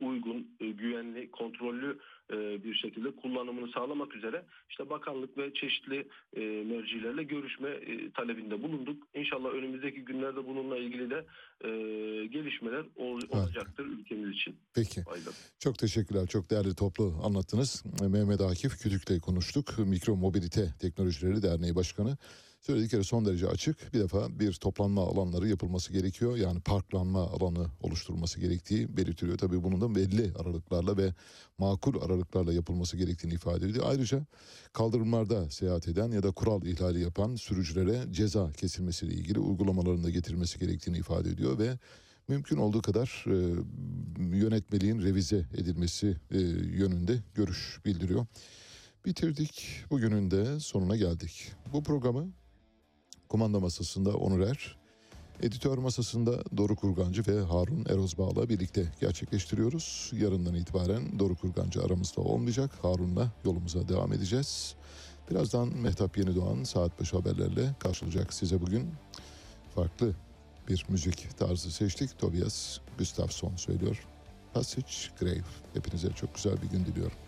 uygun, e, güvenli, kontrollü e, bir şekilde kullanımını sağlamak üzere işte bakanlık ve çeşitli e, mercilerle görüşme e, talebinde bulunduk. İnşallah önümüzdeki günlerde bununla ilgili de e, gelişmeler ol- olacaktır ülkemiz için. Peki. Faydalı. Çok teşekkürler. Çok değerli toplu anlattınız. Mehmet Akif Kütük'le konuştuk. Mikro Mobilite Teknolojileri Derneği Başkanı. Söyledikleri son derece açık. Bir defa bir toplanma alanları yapılması gerekiyor. Yani parklanma alanı oluşturulması gerektiği belirtiliyor. Tabii bunun da belli aralıklarla ve makul aralıklarla yapılması gerektiğini ifade ediyor. Ayrıca kaldırımlarda seyahat eden ya da kural ihlali yapan sürücülere ceza kesilmesiyle ilgili uygulamaların da getirilmesi gerektiğini ifade ediyor ve mümkün olduğu kadar e, yönetmeliğin revize edilmesi e, yönünde görüş bildiriyor. Bitirdik. Bugünün de sonuna geldik. Bu programı kumanda masasında Onur Er, editör masasında Doru Kurgancı ve Harun Erozbağ'la birlikte gerçekleştiriyoruz. Yarından itibaren Doru Kurgancı aramızda olmayacak. Harun'la yolumuza devam edeceğiz. Birazdan Mehtap Yenidoğan saat başı haberlerle karşılayacak size bugün. Farklı bir müzik tarzı seçtik. Tobias Gustafsson söylüyor. Passage Grave. Hepinize çok güzel bir gün diliyorum.